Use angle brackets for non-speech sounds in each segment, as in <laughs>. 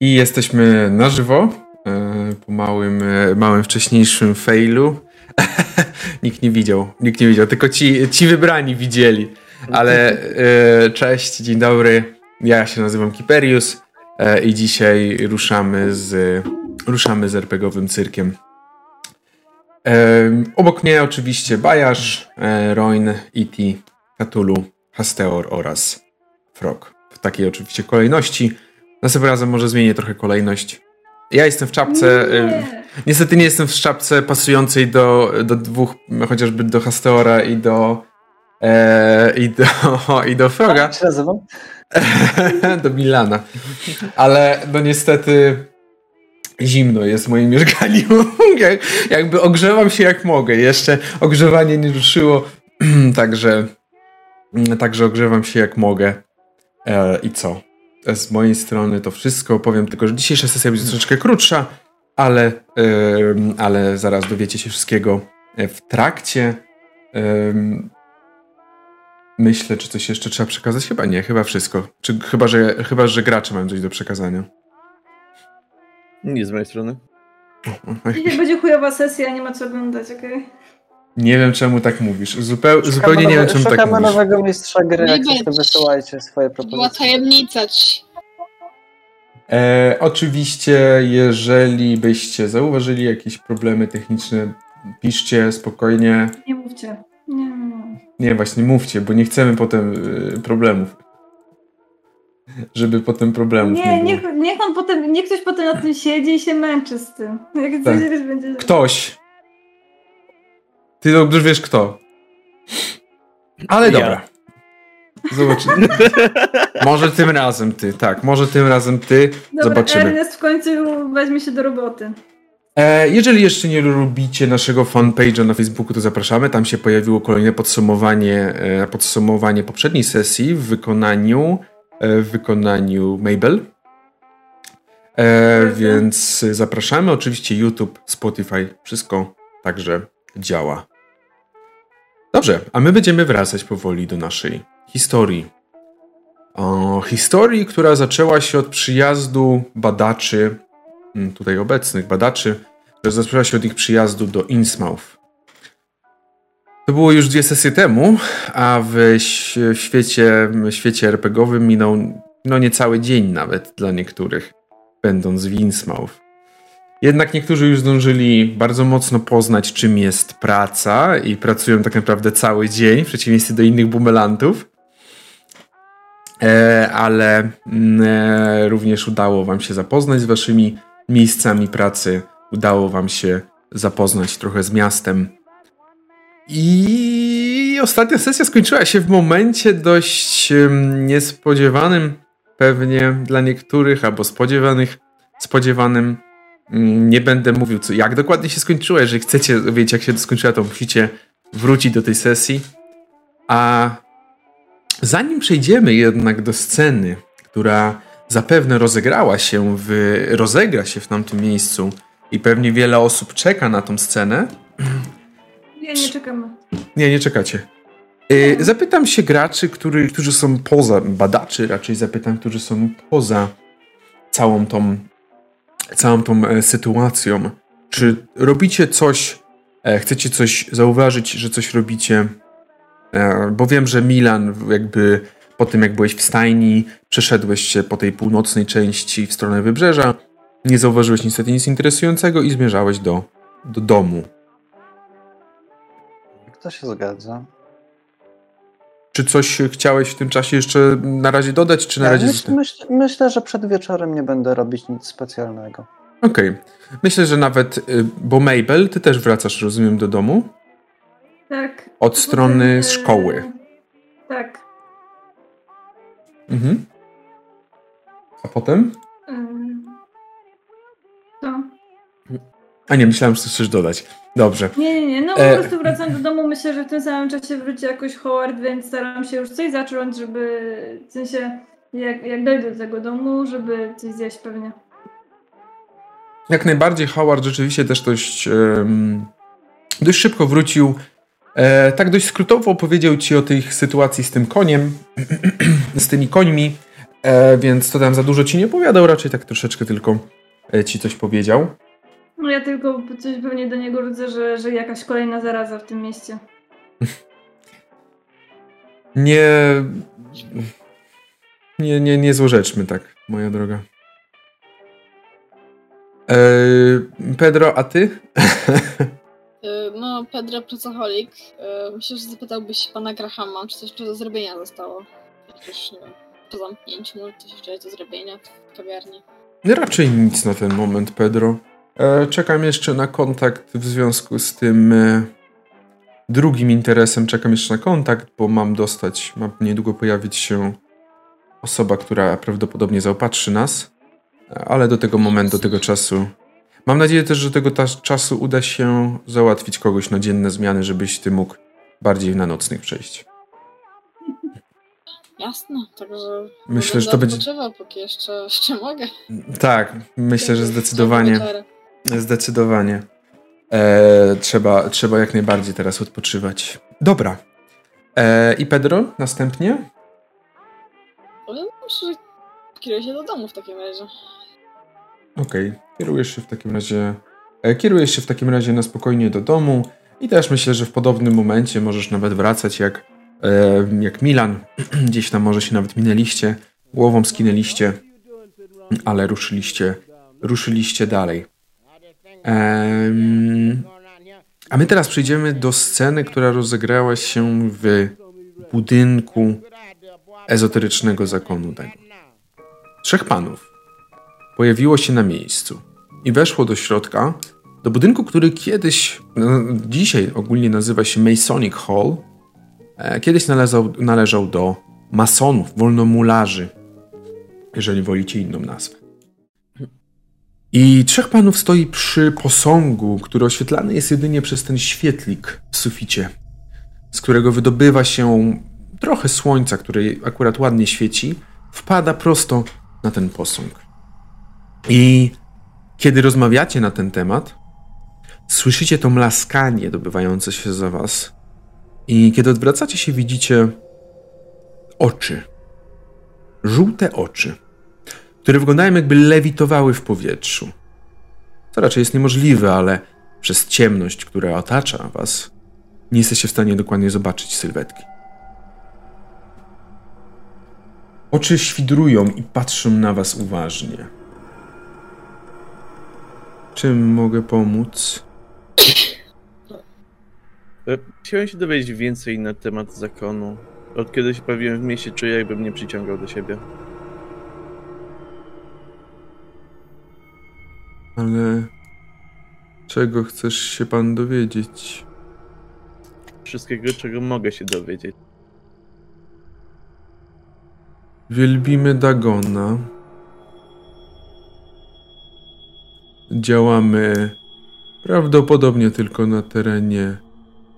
I jesteśmy na żywo e, po małym, e, małym wcześniejszym failu. <laughs> nikt nie widział, nikt nie widział, tylko ci, ci wybrani widzieli. Ale e, cześć, dzień dobry. Ja się nazywam Kiperius i dzisiaj ruszamy z, ruszamy z RPGowym cyrkiem. Obok mnie oczywiście Bajasz, Roin, Iti, Cthulhu, Hasteor oraz Frog. W takiej oczywiście kolejności. Następnym razem może zmienię trochę kolejność. Ja jestem w czapce. Nie. Niestety nie jestem w czapce pasującej do, do dwóch, chociażby do Hasteora i do e, i do, <laughs> i do Froga. Jak <laughs> do Milana. Ale no niestety zimno jest w moim mieszkaniu. <laughs> Jakby ogrzewam się jak mogę. Jeszcze ogrzewanie nie ruszyło, <clears throat> także, także ogrzewam się jak mogę. E, I co? Z mojej strony to wszystko. Powiem tylko, że dzisiejsza sesja będzie troszeczkę krótsza, ale, yy, ale zaraz dowiecie się wszystkiego e, w trakcie. Yy, myślę, czy coś jeszcze trzeba przekazać? Chyba nie, chyba wszystko. Czy, chyba, że, chyba, że gracze mają coś do przekazania. Nie z mojej strony. Dzisiaj będzie chujowa sesja, nie ma co oglądać, okej? Okay? Nie wiem, czemu tak mówisz. Zupeł, zupełnie nie wiem, czemu tak mówisz. Szukamy nowego mistrza gry, jak to wysyłajcie swoje propozycje. Była tajemnicać. E, oczywiście, jeżeli byście zauważyli jakieś problemy techniczne, piszcie spokojnie. Nie mówcie. Nie, nie. nie właśnie mówcie, bo nie chcemy potem y, problemów. Żeby potem problemów nie, nie było. Niech, niech on potem, niech ktoś potem na tym siedzi i się męczy z tym. Jak tak. coś będzie... Ktoś. Ty dobrze wiesz kto. Ale ja. dobra. Zobaczymy. <laughs> może tym razem ty, tak, może tym razem ty. Dobra, Zobaczymy. Ernest w końcu weźmie się do roboty. E, jeżeli jeszcze nie lubicie naszego fanpage'a na Facebooku, to zapraszamy. Tam się pojawiło kolejne podsumowanie, e, podsumowanie poprzedniej sesji w wykonaniu, e, w wykonaniu Mabel. Więc zapraszamy. Oczywiście YouTube, Spotify, wszystko także działa. Dobrze, a my będziemy wracać powoli do naszej historii. O, historii, która zaczęła się od przyjazdu badaczy, mm, tutaj obecnych badaczy, która zaczęła się od ich przyjazdu do Innsmouth. To było już dwie sesje temu, a w świecie, świecie RPGowym minął no niecały dzień nawet dla niektórych, będąc w Innsmouth. Jednak niektórzy już zdążyli bardzo mocno poznać, czym jest praca i pracują tak naprawdę cały dzień, w przeciwieństwie do innych bumelantów. E, ale mm, e, również udało Wam się zapoznać z Waszymi miejscami pracy, udało Wam się zapoznać trochę z miastem. I ostatnia sesja skończyła się w momencie dość niespodziewanym, pewnie dla niektórych, albo spodziewanych, spodziewanym nie będę mówił, co, jak dokładnie się skończyło. Jeżeli chcecie wiedzieć, jak się skończyła, to musicie wrócić do tej sesji. A zanim przejdziemy jednak do sceny, która zapewne rozegrała się w, rozegra się w tamtym miejscu i pewnie wiele osób czeka na tą scenę. Nie, nie czekamy. Nie, nie czekacie. Y, zapytam się graczy, który, którzy są poza, badaczy raczej zapytam, którzy są poza całą tą całą tą e, sytuacją. Czy robicie coś, e, chcecie coś zauważyć, że coś robicie? E, bo wiem, że Milan jakby po tym jak byłeś w stajni, przeszedłeś się po tej północnej części w stronę wybrzeża, nie zauważyłeś niestety nic interesującego i zmierzałeś do, do domu. To się zgadza. Czy coś chciałeś w tym czasie jeszcze na razie dodać, czy na ja razie... Myśl, myśl, myślę, że przed wieczorem nie będę robić nic specjalnego. Okej. Okay. Myślę, że nawet, y, bo Mabel, ty też wracasz, rozumiem, do domu? Tak. Od strony szkoły. Tak. Mhm. A potem? Co? A nie, myślałem, że chcesz dodać. Dobrze. Nie, nie, nie. No po e... prostu wracam do domu. Myślę, że w tym samym czasie wróci jakoś Howard, więc staram się już coś zacząć, żeby w sensie jak, jak dojdę do tego domu, żeby coś zjeść pewnie. Jak najbardziej Howard rzeczywiście też dość, um, dość szybko wrócił. E, tak dość skrótowo opowiedział ci o tej sytuacji z tym koniem, <clears throat> z tymi końmi. E, więc to tam za dużo ci nie opowiadał, raczej tak troszeczkę tylko ci coś powiedział. No ja tylko coś pewnie do niego rzucę, że, że jakaś kolejna zaraza w tym mieście. <laughs> Nie. Nie, nie, nie złorzeczmy tak, moja droga. E, Pedro, a ty? Y, <laughs> No, Pedro Pracoholik. y, Myślę, że zapytałbyś pana Grahama, czy coś do zrobienia zostało. Nie wiem, po zamknięciu, no coś jeszcze do zrobienia w kawiarni. Raczej nic na ten moment, Pedro. E, czekam jeszcze na kontakt w związku z tym e, drugim interesem. Czekam jeszcze na kontakt, bo mam dostać, ma niedługo pojawić się osoba, która prawdopodobnie zaopatrzy nas. Ale do tego momentu, do tego czasu. Mam nadzieję też, że tego ta- czasu uda się załatwić kogoś na dzienne zmiany, żebyś ty mógł bardziej na nocnych przejść. Jasne, także. Myślę, że to będzie- póki jeszcze, jeszcze mogę. Tak, myślę, że zdecydowanie. Zdecydowanie. E, trzeba, trzeba jak najbardziej teraz odpoczywać. Dobra. E, I Pedro następnie? Ale myślę, że kieruję się do domu w takim razie. Okej, kierujesz się w takim razie. E, kierujesz się w takim razie na spokojnie do domu i też myślę, że w podobnym momencie możesz nawet wracać jak, e, jak Milan. <clears throat> Gdzieś tam może się nawet minęliście, głową skinęliście, ale ruszyliście, ruszyliście dalej. Em, a my teraz przejdziemy do sceny, która rozegrała się w budynku ezoterycznego zakonu tego. Trzech panów pojawiło się na miejscu i weszło do środka, do budynku, który kiedyś, no, dzisiaj ogólnie nazywa się Masonic Hall, e, kiedyś należał, należał do masonów, wolnomularzy, jeżeli wolicie inną nazwę. I trzech panów stoi przy posągu, który oświetlany jest jedynie przez ten świetlik w suficie, z którego wydobywa się trochę słońca, które akurat ładnie świeci, wpada prosto na ten posąg. I kiedy rozmawiacie na ten temat, słyszycie to mlaskanie dobywające się za was. I kiedy odwracacie się, widzicie oczy. Żółte oczy, które wyglądają jakby lewitowały w powietrzu. Co raczej jest niemożliwe, ale przez ciemność, która otacza was, nie jesteście w stanie dokładnie zobaczyć sylwetki. Oczy świdrują i patrzą na was uważnie. Czym mogę pomóc? E, Chciałem się dowiedzieć więcej na temat zakonu. Od kiedy się pojawiłem w mieście, czuję jakby mnie przyciągał do siebie. Ale czego chcesz się pan dowiedzieć? Wszystkiego, czego mogę się dowiedzieć. Wielbimy Dagona. Działamy prawdopodobnie tylko na terenie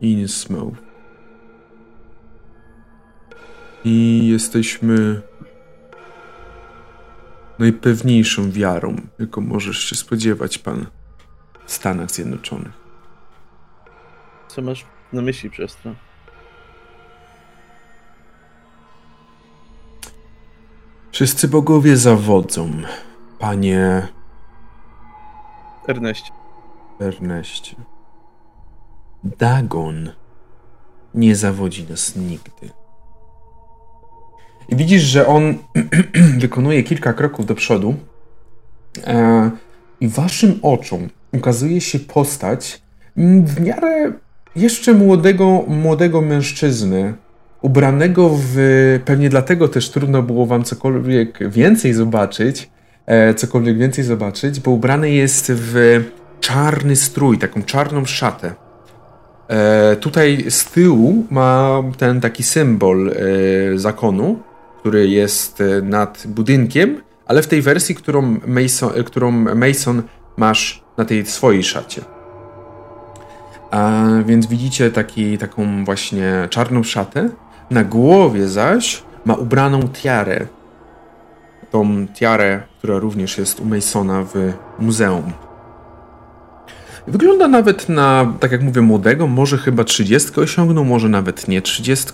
Innsmouth. I jesteśmy najpewniejszą wiarą, jaką możesz się spodziewać, pan w Stanach Zjednoczonych. Co masz na myśli przez to? Wszyscy bogowie zawodzą, panie Erneście. Erneście. Dagon nie zawodzi nas nigdy. I widzisz, że on <clears throat> wykonuje kilka kroków do przodu e, i waszym oczom ukazuje się postać w miarę jeszcze młodego, młodego mężczyzny, ubranego w... Pewnie dlatego też trudno było wam cokolwiek więcej zobaczyć, e, cokolwiek więcej zobaczyć, bo ubrany jest w czarny strój, taką czarną szatę. E, tutaj z tyłu ma ten taki symbol e, zakonu, który jest e, nad budynkiem, ale w tej wersji, którą Mason, e, którą Mason masz na tej swojej szacie. A więc widzicie taki, taką właśnie czarną szatę. Na głowie zaś ma ubraną tiarę. Tą tiarę, która również jest u Masona w muzeum. Wygląda nawet na, tak jak mówię, młodego, może chyba 30 osiągnął, może nawet nie 30.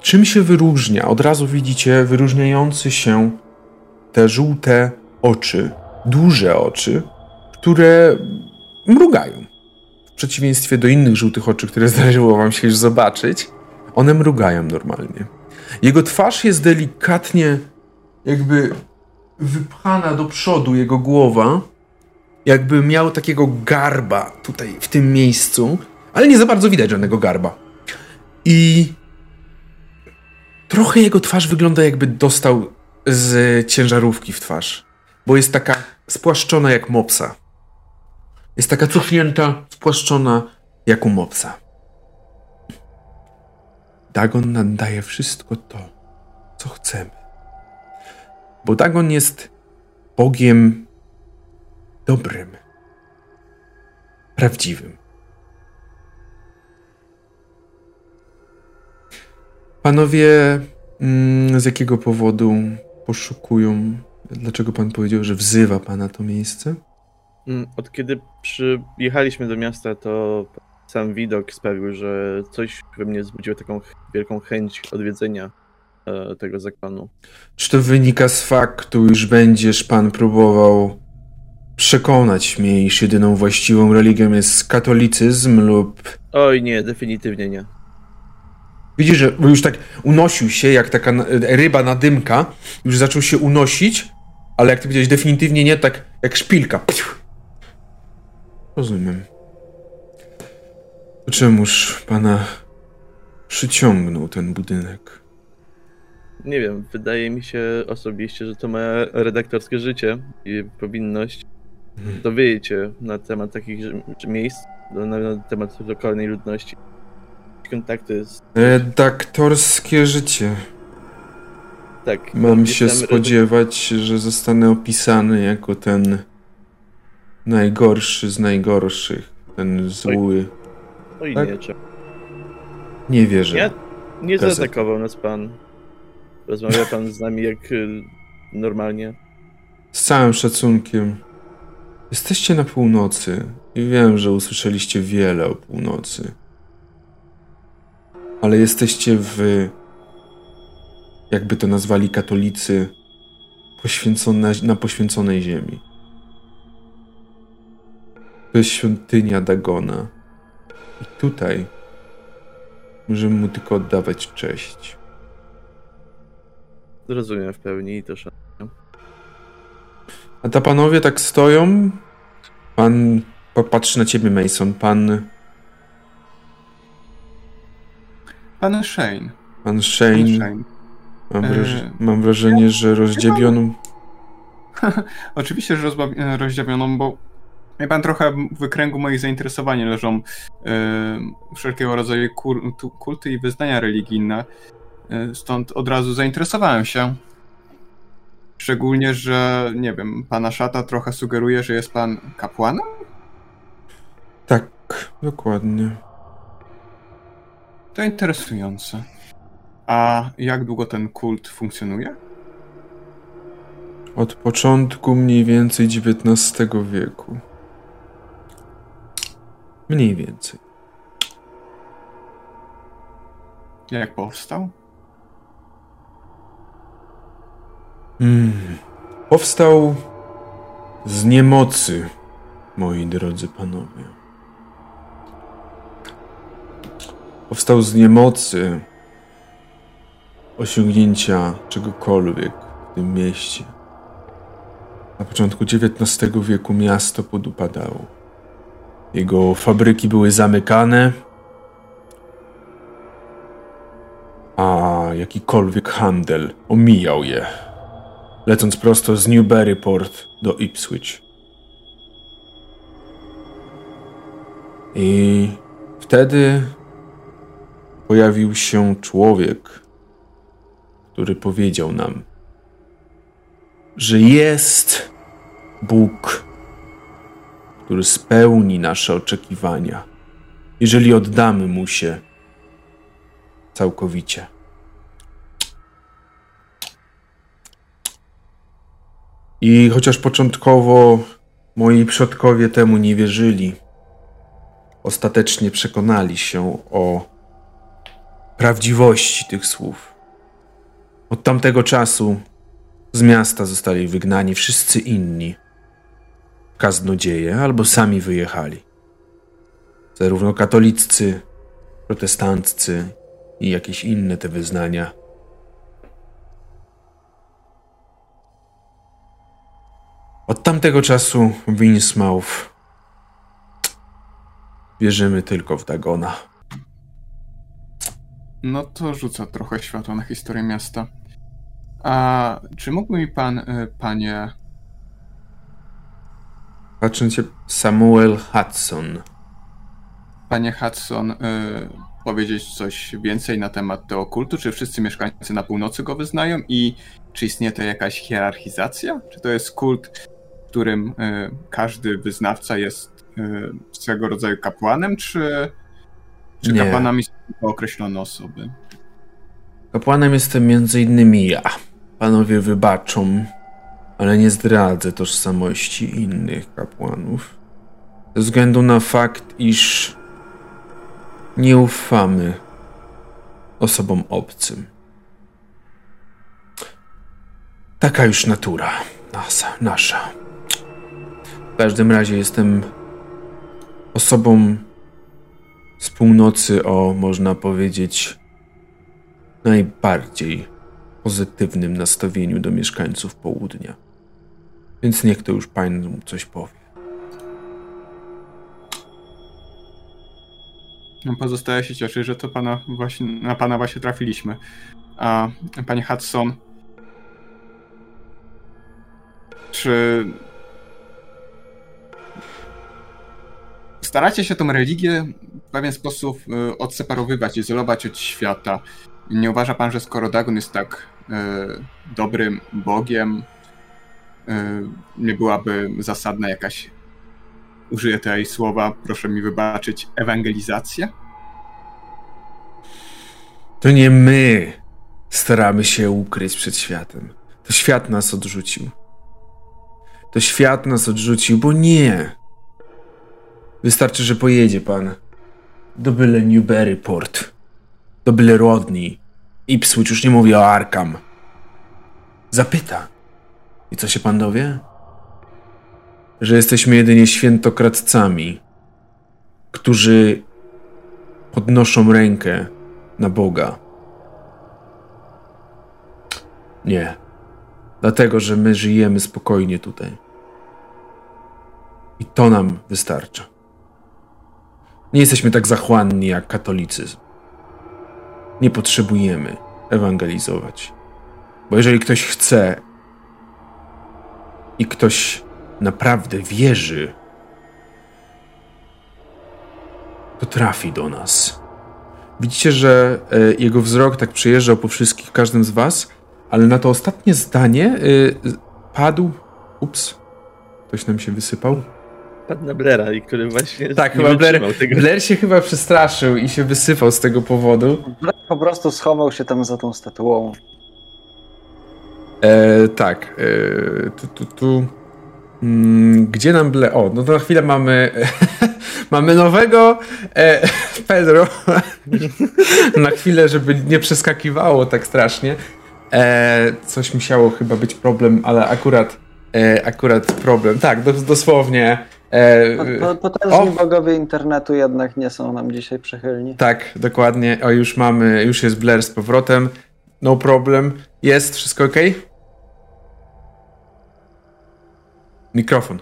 Czym się wyróżnia? Od razu widzicie wyróżniający się te żółte oczy, duże oczy, które mrugają. W przeciwieństwie do innych żółtych oczu, które <laughs> zdarzyło wam się już zobaczyć, one mrugają normalnie. Jego twarz jest delikatnie jakby wypchana do przodu, jego głowa, jakby miał takiego garba tutaj w tym miejscu, ale nie za bardzo widać żadnego garba. I trochę jego twarz wygląda jakby dostał z ciężarówki w twarz, bo jest taka spłaszczona jak mopsa. Jest taka cofnięta, spłaszczona jak u mopsa. Dagon nam daje wszystko to, co chcemy. Bo Dagon jest Bogiem dobrym, prawdziwym. Panowie, mm, z jakiego powodu poszukują? Dlaczego pan powiedział, że wzywa pana to miejsce? Mm, Od kiedy przyjechaliśmy do miasta, to sam widok sprawił, że coś we mnie wzbudziło taką wielką chęć odwiedzenia e, tego zakonu. Czy to wynika z faktu, iż będziesz pan próbował przekonać mnie, iż jedyną właściwą religią jest katolicyzm lub... Oj nie, definitywnie nie. Widzisz, że już tak unosił się jak taka ryba na dymka, już zaczął się unosić, ale jak ty powiedziałeś definitywnie nie, tak jak szpilka. Rozumiem. Czemuż pana przyciągnął ten budynek? Nie wiem, wydaje mi się osobiście, że to moje redaktorskie życie i powinność Mhm. dowiedzieć się na temat takich miejsc, na temat lokalnej ludności. Kontakty z... Redaktorskie życie. Tak. Mam się spodziewać, że zostanę opisany jako ten najgorszy z najgorszych. Ten zły. Oj tak? nie, czemu? Nie wierzę. Nie, nie Gazet. zaatakował nas pan. Rozmawia pan z nami jak y, normalnie. Z całym szacunkiem. Jesteście na północy i wiem, że usłyszeliście wiele o północy. Ale jesteście w. Jakby to nazwali katolicy, poświęcone, na poświęconej ziemi. To jest świątynia Dagona. I tutaj możemy mu tylko oddawać cześć. Zrozumiem w pełni i to szanuję. A ta panowie tak stoją. Pan popatrzy na ciebie, Mason. Pan, Pan Shane. pan Pan Shane. Shane. Mam, wraż- E, mam wrażenie, że rozdziawioną. <laughs> Oczywiście, że e, rozdziawioną, bo wie pan, trochę w wykręgu moich zainteresowań leżą e, wszelkiego rodzaju kulty i wyznania religijne. Stąd od razu zainteresowałem się. Szczególnie, że nie wiem, pana szata trochę sugeruje, że jest pan kapłanem? Tak, dokładnie. To interesujące. A jak długo ten kult funkcjonuje? Od początku mniej więcej XIX wieku. Mniej więcej. Jak powstał? Mm. Powstał z niemocy, moi drodzy panowie. Powstał z niemocy osiągnięcia czegokolwiek w tym mieście. Na początku XIX wieku miasto podupadało. Jego fabryki były zamykane, a jakikolwiek handel omijał je lecąc prosto z Newburyport do Ipswich. I wtedy pojawił się człowiek, który powiedział nam, że jest Bóg, który spełni nasze oczekiwania, jeżeli oddamy mu się całkowicie. I chociaż początkowo moi przodkowie temu nie wierzyli, ostatecznie przekonali się o prawdziwości tych słów. Od tamtego czasu z miasta zostali wygnani wszyscy inni kaznodzieje albo sami wyjechali. Zarówno katoliccy, protestanccy i jakieś inne te wyznania. Od tamtego czasu w Innsmouth wierzymy tylko w Dagona. No to rzuca trochę światła na historię miasta. A czy mógłby mi pan, y, panie, Patrząc się, Samuel Hudson. panie Hudson, y, powiedzieć coś więcej na temat tego kultu? Czy wszyscy mieszkańcy na północy go wyznają i czy istnieje to jakaś hierarchizacja? Czy to jest kult, w którym y, każdy wyznawca jest y, swego rodzaju kapłanem, czy, czy Nie. kapłanami są tylko określone osoby? Kapłanem jestem między innymi ja. Panowie wybaczą, ale nie zdradzę tożsamości innych kapłanów. Ze względu na fakt, iż nie ufamy osobom obcym. Taka już natura nasza. nasza. W każdym razie jestem osobą z północy o, można powiedzieć, najbardziej pozytywnym nastawieniu do mieszkańców południa. Więc niech to już pan coś powie. No, Pozostaje się cieszyć, że to pana właśnie, na pana właśnie trafiliśmy. A panie Hudson, czy staracie się tą religię pewien sposób y, odseparowywać, izolować od świata? Nie uważa pan, że skoro Dagon jest tak y, dobrym Bogiem, y, nie byłaby zasadna jakaś użyję tutaj słowa, proszę mi wybaczyć, ewangelizacja? To nie my staramy się ukryć przed światem. To świat nas odrzucił. To świat nas odrzucił, bo nie. Wystarczy, że pojedzie pan do byle Newburyport, do byle Rodney, Ipswich, już nie mówię o Arkham. Zapyta. I co się pan dowie? Że jesteśmy jedynie świętokradcami, którzy podnoszą rękę na Boga. Nie. Dlatego, że my żyjemy spokojnie tutaj. I to nam wystarcza. Nie jesteśmy tak zachłanni jak katolicyzm. Nie potrzebujemy ewangelizować. Bo jeżeli ktoś chce i ktoś naprawdę wierzy, to trafi do nas. Widzicie, że e, jego wzrok tak przejeżdżał po wszystkich, każdym z was, ale na to ostatnie zdanie e, padł. Ups, ktoś nam się wysypał. Padł na Blera, i który właśnie Tak, chyba Blair, tego. Blair się chyba przestraszył i się wysypał z tego powodu. Black po prostu schował się tam za tą statuą. E, tak, e, tu, tu, tu. Mm, gdzie nam ble... O, no to na chwilę mamy <laughs> mamy nowego e, <laughs> Pedro. <laughs> na chwilę, żeby nie przeskakiwało tak strasznie. E, coś musiało chyba być problem, ale akurat e, akurat problem. Tak, dos, dosłownie. E, Po- po- Potężni o. bogowie internetu jednak nie są nam dzisiaj przychylni. tak, dokładnie. O, już mamy, już jest Blair z powrotem. No problem. Jest, wszystko ok? Mikrofon.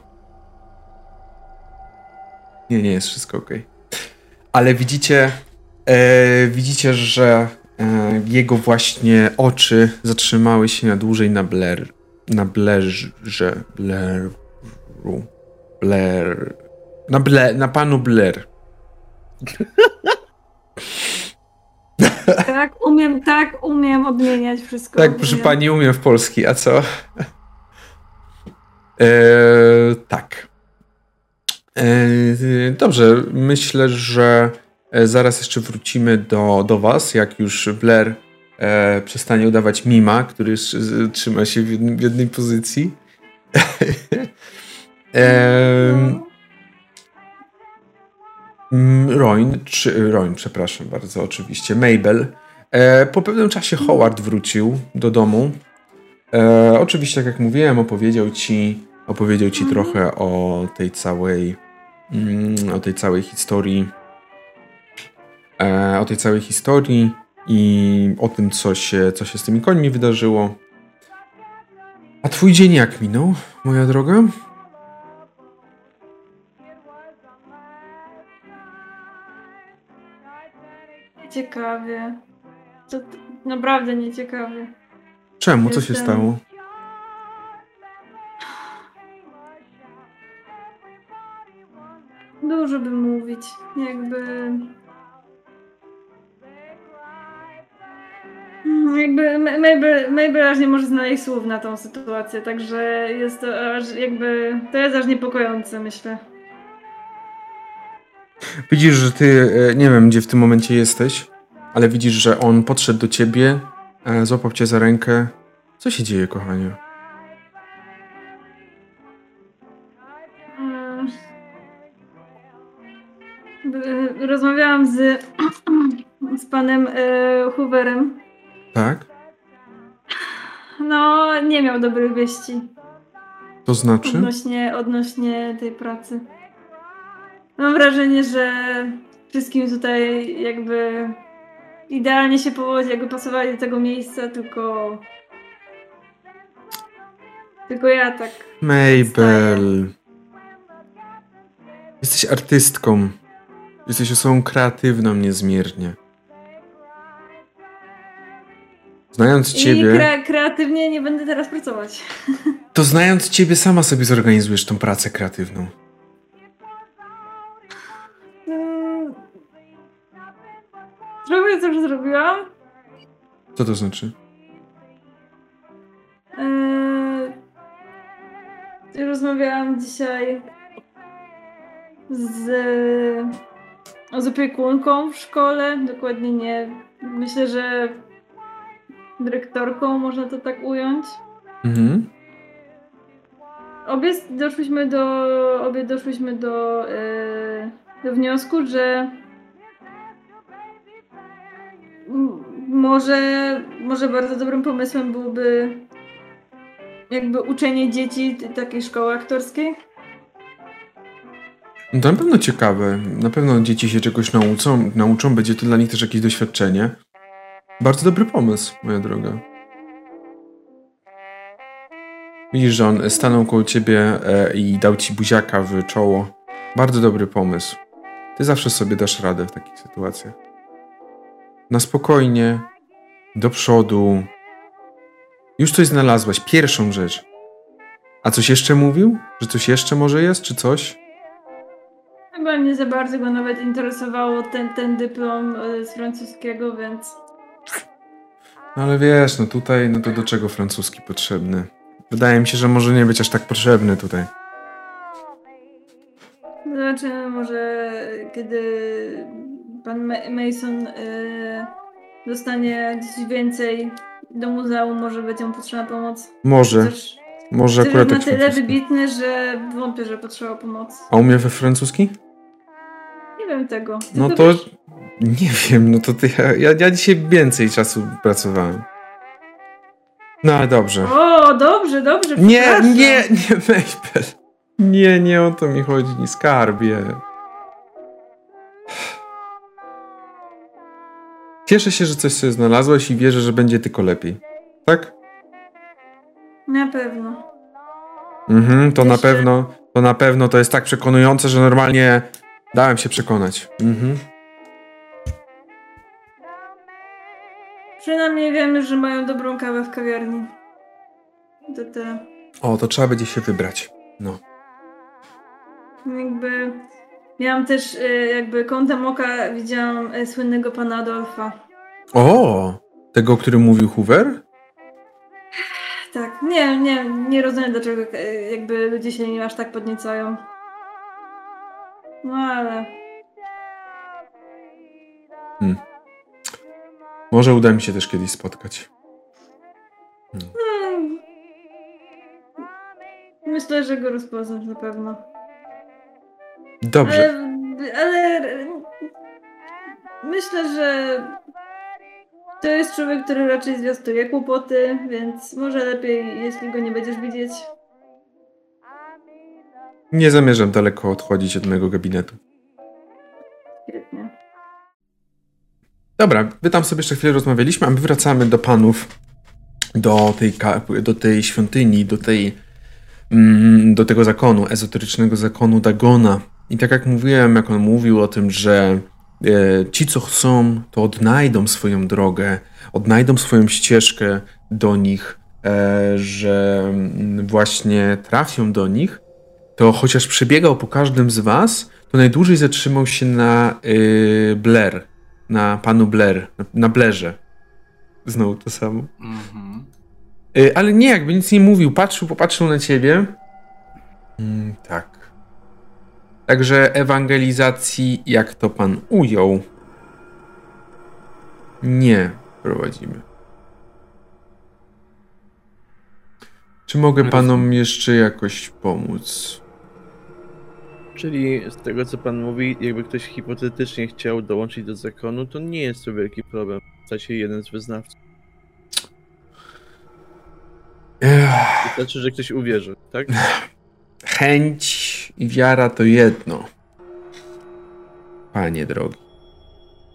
Nie, nie jest wszystko ok. Ale widzicie, e, widzicie, że e, jego właśnie oczy zatrzymały się na dłużej na Blair. Na Blairze. Blairu. Blair. Na, Blair, na panu Blair. <laughs> Tak, umiem, tak, umiem odmieniać wszystko. Tak, proszę Umiem. pani, umiem w polski, a co? E, tak. E, dobrze, myślę, że e, zaraz jeszcze wrócimy do, do was, jak już Blair e, przestanie udawać mima, który trzyma się w, jednym, w jednej pozycji. <laughs> Em, Mm, Roin, czy Roin, przepraszam bardzo, oczywiście. Mabel. E, po pewnym czasie Howard wrócił do domu. E, oczywiście, tak jak mówiłem, opowiedział ci, opowiedział ci trochę o tej całej, mm, o tej całej historii, e, o tej całej historii i o tym, co się, co się z tymi końmi wydarzyło. A twój dzień jak minął, moja droga? Ciekawie. To naprawdę nieciekawie. Czemu? Co się stało? Dużo by mówić. Jakby. Mm, Jakby Ma- Mabel, Mabel aż nie może znaleźć słów na tą sytuację, także jest to aż jakby. To jest aż niepokojące, myślę. Widzisz, że ty, e, nie wiem gdzie w tym momencie jesteś, ale widzisz, że on podszedł do ciebie, e, złapał cię za rękę. Co się dzieje, kochanie? B- Rozmawiałam z, <clears throat> z panem e, Hooverem. Tak? No, nie miał dobrych wieści To znaczy? odnośnie, odnośnie tej pracy. Mam wrażenie, że wszystkim tutaj jakby idealnie się powozi, jakby pasowali do tego miejsca, tylko tylko ja tak. Mabel. Jesteś artystką. Jesteś osobą kreatywną niezmiernie. Znając I ciebie, kre, kreatywnie nie będę teraz pracować. <laughs> to znając ciebie sama sobie zorganizujesz tą pracę kreatywną. Trochę coś zrobiłam. Co to znaczy? Eee, rozmawiałam dzisiaj z, z opiekunką w szkole. Dokładnie nie. Myślę, że dyrektorką można to tak ująć. Mhm. Obie doszłyśmy do, obie doszłyśmy do, e, do wniosku, że może, może bardzo dobrym pomysłem byłoby jakby uczenie dzieci takiej szkoły aktorskiej. No to na pewno ciekawe. Na pewno dzieci się czegoś nauczą, nauczą, będzie to dla nich też jakieś doświadczenie. Bardzo dobry pomysł, moja droga. Widzisz, że on stanął koło ciebie e, i dał ci buziaka w czoło. Bardzo dobry pomysł. Ty zawsze sobie dasz radę w takich sytuacjach. Na spokojnie, do przodu. Już coś znalazłaś, pierwszą rzecz. A coś jeszcze mówił? Że coś jeszcze może jest, czy coś? Chyba nie za bardzo go nawet interesowało ten, ten dyplom e, z francuskiego, więc No ale wiesz, no tutaj, no to do czego francuski potrzebny? Wydaje mi się, że może nie być aż tak potrzebny tutaj. Zobaczymy może kiedy pan Ma- Mason y, dostanie coś więcej do muzeum, może będzie mu potrzebna pomoc. Może, Chociaż może akurat na tak tyle wybitny, że wątpię, że potrzeba pomocy. A umie we francuski? Nie wiem tego. Ty No to wiesz? nie <laughs> wiem, no to ty, ja, ja dzisiaj więcej czasu pracowałem. No ale dobrze. O, dobrze, dobrze. Nie, nie, nie, Mabel. Nie, nie o to mi chodzi, nie skarbie. Cieszę się, że coś sobie znalazłeś i wierzę, że będzie tylko lepiej. Tak? Na pewno. Mhm, to na pewno, to na pewno to jest tak przekonujące, że normalnie dałem się przekonać. Mhm. Przynajmniej wiemy, że mają dobrą kawę w kawiarni. To tyle. O, to trzeba będzie się wybrać. No. Jakby miałam też y, jakby kątem oka widziałam y, słynnego pana Adolfa. O, tego, o którym mówił Hoover? Tak, nie, nie, nie rozumiem dlaczego y, jakby ludzie się nim aż tak podniecają. No ale Może uda mi się też kiedyś spotkać. hmm, myślę, że go rozpoznasz na pewno. Dobrze. Ale, ale myślę, że To jest człowiek, który raczej zwiastuje kłopoty, więc może lepiej, jeśli go nie będziesz widzieć. Nie zamierzam daleko odchodzić od mojego gabinetu. Świetnie. Dobra, wy tam sobie jeszcze chwilę rozmawialiśmy, a my wracamy do panów, do tej, do tej świątyni, do tej, mm, do tego zakonu, ezoterycznego zakonu Dagona. I tak jak mówiłem, jak on mówił o tym, że e, ci, co chcą, to odnajdą swoją drogę, odnajdą swoją ścieżkę do nich, e, że mm, właśnie trafią do nich, to chociaż przebiegał po każdym z was, to najdłużej zatrzymał się na y, Blair, na panu Blair, na, Blairze. Znowu to samo. Mhm. Ale nie, jakby nic nie mówił, patrzył, popatrzył na ciebie. Mm, tak. Także ewangelizacji, jak to pan ujął, nie prowadzimy. Czy mogę panom jeszcze jakoś pomóc? Czyli z tego co pan mówi, jakby ktoś hipotetycznie chciał dołączyć do zakonu, to nie jest to wielki problem. Stać się jeden z wyznawców. Wystarczy, że ktoś uwierzy, tak? chęć i wiara to jedno. Panie drogi.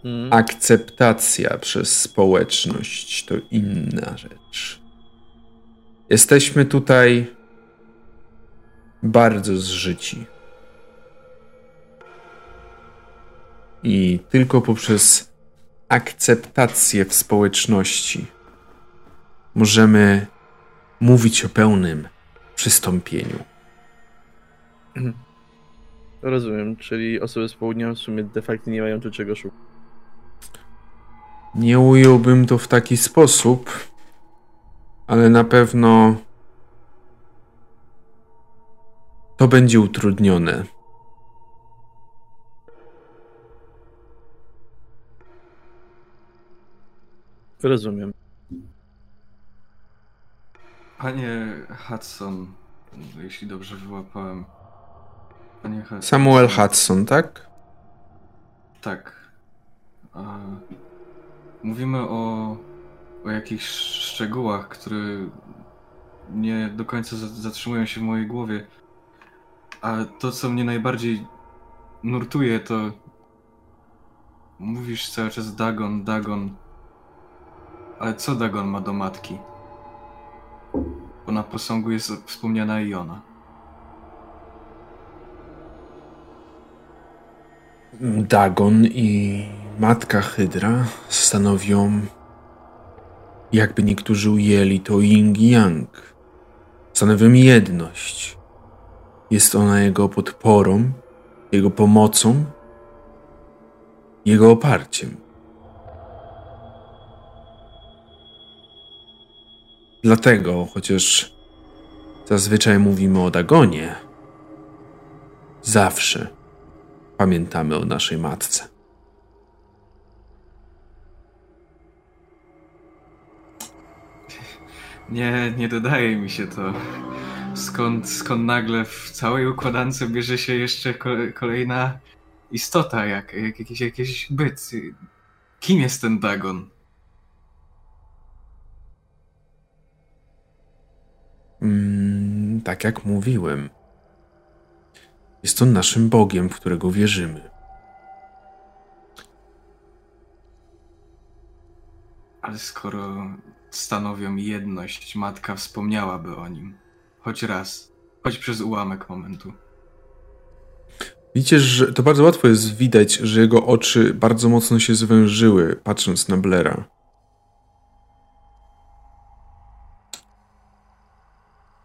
Mm. Akceptacja przez społeczność to inna rzecz. Jesteśmy tutaj bardzo zżyci. I tylko poprzez akceptację w społeczności możemy mówić o pełnym przystąpieniu. <clears throat> Rozumiem, czyli osoby z południa w sumie de facto nie mają tu czego szukać. Nie ująłbym to w taki sposób, ale na pewno to będzie utrudnione. Rozumiem. Panie Hudson, jeśli dobrze wyłapałem. Samuel Hudson, tak? Tak. Mówimy o, o jakichś szczegółach, które nie do końca za- zatrzymują się w mojej głowie. A to, co mnie najbardziej nurtuje, to mówisz cały czas Dagon, Dagon. Ale co Dagon ma do matki? Bo na posągu jest wspomniana Iona. Dagon i matka Hydra stanowią, jakby niektórzy ujęli to yin i yang. Stanowią jedność. Jest ona jego podporą, jego pomocą, jego oparciem. Dlatego, chociaż zazwyczaj mówimy o Dagonie, zawsze pamiętamy o naszej matce. Nie, nie dodaje mi się to. Skąd, skąd nagle w całej układance bierze się jeszcze ko- kolejna istota, jak, jak jakiś, jakiś byt. Kim jest ten Dagon? Mm, tak jak mówiłem, jest on naszym Bogiem, w którego wierzymy. Ale skoro stanowią jedność, matka wspomniałaby o nim. Choć raz, choć przez ułamek momentu. Widzicie, że to bardzo łatwo jest widać, że jego oczy bardzo mocno się zwężyły, patrząc na Blera.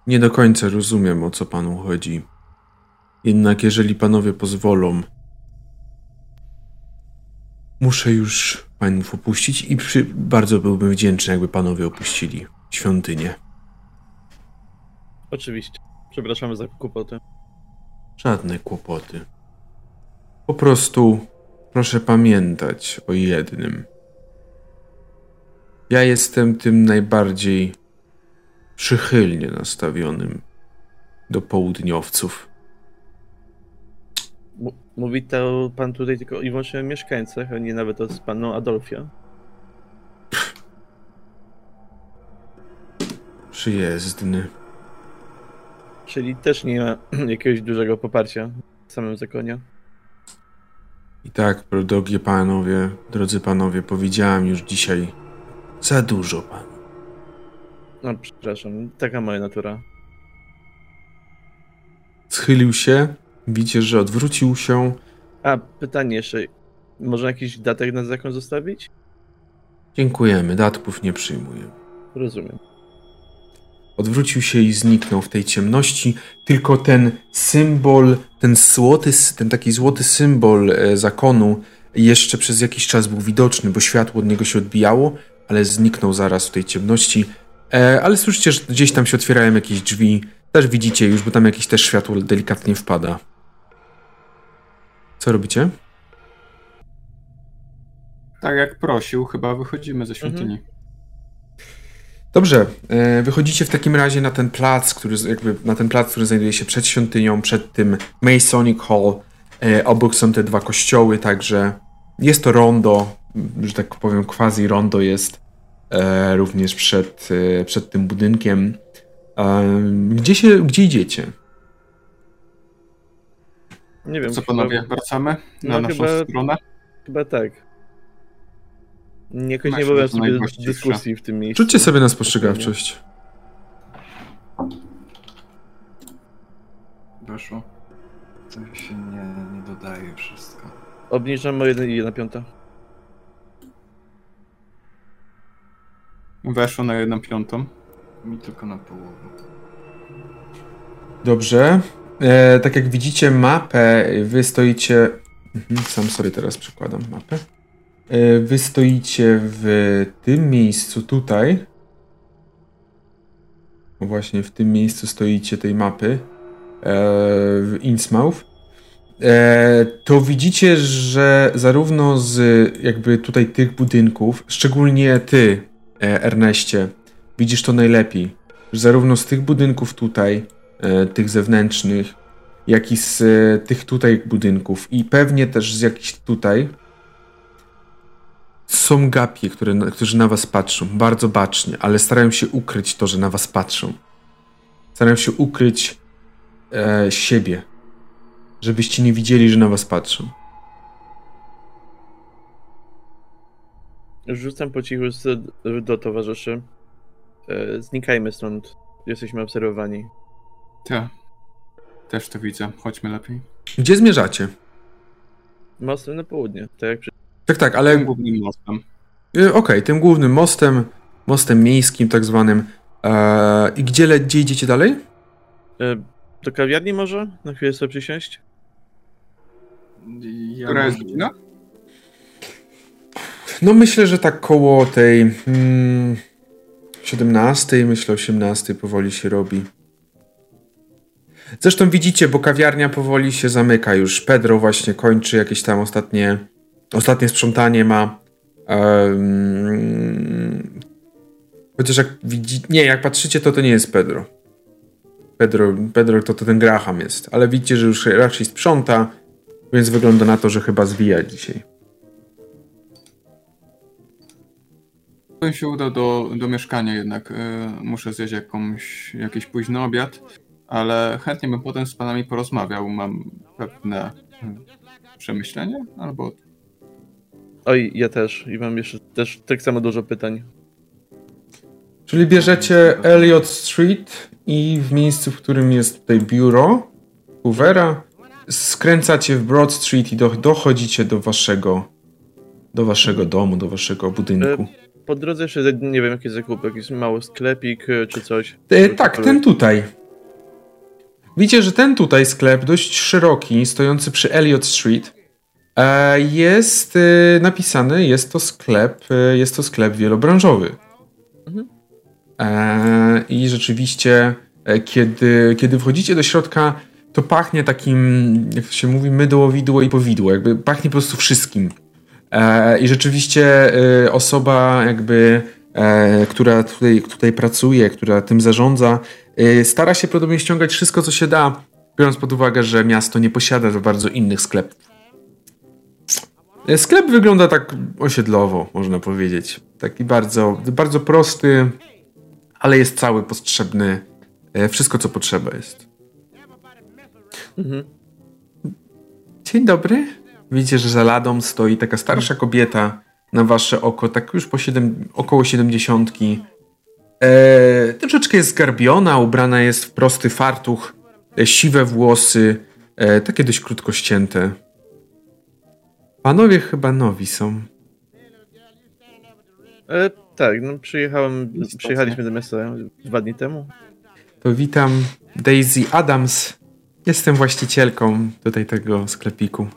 Nie do końca rozumiem, o co panu chodzi. Jednak jeżeli panowie pozwolą, muszę już panów opuścić i przy... bardzo byłbym wdzięczny, jakby panowie opuścili świątynię. Oczywiście. Przepraszamy za kłopoty. Żadne kłopoty. Po prostu proszę pamiętać o jednym. Ja jestem tym najbardziej przychylnie nastawionym do południowców. Mówi to pan tutaj tylko i wyłącznie o mieszkańcach, a nie nawet o panu Adolfie. Przyjezdny. Czyli też nie ma <clears throat> jakiegoś dużego poparcia w samym zakonie. I tak, drogie panowie, drodzy panowie, powiedziałam już dzisiaj za dużo pan. No, przepraszam, taka moja natura. Schylił się, widzicie, że odwrócił się. A, pytanie jeszcze. Można jakiś datek na zakon zostawić? Dziękujemy, datków nie przyjmuję. Rozumiem. Odwrócił się i zniknął w tej ciemności. Tylko ten symbol, ten złoty, ten taki złoty symbol e, zakonu jeszcze przez jakiś czas był widoczny, bo światło od niego się odbijało, ale zniknął zaraz w tej ciemności. E, ale słyszycie, że gdzieś tam się otwierają jakieś drzwi. Też widzicie już, bo tam jakieś też światło delikatnie wpada. Co robicie? Tak jak prosił, chyba wychodzimy ze świątyni. Dobrze, e, wychodzicie w takim razie na ten plac, który jakby na ten plac, który znajduje się przed świątynią, przed tym Masonic Hall. E, obok są te dwa kościoły, także jest to rondo, że tak powiem, quasi rondo jest e, również przed, przed tym budynkiem. Gdzie się, gdzie idziecie? Nie wiem. Co panowie, chyba, wracamy na No, naszą chyba- stronę? chyba tak. Jakoś nie byłem że to sobie dyskusji w tym miejscu. Rzućcie sobie na spostrzegawczość. Weszło. To się nie, nie dodaje wszystko. Obniżam o 1 i 1 piąta. Weszło na jedną piątą. Mi tylko na połowę. Dobrze. E, tak jak widzicie mapę, wy stoicie... Mhm, sam sobie teraz przekładam mapę. E, wy stoicie w tym miejscu tutaj. O, Właśnie w tym miejscu stoicie tej mapy. E, w Innsmouth. E, to widzicie, że zarówno z jakby tutaj tych budynków, szczególnie ty, e, Erneście, widzisz to najlepiej. Że zarówno z tych budynków tutaj, e, tych zewnętrznych, jak i z e, tych tutaj budynków i pewnie też z jakichś tutaj są gapie, które, którzy na was patrzą, bardzo bacznie, ale starają się ukryć to, że na was patrzą. Starają się ukryć e, siebie, żebyście nie widzieli, że na was patrzą. Rzucam po cichu do towarzyszy. E, znikajmy stąd. Jesteśmy obserwowani. Tak. Też to widzę. Chodźmy lepiej. Gdzie zmierzacie? Mostem na południe, tak jak przy... Tak, tak, ale Głównym mostem. E, Okej, tym głównym mostem, mostem miejskim tak zwanym. E, I gdzie, le- gdzie idziecie dalej? Do kawiarni może? Na chwilę sobie przysiąść? Ja Która jest godzina? No myślę, że tak koło tej mm, 17, myślę 18 powoli się robi. Zresztą widzicie, bo kawiarnia powoli się zamyka już. Pedro właśnie kończy jakieś tam ostatnie, ostatnie sprzątanie ma. Em, chociaż jak widzi, nie, jak patrzycie, to to nie jest Pedro. Pedro, Pedro to, to ten Graham jest, ale widzicie, że już raczej sprząta, więc wygląda na to, że chyba zwija dzisiaj. Bym się udał do, do mieszkania jednak. y, muszę zjeść jakąś, jakiś późny obiad, ale chętnie bym potem z panami porozmawiał. Mam pewne hmm, przemyślenia albo Oj, ja też. I mam jeszcze też tak samo dużo pytań. Czyli bierzecie Elliot Street i w miejscu, w którym jest tutaj biuro Hoovera, skręcacie w Broad Street i do, dochodzicie do waszego do waszego domu, do waszego budynku. Po drodze jeszcze, nie wiem, jakie zakupy, jakiś mały sklepik e, czy coś. E, tak, ten tutaj. Widzicie, że ten tutaj sklep, dość szeroki, stojący przy Elliot Street, e, jest e, napisany, jest to sklep, jest to sklep wielobranżowy. Mhm. I rzeczywiście, kiedy, kiedy wchodzicie do środka, to pachnie takim, jak to się mówi, mydło, widło i powidło. Jakby pachnie po prostu wszystkim. E, I rzeczywiście e, osoba jakby, e, która tutaj, tutaj pracuje, która tym zarządza, stara się podobnie ściągać wszystko, co się da, biorąc pod uwagę, że miasto nie posiada za bardzo innych sklepów. Sklep wygląda tak osiedlowo, można powiedzieć. Taki bardzo, bardzo prosty, ale jest cały potrzebny. Wszystko, co potrzeba jest. Mhm. Dzień dobry. Widzicie, że za ladą stoi taka starsza kobieta na wasze oko, tak już po siedem, około siedemdziesiątki. E, troszeczkę jest zgarbiona, ubrana jest w prosty fartuch, e, siwe włosy, e, takie dość krótko ścięte. Panowie chyba nowi są. E, tak, no przyjechałem, przyjechaliśmy do miasta dwa dni temu. To witam Daisy Adams. Jestem właścicielką tutaj tego sklepiku.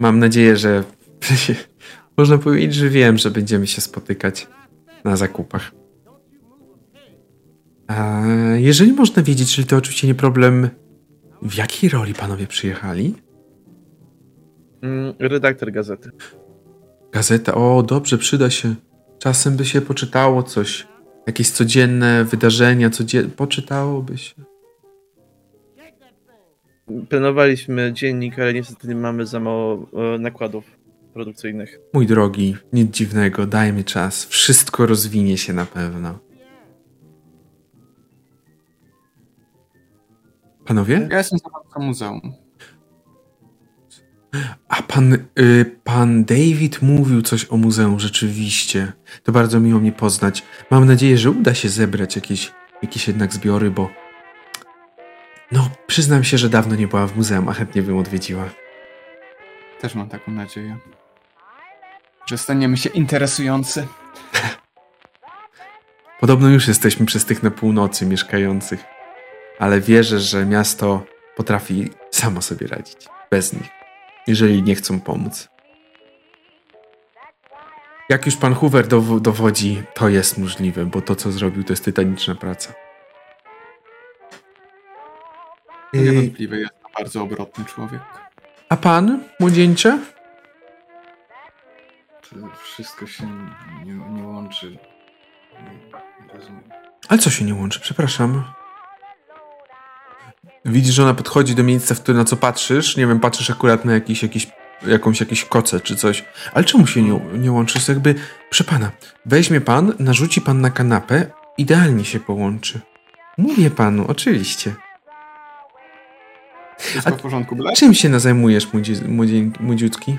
Mam nadzieję, że <laughs> można powiedzieć, że wiem, że będziemy się spotykać na zakupach. A jeżeli można wiedzieć, czyli to oczywiście nie problem, w jakiej roli panowie przyjechali? Mm, redaktor gazety. Gazeta, o dobrze, przyda się. Czasem by się poczytało coś. Jakieś codzienne wydarzenia, codzie... poczytałoby się. Planowaliśmy dziennik, ale niestety nie mamy za mało e, nakładów produkcyjnych. Mój drogi, nic dziwnego, daj mi czas. Wszystko rozwinie się na pewno. Panowie? Ja jestem zarządcą muzeum. A pan, y, pan David mówił coś o muzeum, rzeczywiście. To bardzo miło mnie poznać. Mam nadzieję, że uda się zebrać jakieś, jakieś jednak zbiory, bo. No, przyznam się, że dawno nie była w muzeum, a chętnie bym odwiedziła. Też mam taką nadzieję. Że staniemy się interesujący. <laughs> Podobno już jesteśmy przez tych na północy mieszkających, ale wierzę, że miasto potrafi samo sobie radzić. Bez nich, jeżeli nie chcą pomóc. Jak już pan Hoover dow- dowodzi, to jest możliwe, bo to, co zrobił, to jest tytaniczna praca. Niewątpliwie jest to bardzo obrotny człowiek. a pan, młodzieńcze? To wszystko się nie, nie łączy. Nie, rozumiem. Ale co się nie łączy? Przepraszam. Widzisz, że ona podchodzi do miejsca, w które na co patrzysz. Nie wiem, patrzysz akurat na jakiś, jakiś, jakąś jakieś koce czy coś. Ale czemu się nie, nie łączy? Jest jakby, proszę pana, weźmie pan, narzuci pan na kanapę, idealnie się połączy. Mówię panu, oczywiście. Wszystko A- w porządku, Black? Czym się zajmujesz, młodzie, młodzie, młodziutki?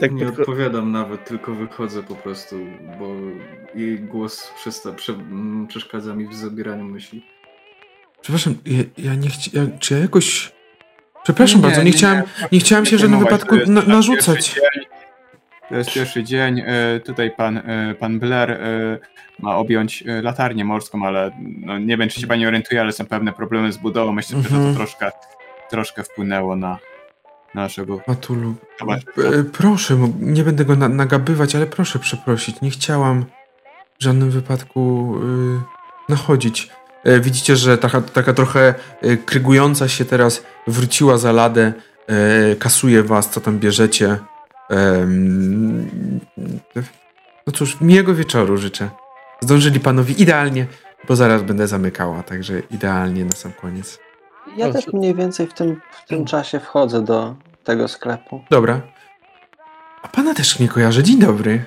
Tak nie podcho- odpowiadam nawet, tylko wychodzę po prostu, bo jej głos przesta- prze- m, przeszkadza mi w zabieraniu myśli. Przepraszam, ja, ja nie chciałem. Czy ja jakoś. Przepraszam Nie, bardzo, nie, nie, chciałem, nie. nie chciałem się w żadnym wypadku na, narzucać. To jest pierwszy dzień. e, Tutaj pan, e, pan Blair e, ma objąć latarnię morską, ale no, nie wiem, czy się pani orientuje, ale są pewne problemy z budową. Myślę, że Mhm. to troszkę, troszkę wpłynęło na naszego Matulu, proszę, nie będę go na, nagabywać, ale proszę przeprosić. Nie chciałam w żadnym wypadku nachodzić. Widzicie, że taka, taka trochę krygująca się teraz wróciła za ladę, kasuje was, co tam bierzecie. No cóż, miłego wieczoru życzę. Zdążyli panowie idealnie, bo zaraz będę zamykała, także idealnie na sam koniec. Ja też mniej więcej w tym, w tym czasie wchodzę do tego sklepu. Dobra. A pana też nie kojarzę. Dzień dobry.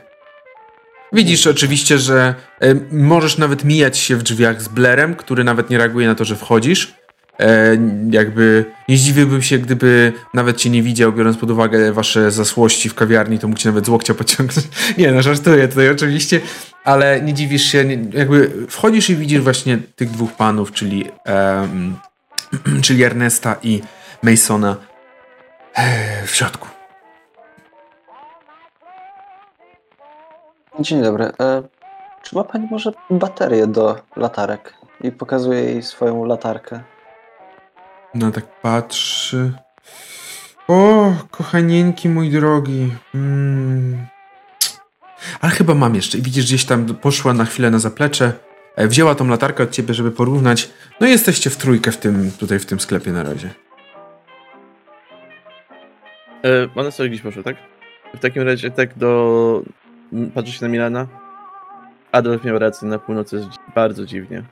Widzisz oczywiście, że e, możesz nawet mijać się w drzwiach z Blerem, który nawet nie reaguje na to, że wchodzisz. E, jakby nie zdziwiłbym się, gdyby nawet cię nie widział, biorąc pod uwagę wasze zasłości w kawiarni, to mógł cię nawet z łokcia pociągnąć. <laughs> Nie, no żartuję tutaj oczywiście, ale nie dziwisz się, nie, jakby wchodzisz i widzisz właśnie tych dwóch panów, czyli, <clears throat> czyli Ernesta i Masona e, w środku. Dzień dobry. E, czy ma pani może baterię do latarek? I pokazuje jej swoją latarkę. No tak patrzy. O, kochanieńki mój drogi. Mm. Ale chyba mam jeszcze. Widzisz, gdzieś tam poszła na chwilę na zaplecze. e, Wzięła tą latarkę od ciebie, żeby porównać. No i jesteście w trójkę w tym, tutaj w tym sklepie na razie. E, ona sobie gdzieś poszła, tak? W takim razie tak do... m, Patrzy się na Milana. Adolf miał rację, na północy jest bardzo dziwnie.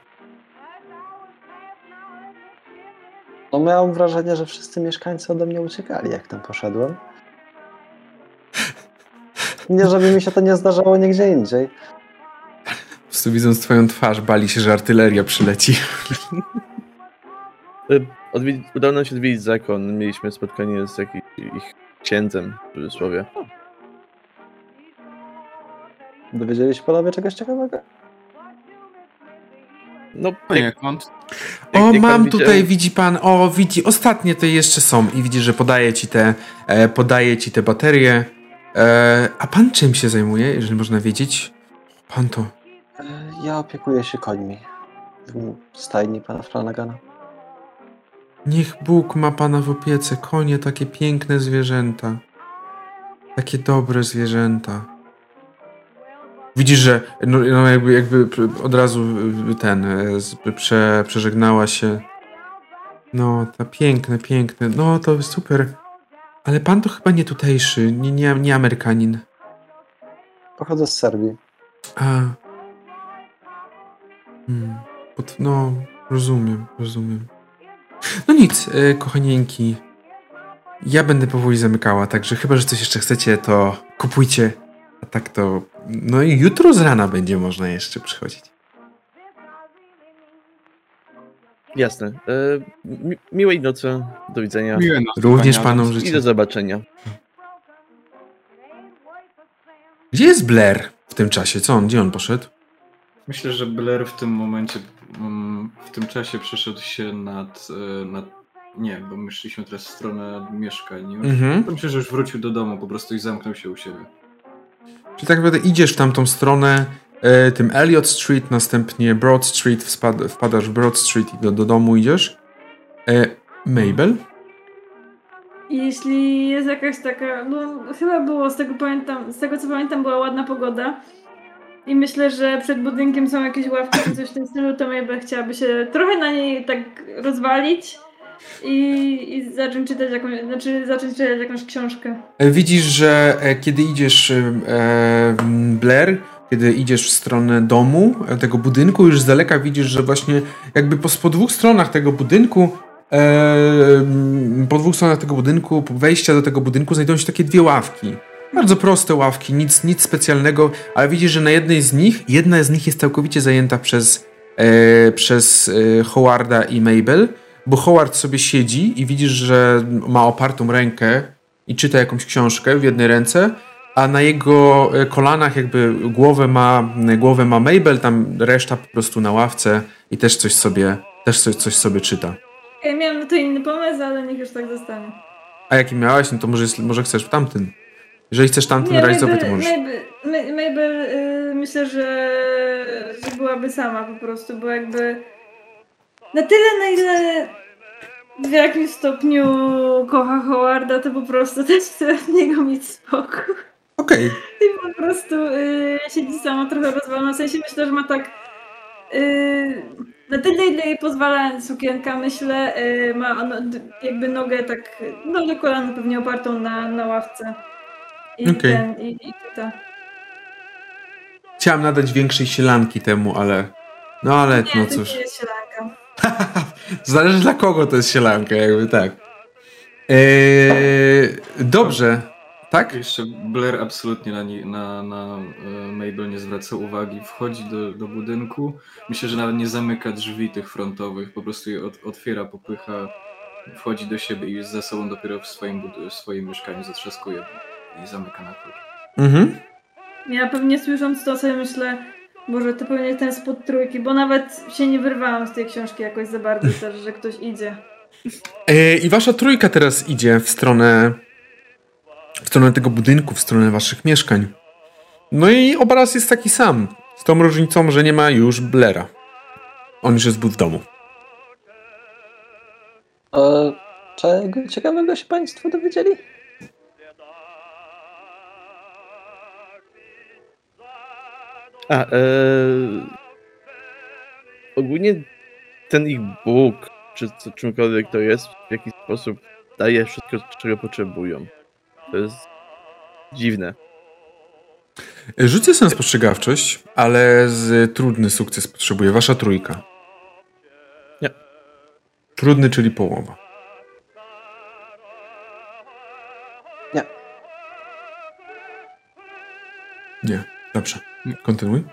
No miałem wrażenie, że wszyscy mieszkańcy ode mnie uciekali, jak tam poszedłem. Nie, żeby mi się to nie zdarzało nigdzie indziej. Po prostu widząc twoją twarz, bali się, że artyleria przyleci. Odwiedzi, udało nam się odwiedzić zakon. Mieliśmy spotkanie z jakimś ich księdzem, w cudzysłowie. Dowiedzieli się panowie czegoś ciekawego? No, jak, Poniekąd. jak- O, jak mam widział- tutaj, widzi pan, o, widzi, ostatnie te jeszcze są i widzi, że podaje ci te, e, podaje ci te baterie. E, a pan czym się zajmuje, jeżeli można wiedzieć? Pan to, E, Ja opiekuję się końmi. W stajni pana Flanagana. niech Bóg ma pana w opiece, konie, takie piękne zwierzęta. Takie dobre zwierzęta. Widzisz, że no, no jakby, jakby od razu ten, e, prze, przeżegnała się. No, ta piękne, piękne, no to super. Ale pan to chyba nie tutejszy, nie, nie, nie Amerykanin. Pochodzę z Serbii. A. Hmm. Pod, no, rozumiem, rozumiem. No nic, e, kochanieńki. Ja będę powoli zamykała, także chyba, że coś jeszcze chcecie, to kupujcie. A tak to. No i jutro z rana będzie można jeszcze przychodzić. Jasne. E, mi, miłej nocy. Do widzenia. Miłe nocy, Również panom Adams. I do życzę. zobaczenia. Gdzie jest Blair w tym czasie? Co on? Gdzie on poszedł? Myślę, że Blair w tym momencie, mm, w tym czasie przeszedł się nad, e, nad nie, bo my szliśmy teraz w stronę mieszkań już. Mhm. Myślę, że już wrócił do domu po prostu i zamknął się u siebie. Czy tak naprawdę idziesz w tamtą stronę, e, tym Elliot Street, następnie Broad Street, wpadasz w Broad Street i do, do domu idziesz? E, Mabel? Jeśli jest jakaś taka, no chyba było, z tego pamiętam, z tego co pamiętam była ładna pogoda i myślę, że przed budynkiem są jakieś ławki czy coś w tym stylu, to Mabel chciałaby się trochę na niej tak rozwalić i, i zacząć czytać jakąś, znaczy zacząć czytać jakąś książkę. E, Widzisz, że e, kiedy idziesz, e, Blair, kiedy idziesz w stronę domu, e, tego budynku, już z daleka widzisz, że właśnie jakby po, po dwóch stronach tego budynku, e, po dwóch stronach tego budynku, po wejścia do tego budynku znajdują się takie dwie ławki. Bardzo proste ławki, nic, nic specjalnego, ale widzisz, że na jednej z nich, jedna z nich jest całkowicie zajęta przez, e, przez Howarda i Mabel, bo Howard sobie siedzi i widzisz, że ma opartą rękę i czyta jakąś książkę w jednej ręce, a na jego e, kolanach jakby głowę ma, głowę ma Mabel, tam reszta po prostu na ławce i też coś sobie, też coś, coś sobie czyta. Ja miałam na to inny pomysł, ale niech już tak zostanie. A jaki miałeś, no to może, może chcesz w tamtym. Jeżeli chcesz tamten realizować, to Mabel, możesz. Mabel, Ma- Mabel y, myślę, że, że byłaby sama po prostu, bo jakby na tyle, na ile w jakimś stopniu kocha Howarda, to po prostu też chce od niego mieć spokój. Okej, I po prostu y, siedzi sama trochę rozwalona, w sensie myślę, że ma tak y, na tyle, ile jej pozwala sukienka, myślę, y, ma ono, jakby nogę tak, no do kolana pewnie opartą na, na ławce. I Okej. ten, i, i czyta. chciałem nadać większej sielanki temu, ale... No ale, Nie, no cóż. nie jest sielanka. <laughs> Zależy dla kogo to jest sielanka, jakby tak. Eee, dobrze, tak? Jeszcze Blair absolutnie na, nie, na, na e, Mabel nie zwraca uwagi. Wchodzi do, do budynku. Myślę, że nawet nie zamyka drzwi tych frontowych. Po prostu je od, otwiera, popycha, wchodzi do siebie i jest za sobą dopiero w swoim, w swoim mieszkaniu zatrzaskuje i zamyka na klucz. Mhm. Ja pewnie słysząc to sobie myślę, Boże, to pewnie ten spod trójki, bo nawet się nie wyrwałam z tej książki jakoś za bardzo <laughs> też, że ktoś idzie. E, I wasza trójka teraz idzie w stronę w stronę tego budynku, w stronę waszych mieszkań. No i obraz jest taki sam. Z tą różnicą, że nie ma już Blera. On już jest w domu. E, czego ciekawego się Państwo dowiedzieli? A, e, ogólnie ten ich Bóg, czy co, czymkolwiek to jest, w jakiś sposób daje wszystko, czego potrzebują. To jest dziwne. E, Rzucę sobie na spostrzegawczość, ale z trudny sukces potrzebuje wasza trójka. Nie. Trudny, czyli połowa. Nie. Nie. Dobrze. Kontynuuj.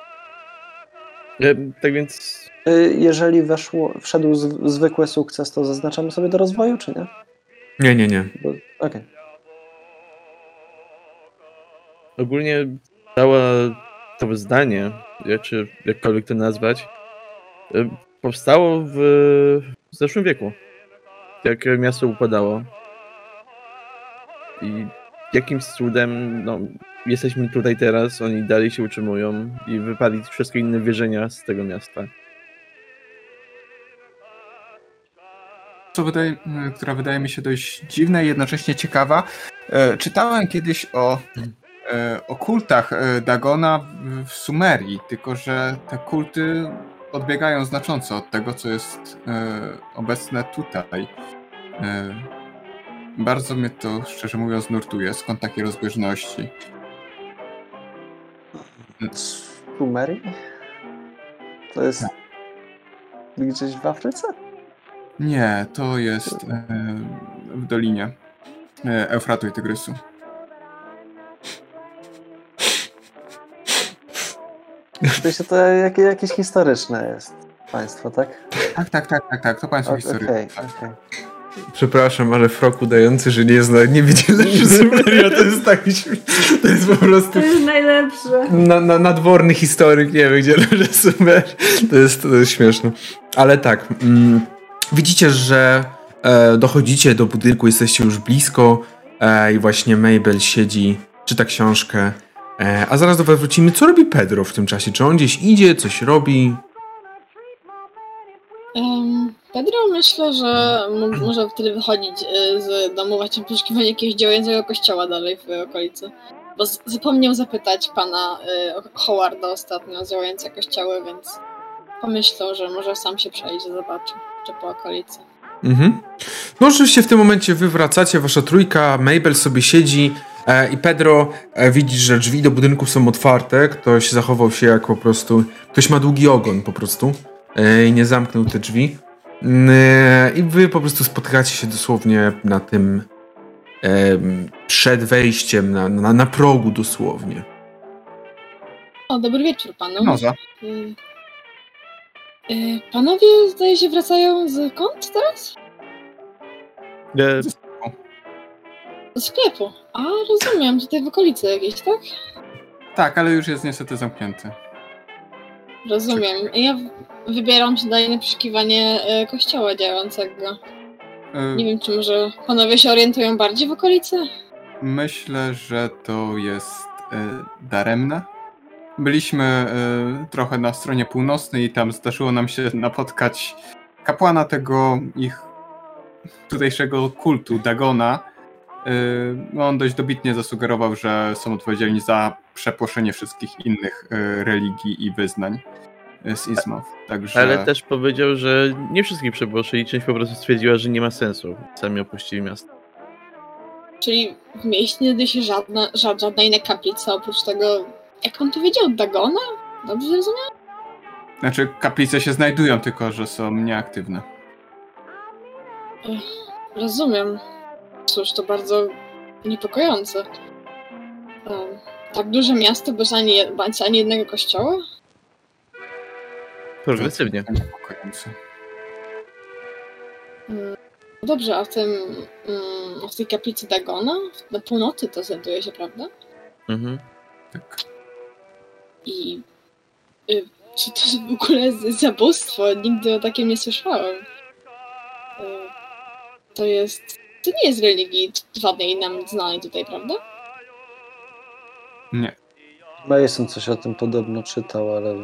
E, Tak więc Y, Jeżeli weszło, wszedł z, zwykły sukces, to zaznaczamy sobie do rozwoju, czy nie? Nie, nie, nie. Bo- Okej. ogólnie całe to zdanie, jak- czy jakkolwiek to nazwać, e, powstało w zeszłym wieku. Jak miasto upadało. I jakimś cudem no, jesteśmy tutaj teraz, oni dalej się utrzymują i wypali wszystkie inne wierzenia z tego miasta. co wydaje, która wydaje mi się dość dziwna i jednocześnie ciekawa. E, Czytałem kiedyś o, e, o kultach e, Dagona w- w Sumerii, tylko że te kulty odbiegają znacząco od tego, co jest e, obecne tutaj. E, Bardzo mnie to, szczerze mówiąc, nurtuje, skąd takie rozbieżności. Sumerii? To jest gdzieś w Afryce? Nie, to jest e, w dolinie e, Eufratu i Tygrysu. To się to jakie, jakieś historyczne jest państwo, tak? Tak, tak, tak, tak, tak, to państwo Okej, historii. okej. Przepraszam, ale frok udający, że nie zna, nie wiedzie lepszy Sumeria, to jest taki śmie- To jest po prostu To jest najlepsze. na, na, nadworny historyk, nie wie gdzie leży Sumer. To jest, to jest śmieszne. Ale tak, mm, widzicie, że e, dochodzicie do budynku, jesteście już blisko e, i właśnie Mabel siedzi, czyta książkę. E, a zaraz do was wrócimy. Co robi Pedro w tym czasie? Czy on gdzieś idzie, coś robi? Em, Pedro myślę, że może wtedy wychodzić y, z domu właśnie w poszukiwaniu jakiegoś działającego kościoła dalej w okolicy. Bo zapomniał zapytać pana y, Howarda ostatnio działające kościoły, więc pomyślał, że może sam się przejdzie, zobaczy, czy po okolicy. Mhm. No oczywiście w tym momencie wy wracacie, wasza trójka, Mabel sobie siedzi e, i Pedro e, widzi, że drzwi do budynku są otwarte, ktoś zachował się jak po prostu, ktoś ma długi ogon po prostu e, i nie zamknął te drzwi. I wy po prostu spotykacie się dosłownie na tym przed wejściem, na, na, na progu dosłownie. O, dobry wieczór panu. No za. Y, y, panowie, zdaje się, wracają z kąt teraz? E, Do sklepu. A, rozumiem, tutaj w okolicy jakieś, tak? Tak, ale już jest niestety zamknięty. Rozumiem. Ja wybieram się dalej na poszukiwanie e, kościoła działającego. E, Nie wiem, czy może panowie się orientują bardziej w okolicy? Myślę, że to jest e, daremne. Byliśmy e, trochę na stronie północnej i tam zdarzyło nam się napotkać kapłana tego ich tutejszego kultu, Dagona. E, no, on dość dobitnie zasugerował, że są odpowiedzialni za przepłoszenie wszystkich innych e, religii i wyznań e, z Izmów. Także... ale też powiedział, że nie wszystkich przepłoszyli, część po prostu stwierdziła, że nie ma sensu. Sami opuścili miasto. Czyli w mieście nie się żadna, ża- żadna inna kaplica oprócz tego, jak on tu wiedział, Dagona? Dobrze zrozumiałem? Znaczy, kaplice się znajdują, tylko że są nieaktywne. Rozumiem. Cóż, to bardzo niepokojące. Tak duże miasto bez ani, bez ani jednego kościoła? Progresywnie. Niepokojące. Mm, Dobrze, a w tym, mm, w tej kaplicy Dagona, na północy to znajduje się, prawda? Mhm. Tak. I y, czy to jest w ogóle zabóstwo? Nigdy o takim nie słyszałem. Y, to jest, to nie jest religii żadnej nam znanej tutaj, prawda? Nie. Mason coś o tym podobno czytał, ale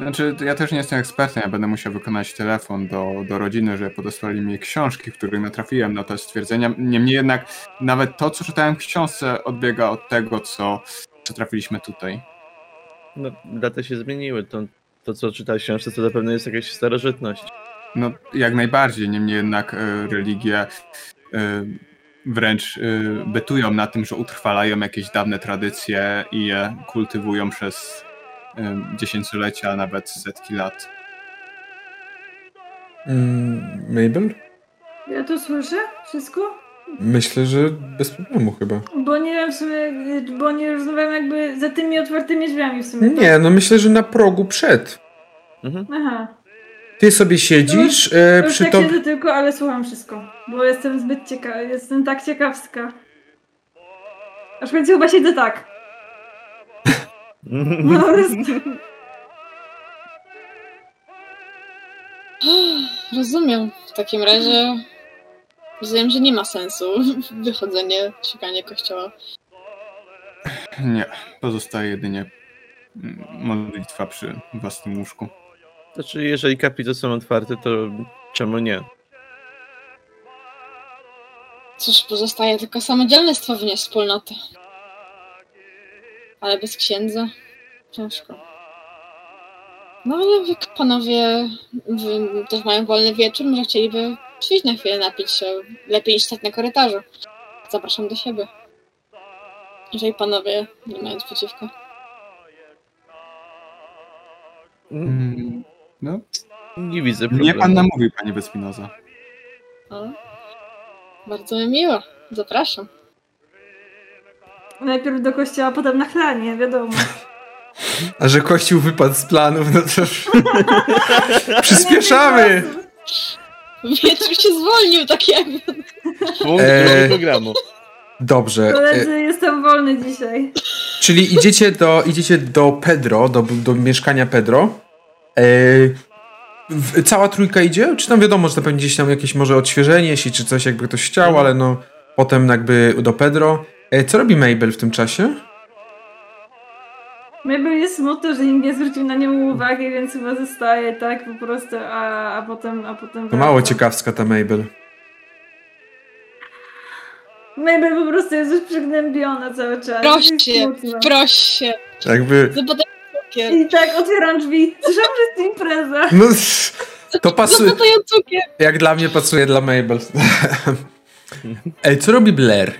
Znaczy, ja też nie jestem ekspertem, ja będę musiał wykonać telefon do, do rodziny, żeby podesłali mi książki, w których natrafiłem na te stwierdzenia. Niemniej jednak nawet to, co czytałem w książce, odbiega od tego, co, co trafiliśmy tutaj. No, lata się zmieniły. To, to co czytałeś w książce, to zapewne jest jakaś starożytność. No, jak najbardziej, niemniej jednak e, religie e, wręcz e, bytują na tym, że utrwalają jakieś dawne tradycje i je kultywują przez e, dziesięciolecia, a nawet setki lat. Mm, Mabel? Ja to słyszę? Wszystko? Myślę, że bez problemu chyba. Bo nie wiem w sumie, bo nie rozmawiam jakby za tymi otwartymi drzwiami w sumie. tak? Nie, no myślę, że na progu przed. Aha. Ty sobie siedzisz e, przy tak to. siedzę tylko, ale słucham wszystko. Bo jestem zbyt ciekawa, jestem tak ciekawska. Aż w końcu chyba siedzę tak. <laughs> No, prostu. <gasps> Rozumiem. W takim razie rozumiem, że nie ma sensu <laughs> wychodzenie, szukanie kościoła. Nie, pozostaje jedynie modlitwa przy własnym łóżku. Znaczy, jeżeli kaplice są otwarte, to czemu nie? Cóż, pozostaje tylko samodzielne stworzenie wspólnoty. Ale bez księdza ciężko. No ale wy panowie wy też mają wolny wieczór, może chcieliby przyjść na chwilę napić się. Lepiej niż stać na korytarzu. Zapraszam do siebie. Jeżeli panowie nie mają nic przeciwko. Mm, No, Nie widzę problemu. mnie pan namówił, panie Vespinoza. O, bardzo mi miło. Zapraszam. Najpierw do kościoła, potem na chlanie, wiadomo. <laughs> A że kościół wypadł z planów, no to <laughs> przyspieszamy! Wieczór się zwolnił, tak jakby. Punkt Eee. programu. Dobrze. E, Koledzy, jestem wolny dzisiaj. czyli idziecie do, idziecie do Pedro, do, do mieszkania Pedro. W, cała trójka idzie? Czy tam wiadomo, że to pewnie gdzieś tam jakieś może odświeżenie się, czy coś jakby ktoś chciał, ale no potem jakby do Pedro. E, co robi Mabel w tym czasie? Mabel jest smutno, że nikt nie zwrócił na nią uwagi, więc chyba zostaje tak po prostu, a, a potem a potem To mało ciekawska ta Mabel. Mabel po prostu jest już przygnębiona cały czas. Proś się, proś się. Jakby... Zapytaj cukier. I tak otwieram drzwi. Słyszałam, że jest impreza. <laughs> No, to pasuje. Zapytaj o cukier. Jak dla mnie pasuje dla Mabel. <laughs> Ej, co robi Blair?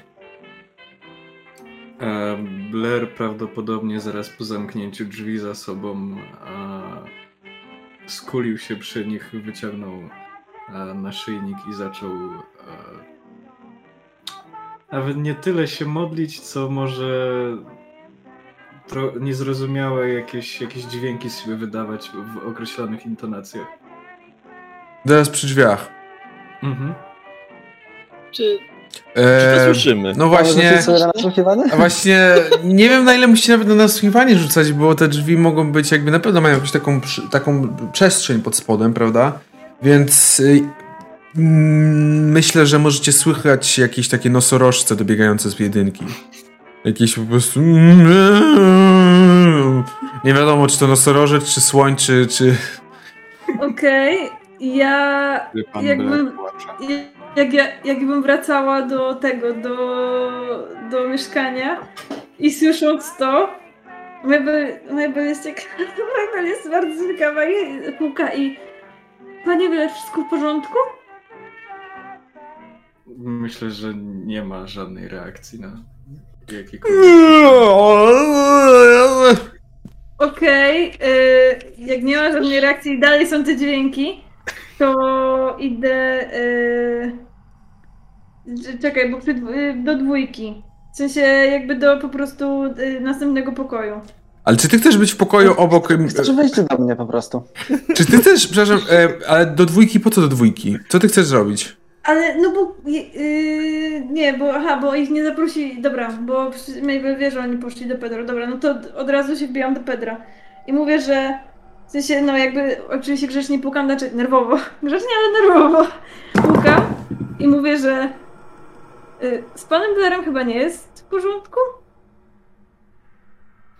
E, Blair prawdopodobnie zaraz po zamknięciu drzwi za sobą e, skulił się przy nich, wyciągnął e, naszyjnik i zaczął e, nawet nie tyle się modlić, co może niezrozumiałe jakieś, jakieś dźwięki z siebie wydawać w określonych intonacjach. Teraz przy drzwiach. Mhm. Czy Czy to słyszymy? no Właśnie... sobie? A właśnie nie wiem na ile musicie nawet na nasłuchiwanie rzucać, bo te drzwi mogą być jakby na pewno mają jakąś taką, taką przestrzeń pod spodem, prawda? Więc y, mm, myślę, że możecie słychać jakieś takie nosorożce dobiegające z jedynki. Jakieś po prostu nie wiadomo czy to nosorożec, czy słoń, czy, czy... Okej, ja Gdy pan Jakby- Blair płacze. jak ja, jakbym wracała do tego, do, do mieszkania i słysząc to, Mabel, Mabel jest ciekawa, <laughs> Mabel jest bardzo ciekawa i puka i Panie Wiele, wszystko w porządku? Myślę, że nie ma żadnej reakcji na <laughs> Okej, y, jak nie ma żadnej reakcji i dalej są te dźwięki, to idę. y, czekaj, bo y, do dwójki. W sensie jakby do po prostu y, następnego pokoju. Ale czy ty chcesz być w pokoju obok... em, Chcesz wejść do mnie po prostu. Czy ty chcesz, przepraszam, e, ale do dwójki, po co do dwójki? Co ty chcesz zrobić? Ale no bo. Yy, nie, bo aha, bo ich nie zaprosi. Dobra, bo Mabel wie, że oni poszli do Pedro. Dobra, no to od razu się wbijam do Pedra. I mówię, że. W sensie, no jakby oczywiście grzecznie pukam, znaczy nerwowo. <laughs> Grzecznie, ale nerwowo. Pukam i mówię, że. y, z panem Blairem chyba nie jest w porządku?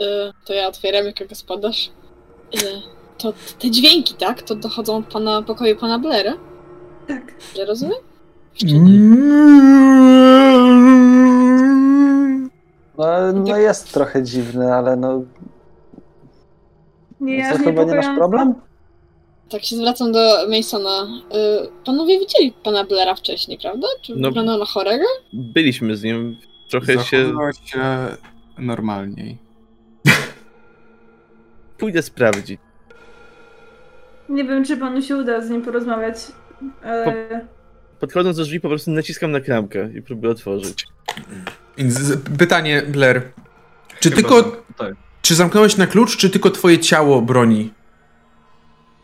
y, to ja otwieram, jak gospodarz. Y, to te dźwięki, tak? To dochodzą od pana pokoju pana Blaira? Tak. Ja rozumiem? No, no jest trochę dziwny, ale no... Nie, ja chyba nie masz problem? Tak się zwracam do Masona. Y, panowie widzieli pana Blaira wcześniej, prawda? Czy No. wyglądał na chorego? Byliśmy z nim. Trochę się. Się normalniej. <laughs> Pójdę sprawdzić. Nie wiem, czy panu się uda z nim porozmawiać. Ale... podchodząc do drzwi po prostu naciskam na klamkę i próbuję otworzyć. Pytanie, Blair. Czy Chyba, tylko. Tak. Czy zamknąłeś na klucz, czy tylko twoje ciało broni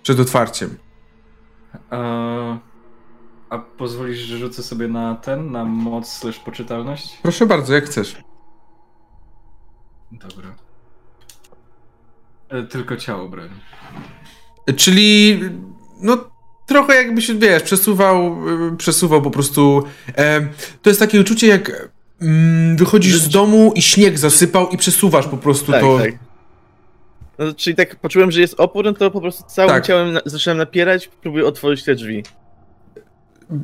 przed otwarciem? A, a pozwolisz, że rzucę sobie na ten, na moc slash poczytalność? Proszę bardzo, jak chcesz. Dobra. E, Tylko ciało broni. Czyli, no, trochę jakbyś, wiesz, przesuwał, y, przesuwał po prostu. E, to jest takie uczucie, jak mm, wychodzisz z domu i śnieg zasypał i przesuwasz po prostu Tak, to. tak. No, czyli tak poczułem, że jest opór, no to po prostu całym Tak. ciałem na, zacząłem napierać, próbuję otworzyć te drzwi.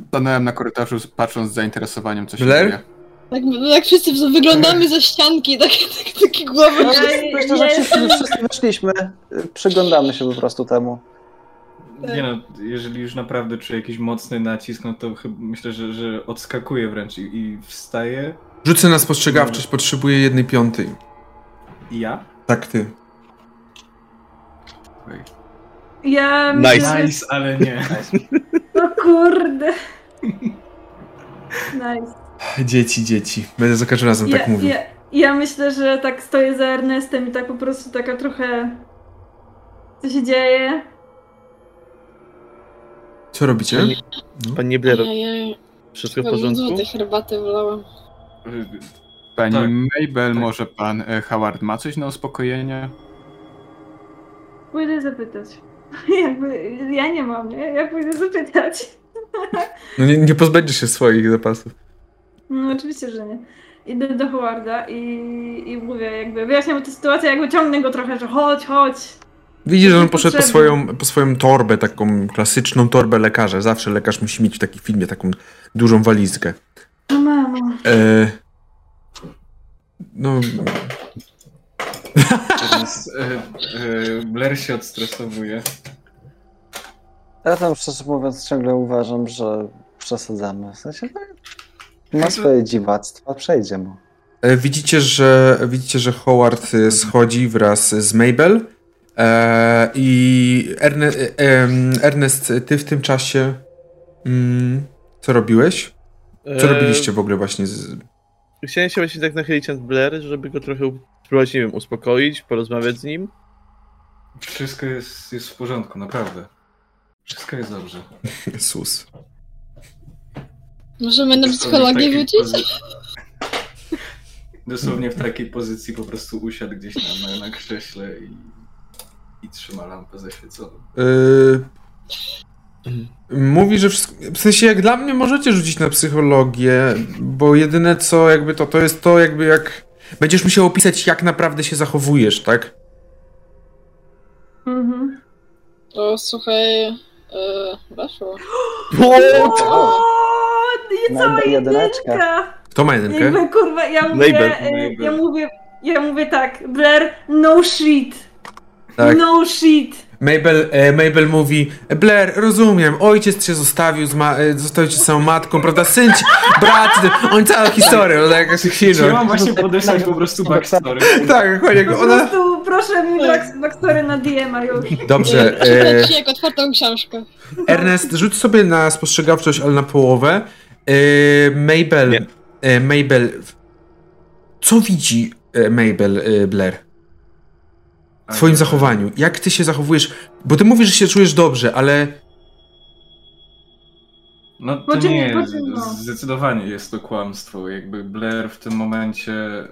Stanąłem na korytarzu, patrząc z zainteresowaniem, co się Blair? dzieje. Tak, tak wszyscy <laughs> wyglądamy za ścianki, takie, takie, takie głowy. Ja- Myślę, że wszyscy, wszyscy wyszliśmy, przyglądamy się po prostu temu. Tak. Nie no, jeżeli już naprawdę czuję jakiś mocny nacisk, no to chyba myślę, że, że odskakuję wręcz i, i wstaję. Rzucę na spostrzegawczość, potrzebuję jednej piątej. I ja? Tak, ty. Ja Nice. myślę, Nice, ale nie. O kurde. Nice. Dzieci, dzieci. Będę za każdym razem Ja, tak mówił. ja, ja myślę, że tak stoję za Ernestem i tak po prostu taka trochę... Co się dzieje? Co robicie? Pani- Panie Blair, Ojej, wszystko w porządku? tej herbaty wlałam. Pani Tak. Mabel, Tak. może pan e, Howard ma coś na uspokojenie? Pójdę zapytać. <laughs> Jakby, ja nie mam, nie? Ja pójdę zapytać. No nie, nie pozbędziesz się swoich zapasów. No oczywiście, że nie. Idę do Howarda i, i mówię jakby, wyjaśniam mu tę sytuację, jakby ciągnę go trochę, że chodź, chodź. Widzisz, że on poszedł po swoją, po swoją torbę, taką klasyczną torbę lekarza. Zawsze lekarz musi mieć w takim filmie taką dużą walizkę. No mamo. E, no, <laughs> Więc e, e, Blair się odstresowuje. Ja tam szczerze mówiąc ciągle uważam, że przesadzamy. W sensie no, ma swoje dziwactwa, przejdzie mu. e, widzicie, że, widzicie, że Howard schodzi wraz z Mabel i Erne, e, Ernest, ty w tym czasie mm, co robiłeś? Co E, robiliście w ogóle właśnie z... Chciałem się właśnie tak nachylić nad Blair, żeby go trochę spróbować, nie wiem, uspokoić, porozmawiać z nim. Wszystko jest, jest w porządku, naprawdę. Wszystko jest dobrze. <laughs> Jezus. Możemy na psychologię wrócić? Dosłownie w takiej pozycji po prostu usiadł gdzieś na, na, na krześle i, i trzyma lampę zaświeconą. Yy, mówi, że wszystko, w sensie jak dla mnie możecie rzucić na psychologię, bo jedyne co jakby to, to jest to jakby jak będziesz musiał opisać jak naprawdę się zachowujesz, tak? Mhm. To słuchaj, yy, weszło. <gasps> O, niecała Mabel jedyneczka. jedynka. Kto ma jedynkę? Jakby kurwa, ja mówię, Mabel, e, ja mówię, ja mówię tak, Blair, no shit. Tak. No shit. Mabel, e, Mabel mówi, Blair, rozumiem, ojciec cię zostawił, ma- e, zostawił cię z samą matką, prawda, syn ci, brat, on cała historia, no jakaś Czy ja chwilę. mam właśnie podesłać po prostu backstory? Tak, dokładnie, Po ona... prostu proszę mi back- backstory na DM-a już. Dobrze, e, Czytać ci jak otwartą książkę. Ernest, rzuć sobie na spostrzegawczość, ale na połowę. E, Mabel, Nie. e, Mabel, co widzi e, Mabel e, Blair twoim zachowaniu? Jak ty się zachowujesz? Bo ty mówisz, że się czujesz dobrze, ale No to nie, no. zdecydowanie jest to kłamstwo. Jakby Blair w tym momencie e,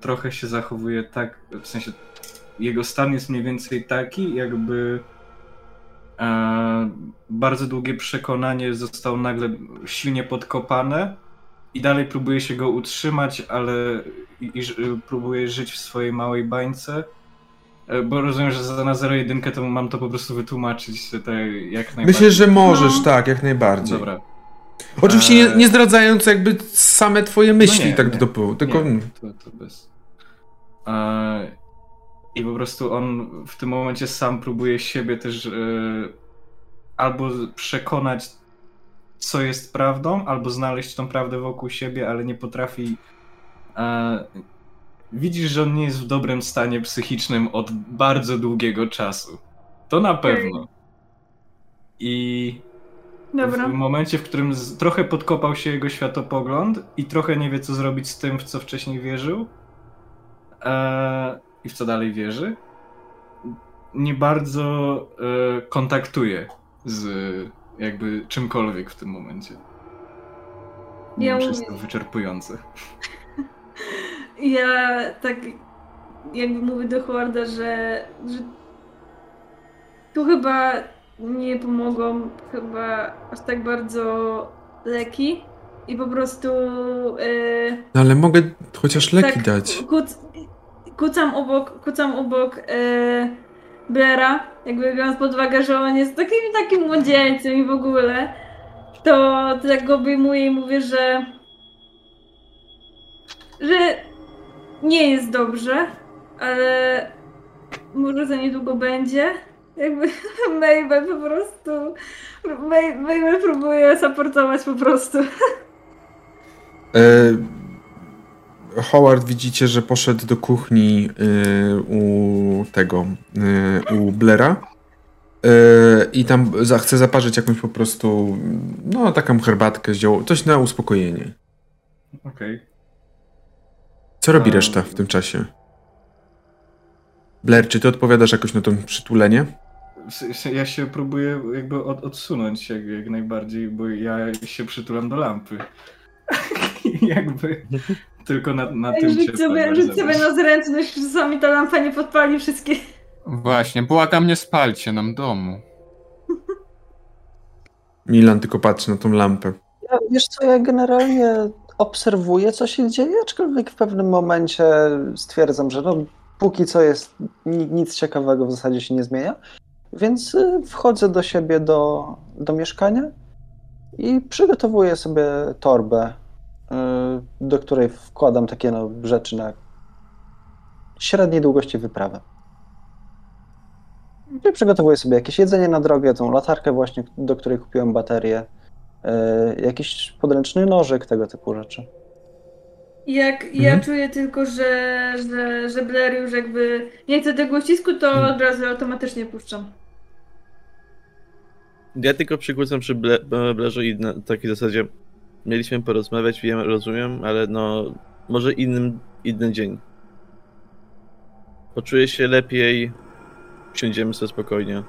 trochę się zachowuje tak, w sensie jego stan jest mniej więcej taki, jakby e, bardzo długie przekonanie zostało nagle silnie podkopane i dalej próbuje się go utrzymać, ale i, i, próbuje żyć w swojej małej bańce. E, Bo rozumiem, że za na 0,1 to mam to po prostu wytłumaczyć te, jak najbardziej. myślę, że możesz, No. tak, jak najbardziej. Dobra. Oczywiście nie, Eee. nie zdradzając jakby same twoje myśli, No nie, tak nie, do pół, tylko... Nie, to, to bez. E, I po prostu on w tym momencie sam próbuje siebie też e, albo przekonać, co jest prawdą, albo znaleźć tą prawdę wokół siebie, ale nie potrafi. Widzisz, że on nie jest w dobrym stanie psychicznym od bardzo długiego czasu. To na pewno. I Dobra. W momencie, w którym trochę podkopał się jego światopogląd i trochę nie wie, co zrobić z tym, w co wcześniej wierzył e, i w co dalej wierzy, nie bardzo e, kontaktuje z jakby czymkolwiek w tym momencie. Nie Ja wiem, jest to wyczerpujące. <laughs> Ja tak jakby mówię do Howarda, że, że tu chyba nie pomogą chyba aż tak bardzo leki i po prostu yy, No ale mogę chociaż leki tak dać. Kuc, kucam obok, kucam obok yy, Blaira, jakby biorąc pod uwagę, że on jest takim takim młodzieńcem i w ogóle, to, to tak go obejmuję i mówię, że że nie jest dobrze, ale może za niedługo będzie. Jakby <laughs> Mabel po prostu. Mabel próbuje supportować po prostu. E, Howard widzicie, że poszedł do kuchni e, u tego, e, u Blera e, i tam za, chce zaparzyć jakąś po prostu, no taką herbatkę zioło, coś na uspokojenie. Okej. Co robi reszta w tym czasie? Blair, czy ty odpowiadasz jakoś na to przytulenie? Ja się próbuję jakby od, odsunąć jak, jak najbardziej, bo ja się przytulam do lampy. <laughs> Jakby tylko na, na tym Rzuć się sobie, rzuć sobie na zręczność, że czasami ta lampa nie podpali wszystkie. Właśnie, błagam, nie spalcie nam domu. Milan tylko patrzy na tą lampę. Ja, wiesz co, ja generalnie obserwuję, co się dzieje, aczkolwiek w pewnym momencie stwierdzam, że no, póki co jest ni- nic ciekawego w zasadzie się nie zmienia, więc y, wchodzę do siebie do, do mieszkania i przygotowuję sobie torbę, y, do której wkładam takie no, rzeczy na średniej długości wyprawę. I przygotowuję sobie jakieś jedzenie na drogę, tą latarkę właśnie, do której kupiłem baterię, jakiś podręczny nożyk, tego typu rzeczy. Jak ja Mhm. czuję tylko, że, że, że Blair już jakby nie chce tego ucisku, to Mhm. od razu automatycznie puszczam. Ja tylko przykłócam przy e, Blerze i na takiej zasadzie mieliśmy porozmawiać, wiem, rozumiem, ale no może innym, inny dzień. Poczuję się lepiej, siądziemy sobie spokojnie.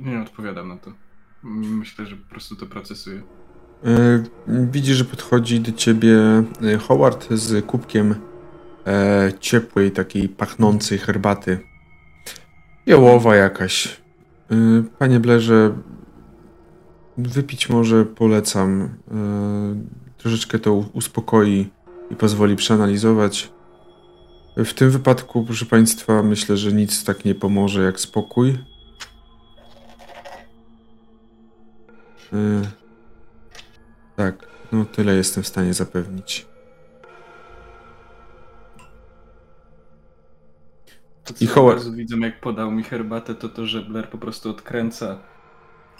Nie odpowiadam na to. Myślę, że po prostu to procesuję. E, Widzisz, że podchodzi do ciebie e, Howard z kubkiem e, ciepłej, takiej pachnącej herbaty. Jołowa jakaś. Panie Blerze, wypić może polecam. Troszeczkę to uspokoi i pozwoli przeanalizować. W tym wypadku, proszę Państwa, myślę, że nic tak nie pomoże jak spokój. E, tak, no tyle jestem w stanie zapewnić. To, co I Howard- bardzo widzę, jak podał mi herbatę, to to, że Blair po prostu odkręca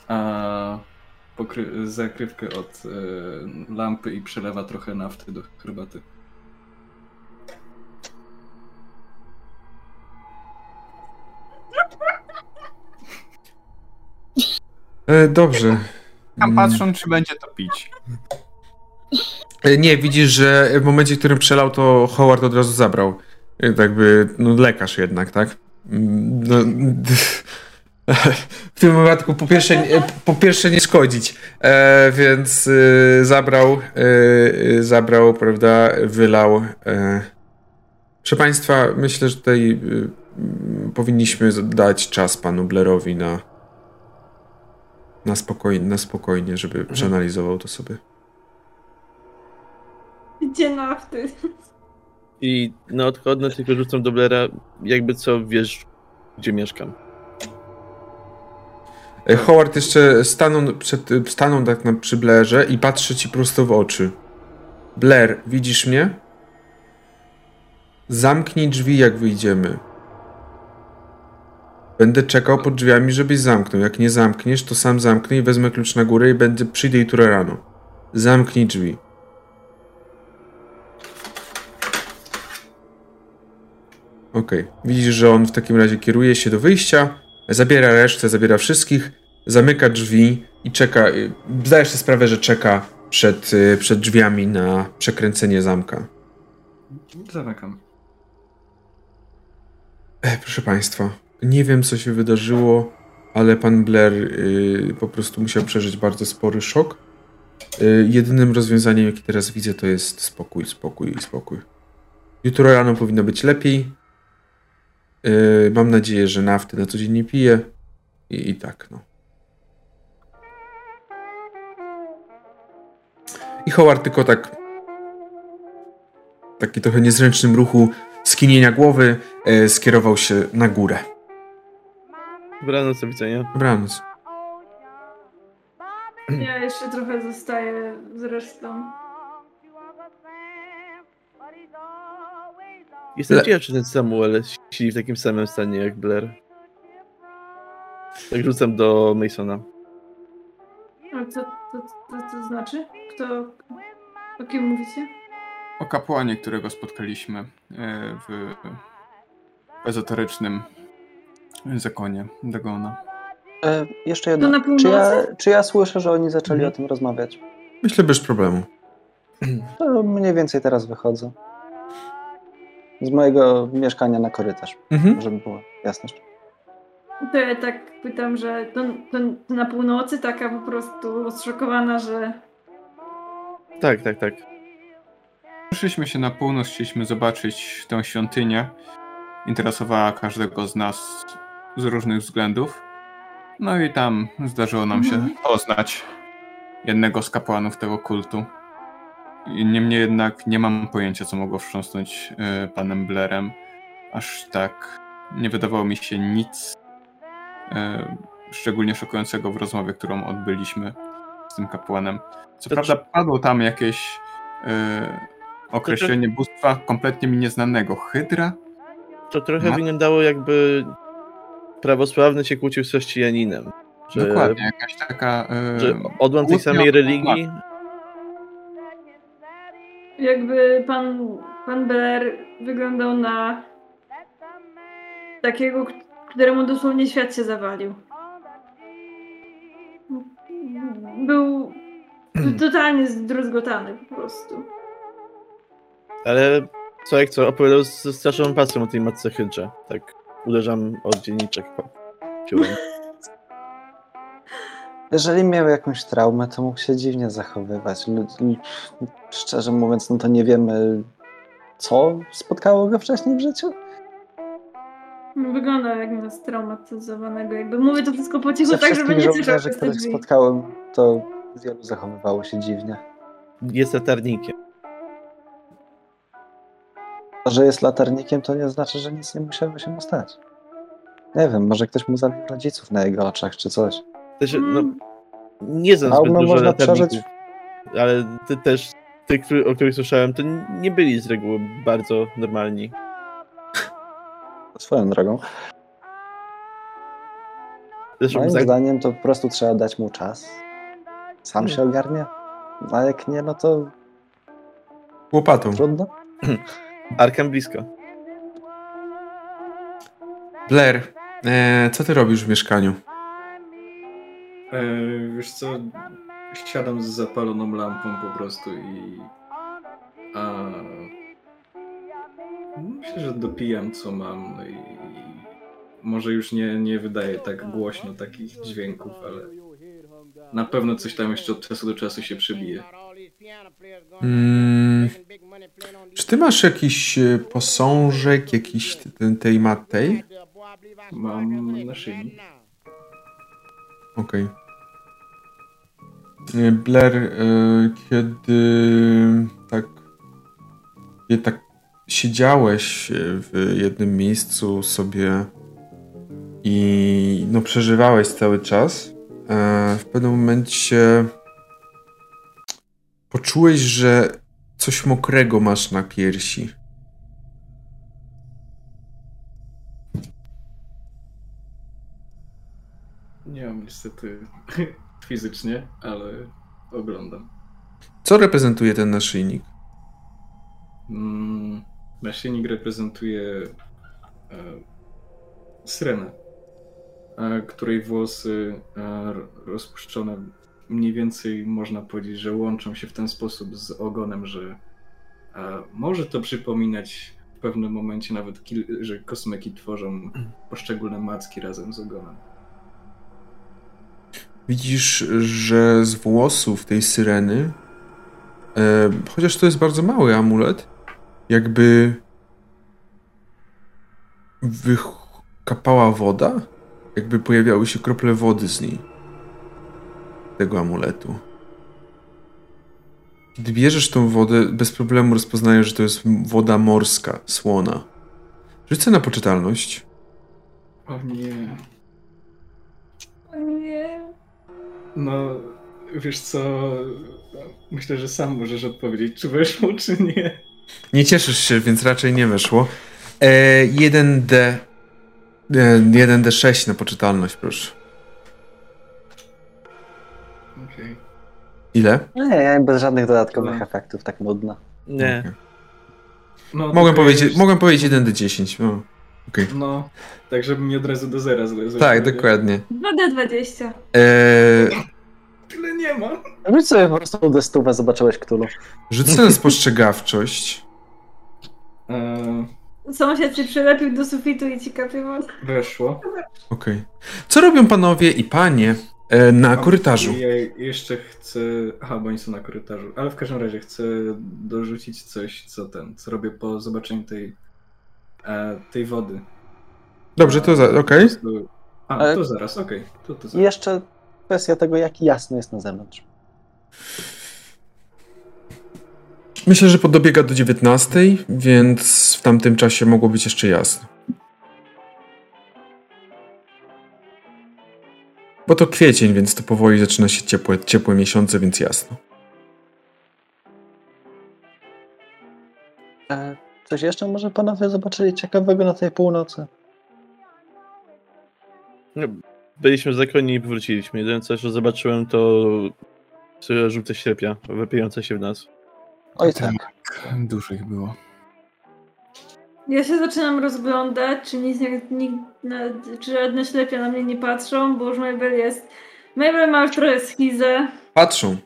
a pokry- zakrywkę od e, lampy i przelewa trochę nafty do herbaty. E, dobrze. Tam Mm, patrzą, czy będzie to pić. e, Nie, widzisz, że w momencie, w którym przelał, to Howard od razu zabrał. E, Tak by, no lekarz jednak, tak? Mm, No, <laughs> w tym wypadku po pierwsze, nie- po pierwsze nie szkodzić, e, więc e, zabrał, e, e, zabrał, prawda, wylał. E. Proszę Państwa, myślę, że tutaj e, powinniśmy dać czas panu Blairowi na, na, spokojnie, na spokojnie, żeby przeanalizował to sobie. Gdzie nafty? I na odchodne tylko rzucam do Blera, jakby co wiesz, gdzie mieszkam. E, Howard jeszcze stanął, przed, stanął tak na, przy Blairze i patrzy ci prosto w oczy. Blair, widzisz mnie? Zamknij drzwi, jak wyjdziemy. Będę czekał pod drzwiami, żebyś zamknął. Jak nie zamkniesz, to sam zamknę i wezmę klucz na górę i będę przyjdę jutro rano. Zamknij drzwi. Okej. Widzisz, że on w takim razie kieruje się do wyjścia zabiera resztę, zabiera wszystkich, zamyka drzwi i czeka. y, Zdajesz sobie sprawę, że czeka przed, y, przed drzwiami na przekręcenie zamka. Zamykam. E, proszę Państwa, nie wiem co się wydarzyło, ale pan Blair y, po prostu musiał przeżyć bardzo spory szok. Y, jedynym rozwiązaniem, jakie teraz widzę, to jest spokój, spokój i spokój. Jutro rano powinno być lepiej. Y, mam nadzieję, że nafty na co dzień nie pije. I, I tak, no. I Howard tylko tak taki trochę niezręcznym ruchu skinienia głowy e, skierował się na górę. Dobranoc, do widzenia. Dobranoc. Ja jeszcze trochę zostaję z resztą. Jestem Le- ciekaw, czy ten Samuel siedzi w takim samym stanie jak Blair. Tak rzucam do Masona. A co to, to, to znaczy? Kto... O kim mówicie? O kapłanie, którego spotkaliśmy e, w ezoterycznym zakonie Dagona. E, jeszcze jedno. Czy ja, czy ja słyszę, że oni zaczęli Mhm. o tym rozmawiać? Myślę bez problemu. To mniej więcej teraz wychodzę. Z mojego mieszkania na korytarz, Mhm. żeby była jasność. To ja tak pytam, że to, to, to na północy taka po prostu zszokowana, że Tak, tak, tak. Ruszyliśmy się na północ, chcieliśmy zobaczyć tę świątynię. Interesowała każdego z nas z różnych względów. No i tam zdarzyło nam się Mhm. poznać jednego z kapłanów tego kultu. Niemniej jednak nie mam pojęcia, co mogło wstrząsnąć e, panem Blairem. Aż tak nie wydawało mi się nic e, szczególnie szokującego w rozmowie, którą odbyliśmy z tym kapłanem. Co To prawda padło tam jakieś e, określenie bóstwa kompletnie mi nieznanego. Hydra? To trochę Ma- wyglądało jakby prawosławny się kłócił z chrześcijaninem. Że, Dokładnie, jakaś taka... e, że odłam tej samej religii. jakby pan, pan Blair wyglądał na takiego, któremu dosłownie świat się zawalił. Był totalnie zdruzgotany po prostu. Ale co jak co, opowiadał ze straszną pasją o tej matce Hydrze. Tak uderzam od dzienniczek. po- piórem. <laughs> Jeżeli miał jakąś traumę, to mógł się dziwnie zachowywać. Szczerze mówiąc, no to nie wiemy, co spotkało go wcześniej w życiu. Wyglądał jak na straumatyzowanego. Jakby mówię to wszystko po cichu, Ze tak żeby nie słyszał których spotkałem, to wielu zachowywało się dziwnie. Jest latarnikiem. To, że jest latarnikiem, to nie znaczy, że nic nie musiało się mu stać. Nie wiem, może ktoś mu zabił rodziców na jego oczach, czy coś. Też, no, Mm. nie znam zbyt dużo można latarników. przeżyć. Ale ty też, tych, o których słyszałem, to nie byli z reguły bardzo normalni. Swoją drogą. Zresztą Moim za- zdaniem to po prostu trzeba dać mu czas. Sam się ogarnie. A jak nie, no to Łopatą. trudno. <clears throat> Arkham blisko. Blair, e, co ty robisz w mieszkaniu? E, wiesz co, siadam z zapaloną lampą po prostu i... A... Myślę, że dopijam co mam no i... Może już nie, nie wydaje tak głośno takich dźwięków, ale na pewno coś tam jeszcze od czasu do czasu się przebije. Mm, czy ty masz jakiś e, posążek, jakiś ten- tej matej? Mam naszyjnik. Okej. E, Blair, e, kiedy tak, kiedy tak siedziałeś w jednym miejscu sobie i no przeżywałeś cały czas, w pewnym momencie poczułeś, że coś mokrego masz na piersi. Nie mam niestety <laughs> fizycznie, ale oglądam. Co reprezentuje ten naszyjnik? Mm, naszyjnik reprezentuje e, syrenę. E, której włosy e, rozpuszczone mniej więcej można powiedzieć, że łączą się w ten sposób z ogonem, że e, może to przypominać w pewnym momencie nawet, że kosmeki tworzą poszczególne macki razem z ogonem. Widzisz, że z włosów tej syreny, e, chociaż to jest bardzo mały amulet, jakby wykapała woda, jakby pojawiały się krople wody z niej. Tego amuletu. Kiedy bierzesz tą wodę, bez problemu rozpoznajesz, że to jest woda morska, słona. Rzucę na poczytalność. O nie. O nie. No, wiesz co, myślę, że sam możesz odpowiedzieć, czy weszło, czy nie. Nie cieszysz się, więc raczej nie weszło. E, 1D. E, 1D6 na poczytalność, proszę. Okej. Ile? Nie, ja bez żadnych dodatkowych No. efektów, tak nudno. Nie. Okej. No, Mogłem, powiedzieć, jest- mogłem powiedzieć 1D10. No. okej. No, tak żeby mi od razu do zera zle- Tak, dokładnie. 2D20. E, nie? Tyle nie ma. Rzuć sobie po prostu do stówę, zobaczyłeś Ktulu. rzucę na spostrzegawczość. Eee, Sąsiad się przylepił do sufitu i ci kapie wodę. weszło. Okej. Co robią panowie i panie e, na korytarzu? Ja jeszcze chcę. Aha, bo oni są na korytarzu. Ale w każdym razie chcę dorzucić coś, co ten, co robię po zobaczeniu tej, e, tej wody. Dobrze, to za. E, Okej. prostu- A, Ale- to zaraz, okej. To, to I zaraz. jeszcze kwestia tego, jak jasno jest na zewnątrz. Myślę, że dobiega do 19, więc w tamtym czasie mogło być jeszcze jasno. Bo to kwiecień, więc to powoli zaczyna się ciepłe, ciepłe miesiące, więc jasno. E, Coś jeszcze może panowie zobaczyli ciekawego na tej północy? Byliśmy w zakonie i powróciliśmy. Jedyne co jeszcze zobaczyłem to żółte ślepia wypijające się w nas. Oj tak. Dużo ich było. Ja się zaczynam rozglądać, czy nic nie, nikt czy żadne ślepia na mnie nie patrzą, bo już Mabel jest. Mabel ma już trochę schizę. Patrzą.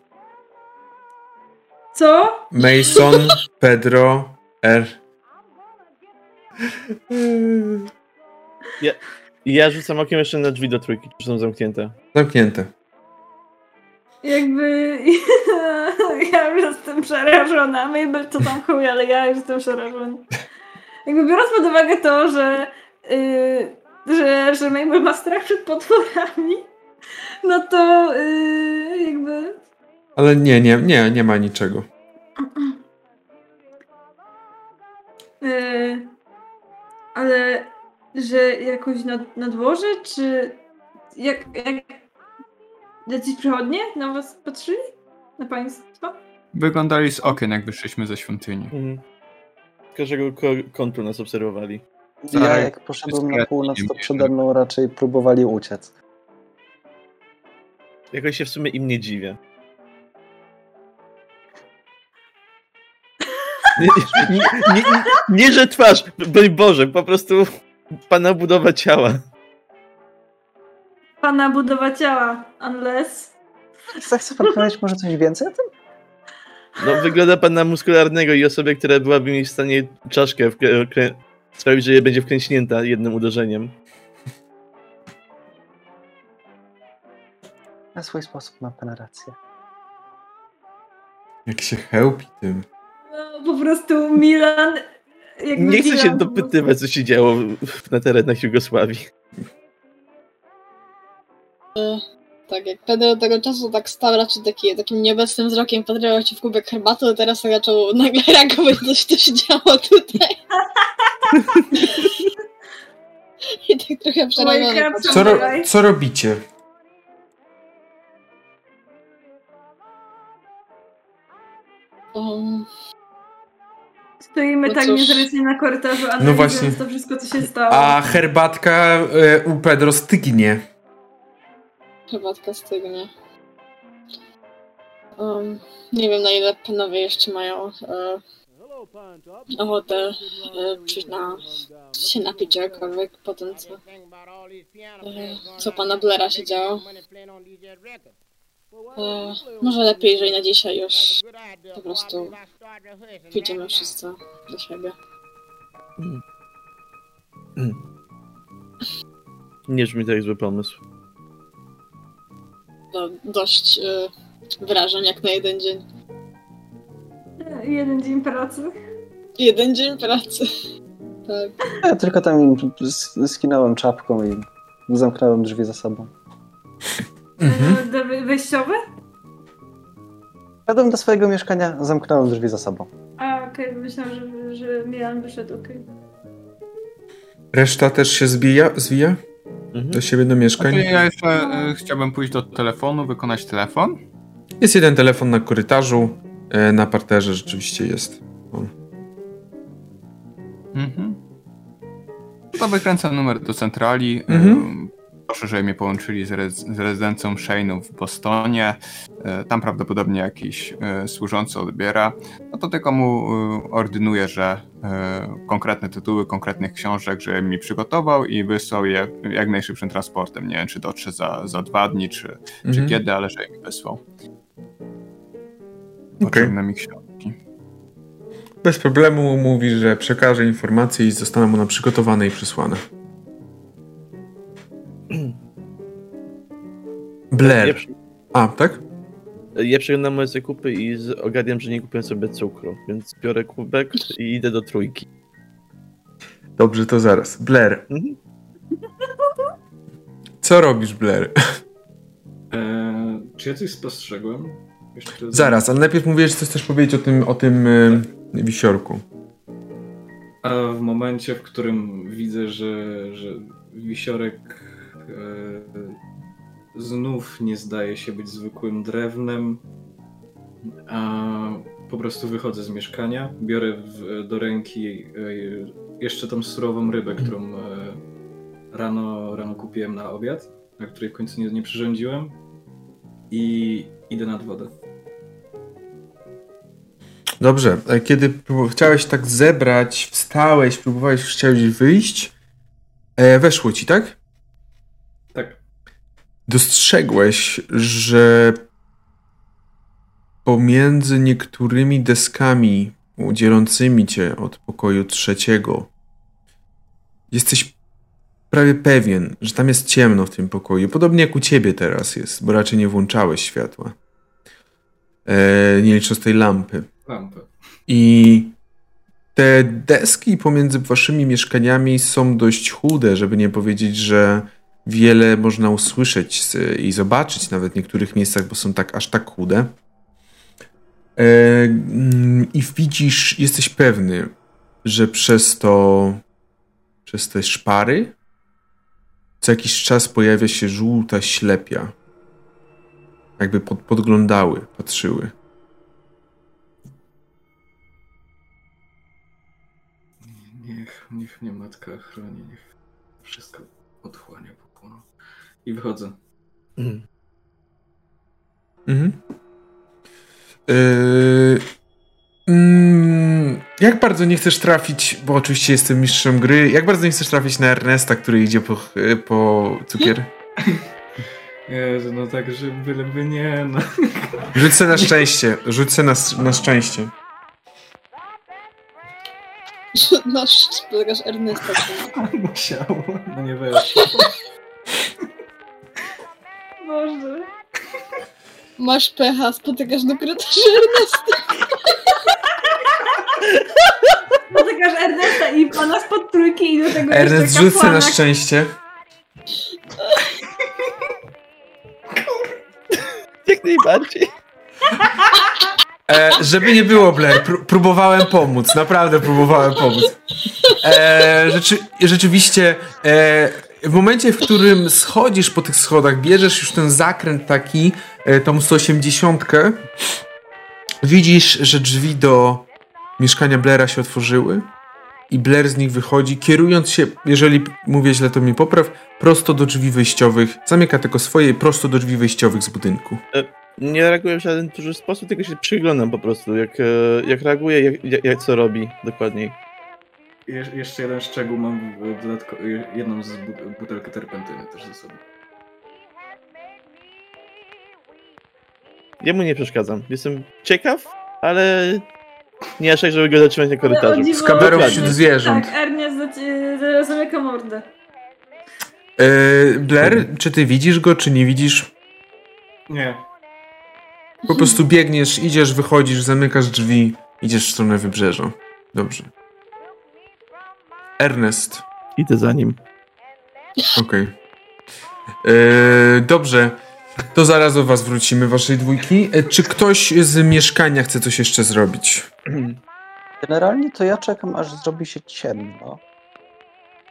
Co? Mason, <laughs> Pedro, R. I ja rzucam okiem jeszcze na drzwi do trójki, czy są zamknięte. Zamknięte. Jakby <laughs> <laughs> ja już jestem przerażona. Mabel to tam chuj, ale ja już jestem przerażona. Jakby biorąc pod uwagę to, że, yy, że, że Mabel ma strach przed potworami, no to yy, jakby Ale nie, nie, nie, nie ma niczego. yy, ale że jakoś na, na dworze, czy jak, jak jacyś przechodnie na was patrzyli? Na państwa? Wyglądali z okien, jak wyszliśmy ze świątyni. Mhm. Z każdego kątu nas obserwowali. Ja Tak, jak poszedłem na północ, to przede mną raczej próbowali uciec. Jakoś się w sumie im nie dziwię. Nie, nie, nie, nie, nie że twarz, broń Boże, po prostu pana budowa ciała. Pana budowa ciała, unless... Zechce pan powiedzieć może coś więcej o tym? No, wygląda pan na muskularnego i osobę, która byłaby mi w stanie czaszkę wkrę- sprawić, że będzie wkręśnięta jednym uderzeniem. Na swój sposób ma pan rację. Jak się chełpi tym. No, po prostu Milan... Jakby Nie chcę się dopytywać, co się działo na terenach Jugosławii. Tak, jak Pedro tego czasu tak stał raczej taki, takim nieobecnym wzrokiem, patrywał się w kubek herbaty, to teraz zaczął <laughs> nagle reagować, coś tu się działo tutaj. <laughs> I tak trochę przerażony. Patrzył. Co, ro, co robicie? Um, Stoimy No tak cóż. niezręcznie na korytarzu, No analizując właśnie. to wszystko, co się stało. A herbatka e, u Pedro stygnie. Herbatka stygnie. Um, nie wiem na ile panowie jeszcze mają e, ochotę e, przyjść na się napić czegokolwiek po tym, co, e, co pana Blaira się działo. E, może lepiej, jeżeli na dzisiaj już po prostu pójdziemy wszyscy do siebie. Nie brzmi to jak zły pomysł. No, dość e, wrażeń jak na jeden dzień. Jeden dzień pracy. Jeden dzień pracy. <laughs> Tak. Ja tylko tam im skinąłem czapką i zamknąłem drzwi za sobą. Mhm. Do wy- wejściowe? Wszedłem do swojego mieszkania, zamknąłem drzwi za sobą. A, okej, myślałam, że, że Milan wyszedł, okej. Reszta też się zbija, zwija Mhm. do siebie do mieszkań. ja jeszcze e, chciałbym pójść do telefonu, wykonać telefon. Jest jeden telefon na korytarzu, e, na parterze rzeczywiście jest. Mhm. To wykręcam numer do centrali. Mhm. Ym, Proszę, żeby mnie połączyli z, rez- z rezydencją Shane'ów w Bostonie. E, Tam prawdopodobnie jakiś e, służący odbiera. No to tylko mu e, ordynuję, że konkretne tytuły konkretnych książek, że mi przygotował i wysłał je jak najszybszym transportem. Nie wiem, czy dotrze za, za dwa dni, czy, czy Mhm. kiedy, ale że mi wysłał. Potrzebne mi książki. Bez problemu mówi, że przekaże informacje i zostaną one przygotowane i przysłane. <clears throat> Blair. A, tak? ja przeglądam moje zakupy i ogarniam, że nie kupiłem sobie cukru, więc biorę kubek i idę do trójki. Dobrze, to zaraz. Blair. Mhm. <laughs> Co robisz, Blair? E, czy ja coś spostrzegłem? Jeszcze Zaraz, ale najpierw że coś chcesz powiedzieć o tym, o tym y, wisiorku. A w momencie, w którym widzę, że, że wisiorek e, znów nie zdaje się być zwykłym drewnem, a po prostu wychodzę z mieszkania, biorę w, do ręki e, jeszcze tą surową rybę, którą e, rano, rano kupiłem na obiad, na której w końcu nie, nie przyrządziłem i idę nad wodę. Dobrze, a kiedy chciałeś tak zebrać, wstałeś, próbowałeś, chciałeś wyjść, e, weszło ci? Tak. Dostrzegłeś, że pomiędzy niektórymi deskami dzielącymi cię od pokoju trzeciego jesteś prawie pewien, że tam jest ciemno w tym pokoju. Podobnie jak u ciebie teraz jest, bo raczej nie włączałeś światła. E, nie licząc tej lampy. Lampę. I te deski pomiędzy waszymi mieszkaniami są dość chude, żeby nie powiedzieć, że wiele można usłyszeć z, i zobaczyć nawet w niektórych miejscach, bo są tak aż tak chude. E, mm, I widzisz, jesteś pewny, że przez to, przez te szpary, co jakiś czas pojawia się żółta ślepia. Jakby pod, podglądały, patrzyły. Niech, niech mnie matka chroni, niech I wychodzę. Mhm. Mhm. Yy, mm, jak bardzo nie chcesz trafić, bo oczywiście jestem mistrzem gry, jak bardzo nie chcesz trafić na Ernesta, który idzie po, ch- po cukier? <laughs> Jezu, no tak, że byleby nie, no. Rzuć se na szczęście, rzuć se na, na szczęście. Masz, spotykasz Ernesta. <laughs> Musiało, no nie weszło. Boże. Masz pecha, spotykasz na korytarzu Ernesta. Spotykasz Ernesta i pana spod trójki i do tego Ernest, jeszcze rzuć se na szczęście. Jak najbardziej. E, żeby nie było, Blair, pró- próbowałem pomóc, naprawdę próbowałem pomóc. E, rzeczy, rzeczywiście, e, w momencie, w którym schodzisz po tych schodach, bierzesz już ten zakręt taki, e, tą 180, widzisz, że drzwi do mieszkania Blaira się otworzyły i Blair z nich wychodzi, kierując się, jeżeli mówię źle, to mi popraw, prosto do drzwi wyjściowych, zamyka tylko swoje, prosto do drzwi wyjściowych z budynku. nie reaguję w żaden duży sposób, tylko się przyglądam po prostu, jak, e, jak reaguje, jak, jak, jak co robi dokładniej. Je, jeszcze jeden szczegół mam jedną z bu- butelkę terpentyny też ze sobą. Jemu nie przeszkadzam. Jestem ciekaw, ale nie aż tak, żeby go zatrzymać na korytarzu. o dziwo- Z kamerą wśród zwierząt. Tak, Ernest zamyka mordę. E, Blair, czy ty widzisz go, czy nie widzisz? Nie. Po prostu biegniesz, idziesz, wychodzisz, zamykasz drzwi, idziesz w stronę wybrzeża. Dobrze. Ernest. Idę za nim. Okej. E, Dobrze. To zaraz do was wrócimy, waszej dwójki. E, Czy ktoś z mieszkania chce coś jeszcze zrobić? Generalnie to ja czekam, aż zrobi się ciemno.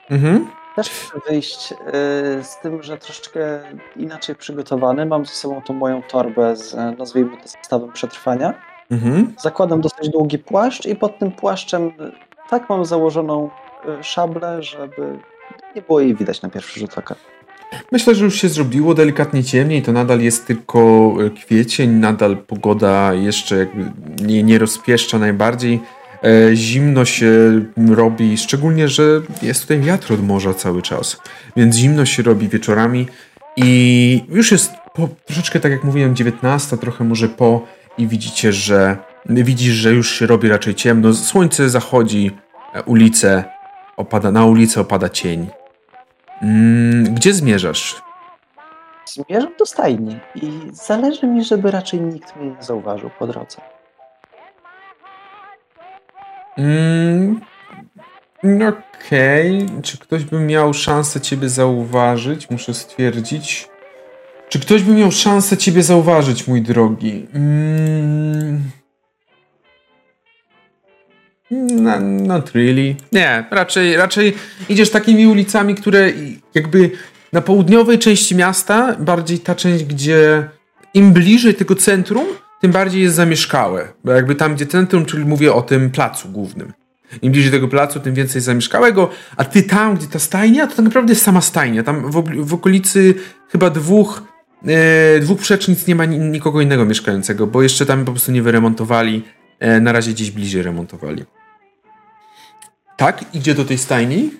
Mhm. Też chcę wyjść y, z tym, że troszeczkę inaczej przygotowany. Mam ze sobą tą moją torbę z, e, nazwijmy to, zestawem przetrwania. Mhm. Zakładam dosyć długi płaszcz i pod tym płaszczem tak mam założoną szablę, żeby nie było jej widać na pierwszy rzut oka. Myślę, że już się zrobiło delikatnie ciemniej, to nadal jest tylko e, kwiecień, nadal pogoda jeszcze jakby nie, nie rozpieszcza najbardziej. E, zimno się robi, szczególnie, że jest tutaj wiatr od morza cały czas, więc zimno się robi wieczorami i już jest po, troszeczkę tak jak mówiłem, 19, trochę może po i widzicie, że widzisz, że już się robi raczej ciemno, słońce zachodzi, e, ulice opada, na ulicę opada cień. Mm, gdzie zmierzasz? Zmierzam do stajni i zależy mi, żeby raczej nikt mnie nie zauważył po drodze. Mm, no Okej. Czy ktoś by miał szansę ciebie zauważyć? Muszę stwierdzić. Czy ktoś by miał szansę ciebie zauważyć, mój drogi? Mm. No, not really. Nie, raczej, raczej idziesz takimi ulicami, które jakby na południowej części miasta, bardziej ta część, gdzie im bliżej tego centrum, tym bardziej jest zamieszkałe. Bo jakby tam, gdzie centrum, czyli mówię o tym placu głównym. Im bliżej tego placu, tym więcej zamieszkałego, a ty tam, gdzie ta stajnia, to tak naprawdę jest sama stajnia. Tam w, w okolicy chyba dwóch, e, dwóch przecznic nie ma ni- nikogo innego mieszkającego, bo jeszcze tam po prostu nie wyremontowali. E, na razie gdzieś bliżej remontowali. Tak, idzie do tej stajni.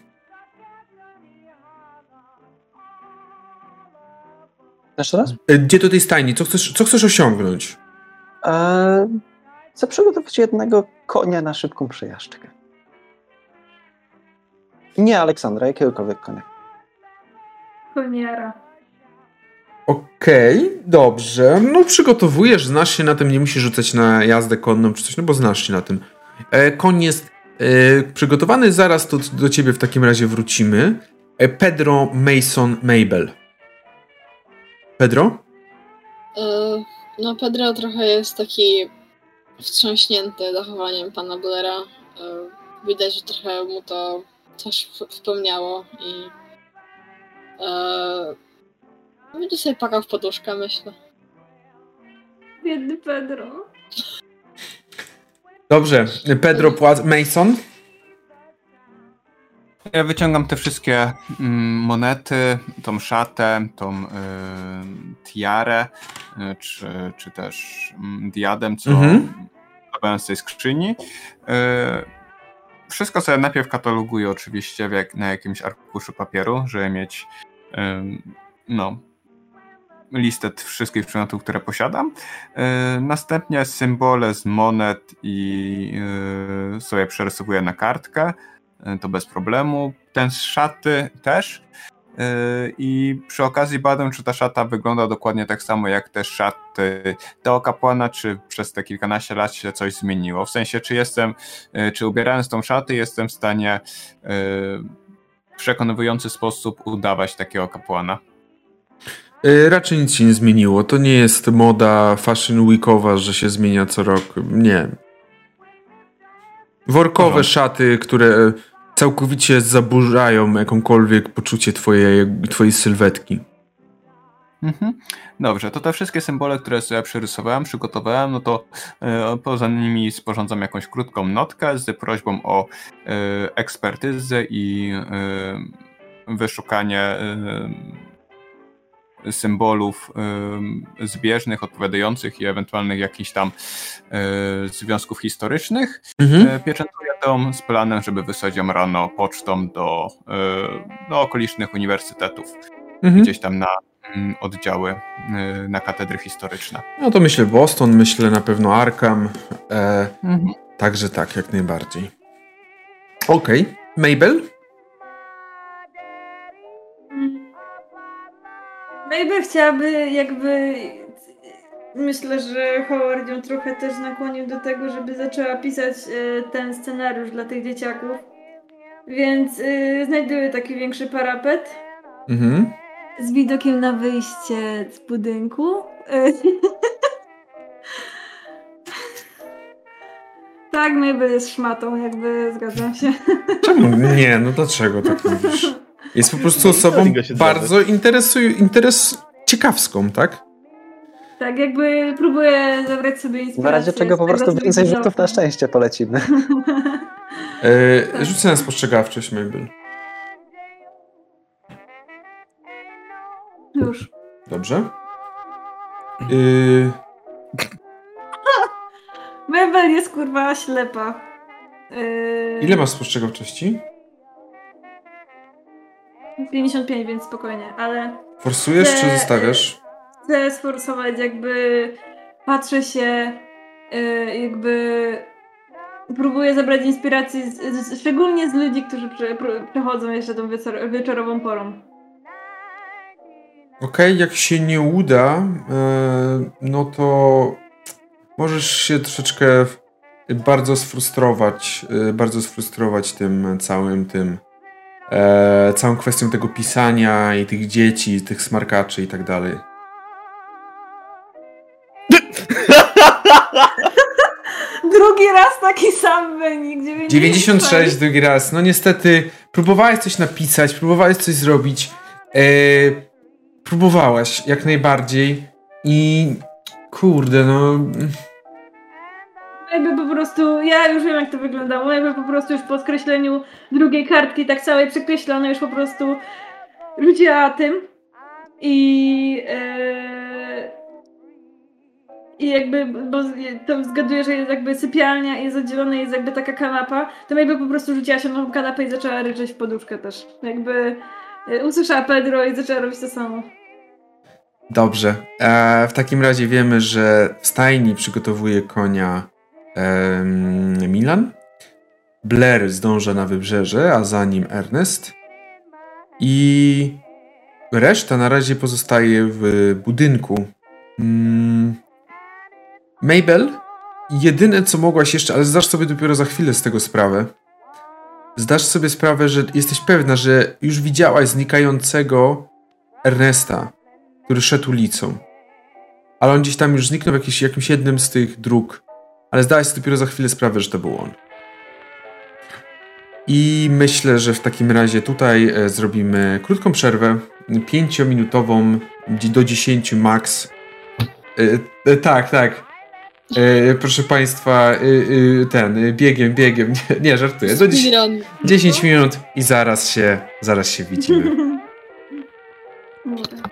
Jeszcze raz? E, Gdzie do tej stajni? Co chcesz, co chcesz osiągnąć? Eee, chcę przygotować jednego konia na szybką przejażdżkę. Nie Aleksandra, jakiegokolwiek konia. Koniara. Okej, dobrze. No przygotowujesz, znasz się na tym, nie musisz rzucać na jazdę konną czy coś, no bo znasz się na tym. E, koń jest przygotowany, zaraz to do ciebie w takim razie wrócimy. E, Pedro Mason Mabel. Pedro? E, No, Pedro trochę jest taki wstrząśnięty zachowaniem pana Blera. E, Widać, że trochę mu to coś wspomniało i e, będzie sobie pakał w poduszkę, myślę. Biedny Pedro. Dobrze, Pedro Płac Mason. Ja wyciągam te wszystkie mm, monety, tą szatę, tą y, tiarę, y, czy, czy też mm, diadem, co Mhm. z tej skrzyni. Y, wszystko sobie najpierw kataloguję oczywiście jak, na jakimś arkuszu papieru, żeby mieć ym, no, listę wszystkich przedmiotów, które posiadam. Y, następnie symbole z monet i y, sobie przerysowuję na kartkę. Y, to bez problemu. Ten z szaty też. I przy okazji badam, czy ta szata wygląda dokładnie tak samo jak te szaty tego kapłana, czy przez te kilkanaście lat się coś zmieniło. W sensie, czy jestem, czy ubierając tą szatę, jestem w stanie w przekonujący sposób udawać takiego kapłana. E, raczej nic się nie zmieniło. To nie jest moda fashion weekowa, że się zmienia co rok. Nie. Workowe Aha. szaty, które całkowicie zaburzają jakąkolwiek poczucie twojej, twojej sylwetki. Mhm. Dobrze, to te wszystkie symbole, które sobie przerysowałem, przygotowałem, no to e, poza nimi sporządzam jakąś krótką notkę z prośbą o e, ekspertyzę i e, wyszukanie e, symbolów y, zbieżnych, odpowiadających i ewentualnych jakichś tam y, związków historycznych. Mhm. E, Pieczętuje dom z planem, żeby wysłać ją rano pocztą do, y, do okolicznych uniwersytetów, Mhm. gdzieś tam na mm, oddziały, y, na katedry historyczne. No to myślę Boston, myślę na pewno Arkham. E, także tak, jak najbardziej. Okej. Mabel? Mabel chciałaby jakby... Myślę, że Howard ją trochę też nakłonił do tego, żeby zaczęła pisać e, ten scenariusz dla tych dzieciaków. Więc znajduje taki większy parapet Mhm. z widokiem na wyjście z budynku. E, <laughs> tak, Mabel jest szmatą, jakby zgadzam się. Czemu? Nie, no dlaczego tak mówisz? <laughs> Jest po prostu osobą Zgadza się bardzo interesuj, interes ciekawską, tak? Tak, jakby próbuję zabrać sobie W inspirację. razie czego po prostu więcej rzutów na szczęście polecimy. <laughs> E, rzucę na spostrzegawczość, Mabel. Już. Dobrze. Y, <laughs> Mabel jest kurwa ślepa. Yy, ile masz spostrzegawczości? 55, więc spokojnie, ale Forsujesz czy Nie, zostawiasz? chcę sforsować jakby patrzę się yy, jakby próbuję zabrać inspiracji z, z, szczególnie z ludzi, którzy prze, prze, przechodzą jeszcze tą wieczor, wieczorową porą. Okej, jak się nie uda, e, no to możesz się troszeczkę bardzo sfrustrować, e, bardzo sfrustrować tym całym tym, e, całą kwestią tego pisania i tych dzieci, tych smarkaczy i tak dalej. <laughs> Drugi raz taki sam wynik. 96. 96 drugi raz. No niestety, próbowałeś coś napisać, próbowałeś coś zrobić. E, próbowałaś jak najbardziej i kurde, no. Jakby po prostu, ja już wiem jak to wyglądało, jakby po prostu już po skreśleniu drugiej kartki, tak całej przekreślonej, już po prostu rzuciła tym i e, i jakby, bo to zgaduję, że jest jakby sypialnia jest oddzielona, jest jakby taka kanapa, to jakby po prostu rzuciła się na tą kanapę i zaczęła ryczeć w poduszkę też. Jakby e, usłyszała Pedro i zaczęła robić to samo. Dobrze. E, w takim razie wiemy, że w stajni przygotowuje konia Milan. Blair zdąża na wybrzeże, a za nim Ernest. I reszta na razie pozostaje w budynku. Mm. Mabel, jedyne co mogłaś jeszcze, ale zdasz sobie dopiero za chwilę z tego sprawę. Zdasz sobie sprawę, że jesteś pewna, że już widziałaś znikającego Ernesta który szedł ulicą. Ale on gdzieś tam już zniknął w jakiś, jakimś jednym z tych dróg. Ale zdałaś sobie dopiero za chwilę sprawę, że to był on. I myślę, że w takim razie tutaj e, zrobimy krótką przerwę, pięciominutową, do 10 max. E, e, tak, tak. E, proszę Państwa, e, ten, biegiem, biegiem, nie, nie żartuję. Do 10, Speedrun. 10 minut i zaraz się, zaraz się widzimy. <laughs>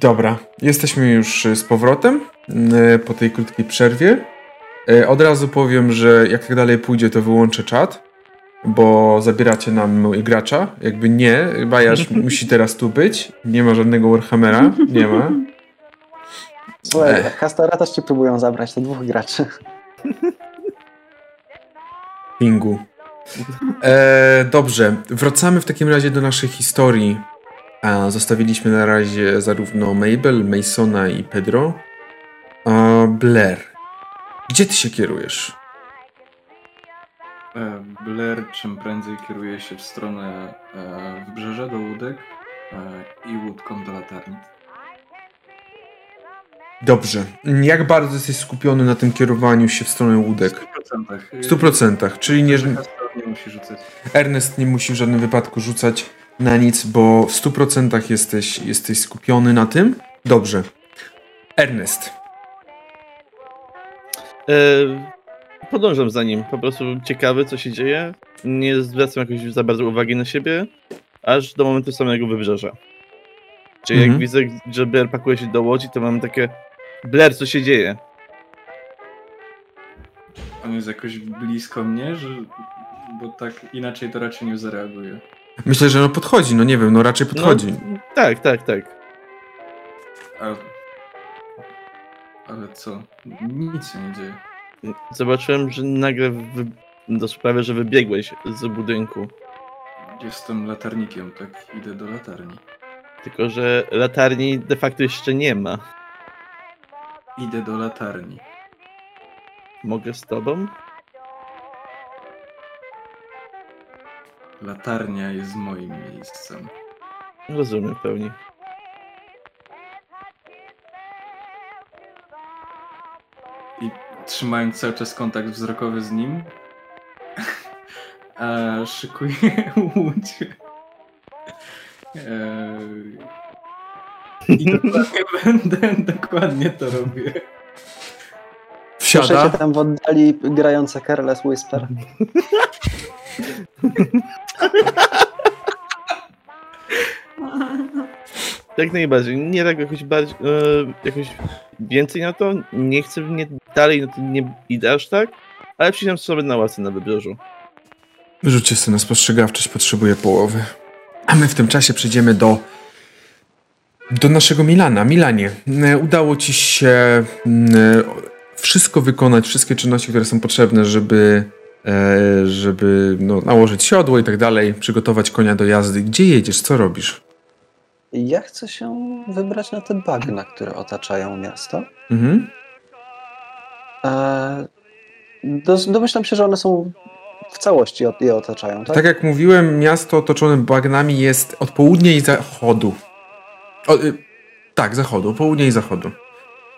Dobra, jesteśmy już y, z powrotem y, po tej krótkiej przerwie. Y, Od razu powiem, że jak tak dalej pójdzie, to wyłączę czat, bo zabieracie nam gracza. Jakby nie, Bajasz <laughs> musi teraz tu być. Nie ma żadnego Warhammera, nie ma. Słuchaj, Ech. Hastora też ci próbują zabrać, to dwóch graczy. Pingu. E, dobrze, wracamy w takim razie do naszej historii. A, zostawiliśmy na razie zarówno Mabel, Masona i Pedro. A, Blair, gdzie ty się kierujesz? E, Blair czym prędzej kieruje się w stronę e, wybrzeża do łódek e, i łódką do latarni. Dobrze. Jak bardzo jesteś skupiony na tym kierowaniu się w stronę łódek? W 100%. W 100%, czyli nie, Hastor nie musi rzucać. Ernest nie musi w żadnym wypadku rzucać na nic, bo w 100% jesteś, jesteś skupiony na tym. Dobrze. Ernest. E, podążam za nim, po prostu ciekawy co się dzieje. Nie zwracam jakoś za bardzo uwagi na siebie. aż do momentu samego wybrzeża. Czyli Mhm. jak widzę, że Blair pakuje się do łodzi, to mam takie Blair, co się dzieje? On jest jakoś blisko mnie, że... bo tak inaczej to raczej nie zareaguje. Myślę, że no podchodzi, no nie wiem, no raczej podchodzi. No, tak, tak, tak. A... Ale co? Nic się nie dzieje. Zobaczyłem, że nagle wy... do sprawy, że wybiegłeś z budynku. Jestem latarnikiem, tak idę do latarni. Tylko, że latarni de facto jeszcze nie ma. Idę do latarni. Mogę z tobą? Latarnia jest moim miejscem. Rozumiem w pełni. I trzymając cały czas kontakt wzrokowy z nim, <laughs> a szykuję łódź. Eee, I dokładnie <laughs> będę, dokładnie to robię. Słyszycie Wsiada. tam w oddali grające Careless Whisper. <laughs> <laughs> Jak najbardziej. Nie tak jakoś bardziej, e, jakoś więcej na to. Nie chcę nie dalej, no to nie idę aż tak. Ale przyjdę sobie na łasce na wybrzeżu. Rzućcie sobie na spostrzegawczość, potrzebuję połowy. A my w tym czasie przejdziemy do do naszego Milana. Milanie, e, udało ci się mm, e, wszystko wykonać, wszystkie czynności, które są potrzebne, żeby żeby no, nałożyć siodło i tak dalej, przygotować konia do jazdy. Gdzie jedziesz? Co robisz? Ja chcę się wybrać na te bagna, które otaczają miasto. Mhm. E, dos- domyślam się, że one są w całości je otaczają, tak? Tak jak mówiłem, miasto otoczone bagnami jest od południa i zachodu. O, y, tak, zachodu, południa i zachodu.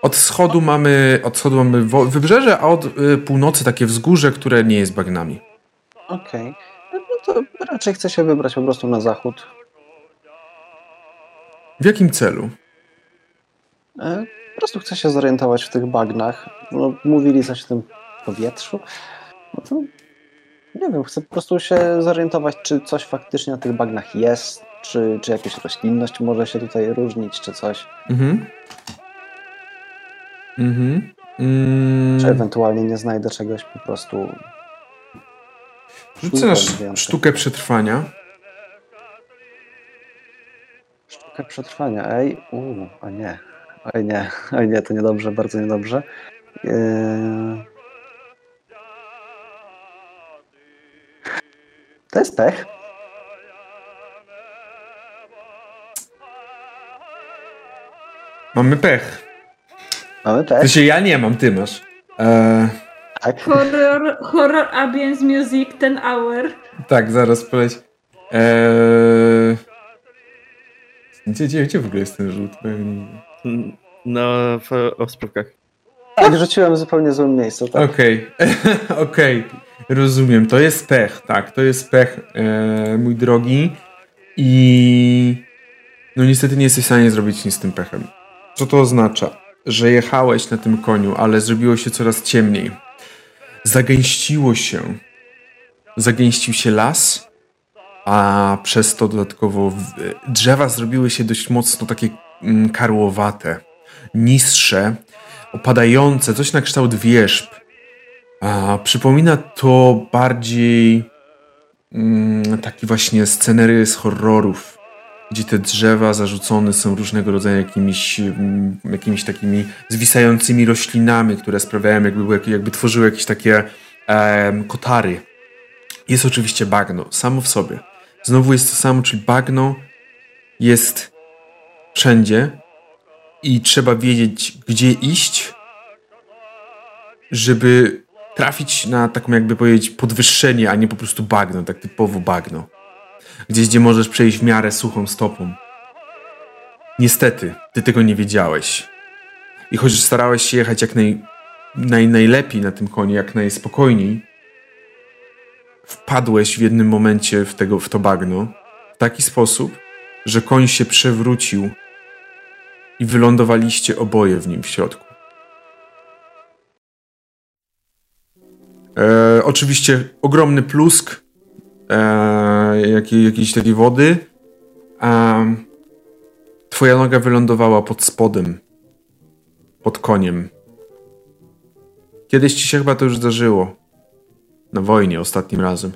Od wschodu mamy, od wschodu mamy wybrzeże, a od y, północy takie wzgórze, które nie jest bagnami. Okej. No to raczej chcę się wybrać po prostu na zachód. W jakim celu? E, po prostu chcę się zorientować w tych bagnach. No, mówili coś o tym powietrzu. No to nie wiem, chcę po prostu się zorientować, czy coś faktycznie na tych bagnach jest, czy, czy jakaś roślinność może się tutaj różnić, czy coś. Mhm. Mhm. Mm, Czy ewentualnie nie znajdę czegoś po prostu. Rzucę na sztukę przetrwania. Sztukę przetrwania. Ej, uuu, a nie. Oj nie, oj nie, to niedobrze, bardzo niedobrze. Eee... To jest pech. Mamy pech. Mamy pech. sensie ja nie mam, ty masz. Eee, Tak. Horror, horror ambience music, ten hour. tak, zaraz poleć. Eee, gdzie, gdzie, gdzie w ogóle jest ten rzut? No, w osprawkach. Tak, rzuciłem zupełnie złym miejscu. Tak. Okej, <laughs> okej, rozumiem. To jest pech, tak, to jest pech, e, mój drogi. I no niestety nie jesteś w stanie zrobić nic z tym pechem. Co to oznacza? Że jechałeś na tym koniu, ale zrobiło się coraz ciemniej. Zagęściło się. Zagęścił się las, a przez to dodatkowo drzewa zrobiły się dość mocno takie mm, karłowate, niższe, opadające, coś na kształt wierzb. A, przypomina to bardziej mm, taki właśnie scenery z horrorów, gdzie te drzewa zarzucone są różnego rodzaju jakimiś, mm, jakimiś takimi zwisającymi roślinami, które sprawiają, jakby, jakby tworzyły jakieś takie em, kotary. Jest oczywiście bagno, samo w sobie. Znowu jest to samo, czyli bagno jest wszędzie, i trzeba wiedzieć, gdzie iść, żeby trafić na taką, jakby powiedzieć, podwyższenie, a nie po prostu bagno, tak typowo bagno. Gdzieś, gdzie możesz przejść w miarę suchą stopą. Niestety, ty tego nie wiedziałeś. I chociaż starałeś się jechać jak naj, naj, najlepiej na tym koniu, jak najspokojniej, wpadłeś w jednym momencie w, tego, w to bagno w taki sposób, że koń się przewrócił i wylądowaliście oboje w nim w środku. E, oczywiście ogromny plusk e, jakiej, jakiejś takiej wody a twoja noga wylądowała pod spodem, pod koniem. Kiedyś ci się chyba to już zdarzyło. Na wojnie ostatnim razem.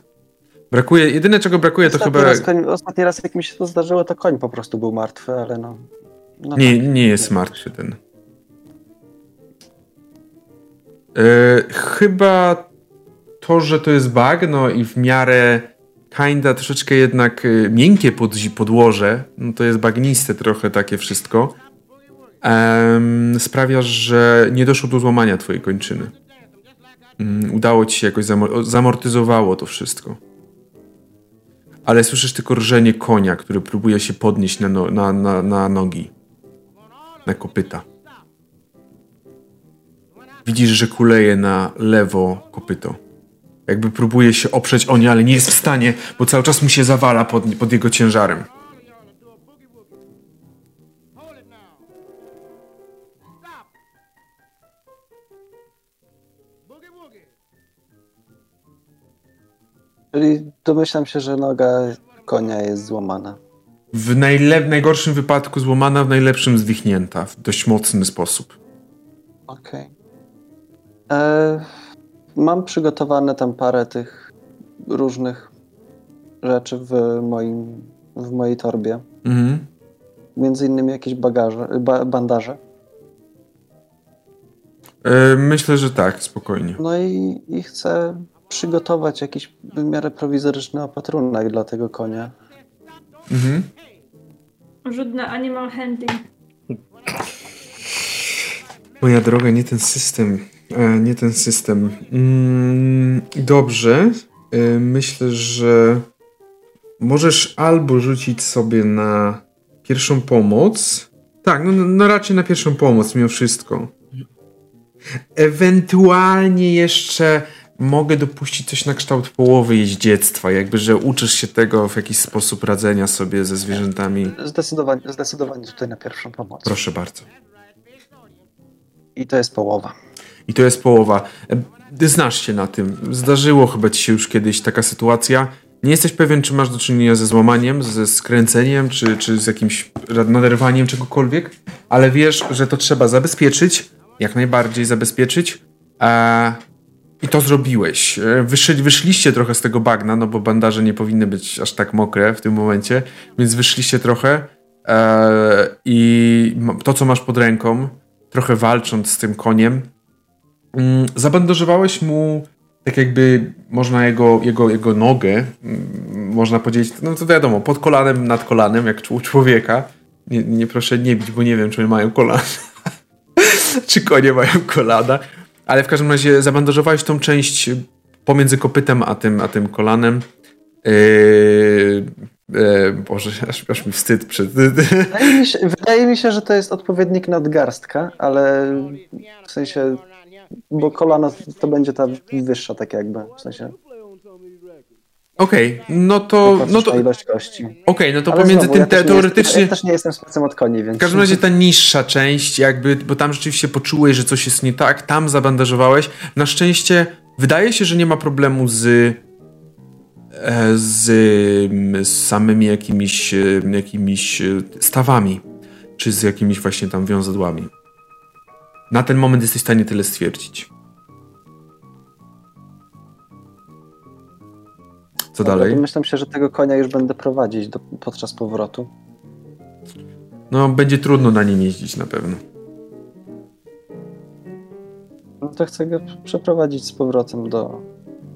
Brakuje, jedyne czego brakuje to Ostatni, chyba... raz, koń, ostatni raz, jak mi się to zdarzyło, to koń po prostu był martwy, ale no. no Nie, tak. nie jest martwy ten. E, chyba to, że to jest bagno i w miarę kinda troszeczkę jednak e, miękkie pod, podłoże, no to jest bagniste trochę takie wszystko, em, sprawia, że nie doszło do złamania twojej kończyny. Mm, udało ci się jakoś, zamo- zamortyzowało to wszystko. Ale słyszysz tylko rżenie konia, który próbuje się podnieść na, no, na, na, na nogi na kopyta. Widzisz, że kuleje na lewo kopyto. Jakby próbuje się oprzeć o nie, ale nie jest w stanie, bo cały czas mu się zawala pod, pod jego ciężarem. Czyli domyślam się, że noga konia jest złamana. W najle- najgorszym wypadku złamana, w najlepszym zwichnięta w dość mocny sposób. Okej. E, Mam przygotowane tam parę tych różnych rzeczy w moim, w mojej torbie. Mhm. Między innymi jakieś bagaże, ba, bandaże. E, myślę, że tak, spokojnie. No i, i chcę przygotować jakiś w miarę prowizoryczny opatrunek dla tego konia. Mhm. Rzut na animal handling. Moja droga, nie ten system. E, nie ten system. Mm, dobrze. E, myślę, że możesz albo rzucić sobie na pierwszą pomoc. Tak, no, no raczej na pierwszą pomoc, mimo wszystko. Ewentualnie jeszcze mogę dopuścić coś na kształt połowy jeździectwa, jakby, że uczysz się tego w jakiś sposób radzenia sobie ze zwierzętami. Zdecydowanie, zdecydowanie tutaj na pierwszą pomoc. Proszę bardzo. I to jest połowa. I to jest połowa. E, znasz się na tym. Zdarzyło chyba ci się już kiedyś taka sytuacja. Nie jesteś pewien, czy masz do czynienia ze złamaniem, ze skręceniem, czy, czy z jakimś naderwaniem czegokolwiek, ale wiesz, że to trzeba zabezpieczyć, jak najbardziej zabezpieczyć. A... I to zrobiłeś. E, Wyszli, wyszliście trochę z tego bagna, no bo bandaże nie powinny być aż tak mokre w tym momencie, więc wyszliście trochę e, i to, co masz pod ręką, trochę walcząc z tym koniem, mm, zabandażowałeś mu tak jakby można jego, jego, jego nogę, mm, można powiedzieć, no to wiadomo, pod kolanem, nad kolanem, jak u człowieka. Nie, nie proszę nie bić, bo nie wiem, czy mają kolana. <laughs> czy konie mają kolana. Ale w każdym razie zabandażowałeś tą część pomiędzy kopytem a tym, a tym kolanem. Yy, yy, Boże, <laughs> aż, aż mi wstyd przed... Wydaje mi, się, wydaje mi się, że to jest odpowiednik nadgarstka, ale w sensie, bo kolano to będzie ta wyższa tak jakby, w sensie Okej, no to... No to ilość kości. Okej, no to Ale pomiędzy znowu, tym ja te, nie teoretycznie... Ja też nie jestem specem od koni, więc... W każdym razie ta niższa część, jakby, bo tam rzeczywiście poczułeś, że coś jest nie tak, tam zabandażowałeś. Na szczęście wydaje się, że nie ma problemu z, e, z, mm, z samymi jakimiś, e, jakimiś e, stawami, czy z jakimiś właśnie tam wiązadłami. Na ten moment jesteś w stanie tyle stwierdzić. Co Dobra, dalej? Myślę się, że tego konia już będę prowadzić do, podczas powrotu. No, będzie trudno na nim jeździć na pewno. No to chcę go przeprowadzić z powrotem do,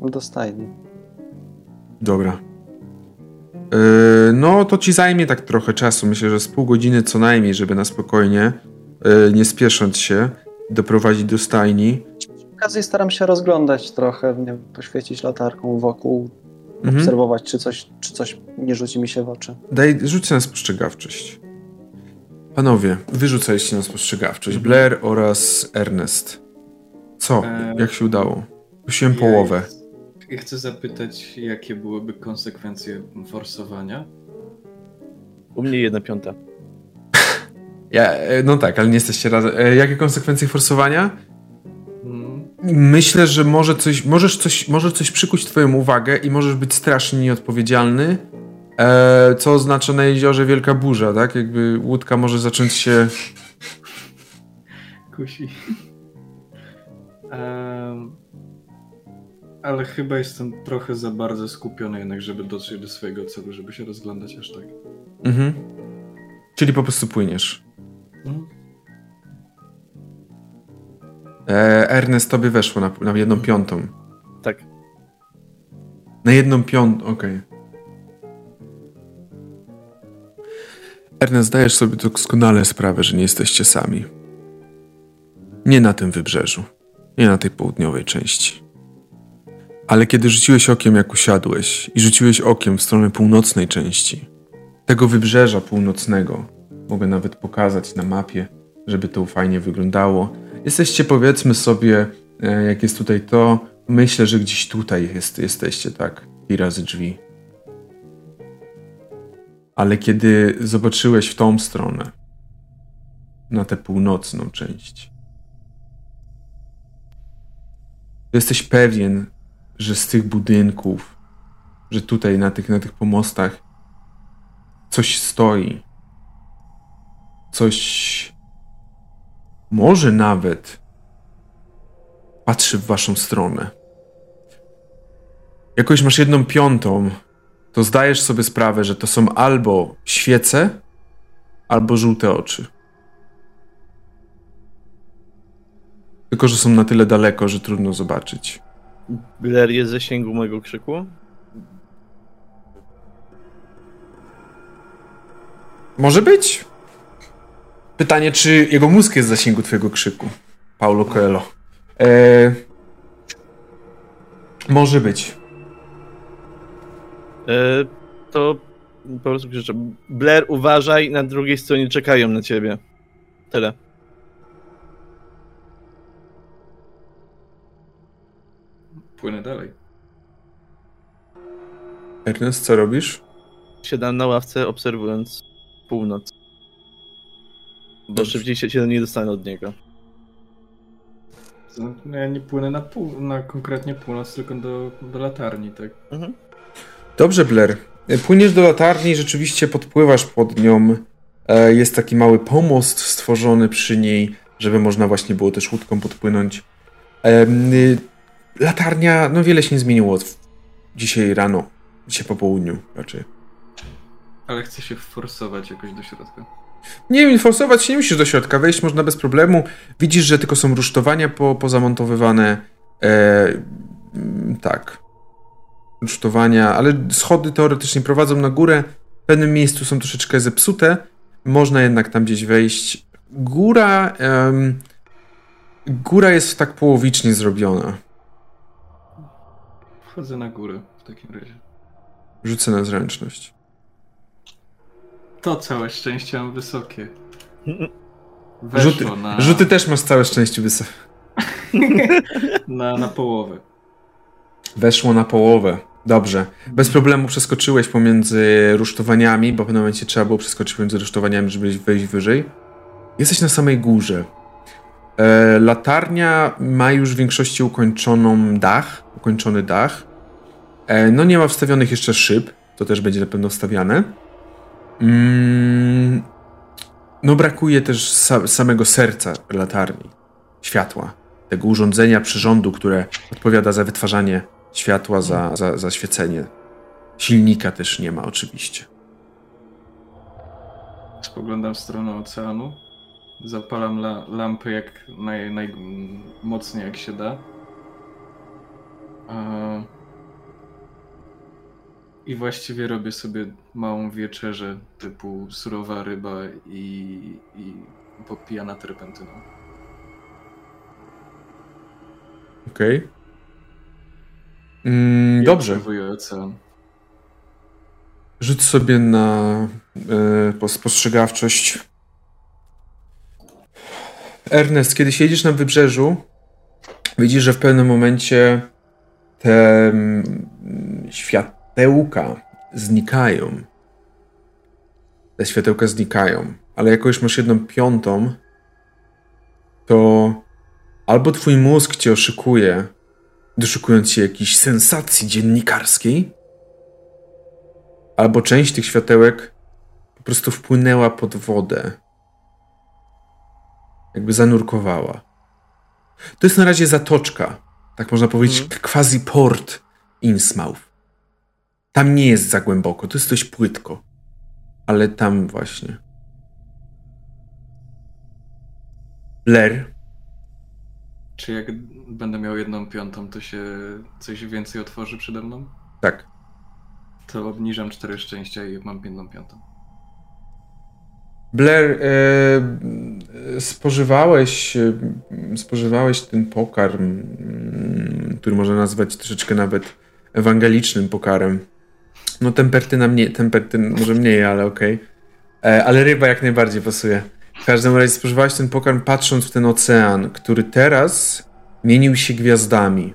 do stajni. Dobra. Yy, no, to ci zajmie tak trochę czasu. Myślę, że z pół godziny co najmniej, żeby na spokojnie, yy, nie spiesząc się, doprowadzić do stajni. Przy okazji staram się rozglądać trochę, nie wiem, poświecić latarką wokół, Mhm. obserwować, czy coś, czy coś nie rzuci mi się w oczy. Daj, rzuć na spostrzegawczość. Panowie, wyrzucaliście na spostrzegawczość. Blair oraz Ernest. Co? Eee, Jak się udało? Prosiłem Ja- połowę. Ja chcę zapytać, jakie byłyby konsekwencje forsowania? U mnie jedna piąta. Ja, e, no tak, ale nie jesteście razem. E, Jakie konsekwencje forsowania? Myślę, że może coś, możesz coś, może coś przykuć twoją uwagę i możesz być strasznie nieodpowiedzialny, E, co oznacza na jeziorze wielka burza, tak? Jakby łódka może zacząć się... <laughs> Kusi. Em, ale chyba jestem trochę za bardzo skupiony jednak, żeby dotrzeć do swojego celu, żeby się rozglądać aż tak. Mhm. Czyli po prostu płyniesz. E, Ernest, tobie weszło na, na jedną piątą. Tak. Na jedną piątą, okej. Ernest, zdajesz sobie doskonale sprawę, że nie jesteście sami. Nie na tym wybrzeżu. Nie na tej południowej części. Ale kiedy rzuciłeś okiem, jak usiadłeś, i rzuciłeś okiem w stronę północnej części, tego wybrzeża północnego, mogę nawet pokazać na mapie, żeby to fajnie wyglądało. Jesteście, powiedzmy sobie, e, jak jest tutaj to, myślę, że gdzieś tutaj jest, jesteście, tak? I razy drzwi. Ale kiedy zobaczyłeś w tą stronę, na tę północną część, jesteś pewien, że z tych budynków, że tutaj na tych, na tych pomostach coś stoi. Coś może nawet patrzy w waszą stronę. Jakoś masz jedną piątą, to zdajesz sobie sprawę, że to są albo świece, albo żółte oczy. Tylko, że są na tyle daleko, że trudno zobaczyć. Blair jest zasięgu mojego krzyku? Może być. Pytanie, czy jego mózg jest w zasięgu twojego krzyku, Paulo Coelho. Eee, może być. E, to po prostu krzyczę. Blair, uważaj, na drugiej stronie czekają na ciebie. Tyle. Płynę dalej. Ernest, co robisz? Siadam na ławce, obserwując północ. Bo szybciej się, się nie dostanę od niego. No, ja nie płynę na, pół, na konkretnie północ, tylko do, do latarni, tak? Mhm. Dobrze, Blair. Płyniesz do latarni, rzeczywiście podpływasz pod nią. E, Jest taki mały pomost stworzony przy niej, żeby można właśnie było też łódką podpłynąć. Y, Latarnia, no wiele się nie zmieniło dzisiaj rano, dzisiaj po południu raczej. Ale chcę się forsować jakoś do środka. Nie wiem, forsować się nie musisz do środka, wejść można bez problemu. Widzisz, że tylko są rusztowania po, pozamontowywane. E, mm, tak. Rusztowania, ale schody teoretycznie prowadzą na górę. W pewnym miejscu są troszeczkę zepsute. Można jednak tam gdzieś wejść. Góra. em, góra jest tak połowicznie zrobiona. Wchodzę na górę w takim razie. Rzucę na zręczność. To całe szczęście mam wysokie. Weszło Rzuty, na, rzuty też masz całe szczęście wysokie. <laughs> na, na połowę. Weszło na połowę. Dobrze. Bez problemu przeskoczyłeś pomiędzy rusztowaniami, bo w pewnym momencie trzeba było przeskoczyć pomiędzy rusztowaniami, żeby wejść wyżej. Jesteś na samej górze. E, latarnia ma już w większości ukończoną dach, ukończony dach. E, no nie ma wstawionych jeszcze szyb, to też będzie na pewno wstawiane. Mm, no brakuje też sa samego serca latarni, światła, tego urządzenia przyrządu, które odpowiada za wytwarzanie światła, za, za, za świecenie. Silnika też nie ma oczywiście. Spoglądam w stronę oceanu. Zapalam la, lampy jak naj, najmocniej jak się da. A... I właściwie robię sobie małą wieczerzę typu surowa ryba i, i popijana terpentyną. Okej. Mm, I dobrze. ocean. Rzuć sobie na e, po- spostrzegawczość. Ernest, kiedy siedzisz na wybrzeżu, widzisz, że w pewnym momencie te mm, światełka znikają. Te światełka znikają, ale jako już masz jedną piątą, to albo twój mózg cię oszukuje, doszukując się jakiejś sensacji dziennikarskiej, albo część tych światełek po prostu wpłynęła pod wodę. Jakby zanurkowała. To jest na razie zatoczka, tak można powiedzieć, Mhm. quasi port Innsmouth. Tam nie jest za głęboko, to jest dość płytko. Ale tam właśnie. Blair, Czy jak będę miał jedną piątą, to się coś więcej otworzy przede mną? tak. To obniżam cztery szczęścia i mam jedną piątą. Blair, e, spożywałeś, e, spożywałeś ten pokarm, mm, który można nazwać troszeczkę nawet ewangelicznym pokarem. No tempertyna mniej, tempertyn może mniej, ale okej. E, Ale ryba jak najbardziej pasuje. W każdym razie spożywałeś ten pokarm patrząc w ten ocean, który teraz mienił się gwiazdami.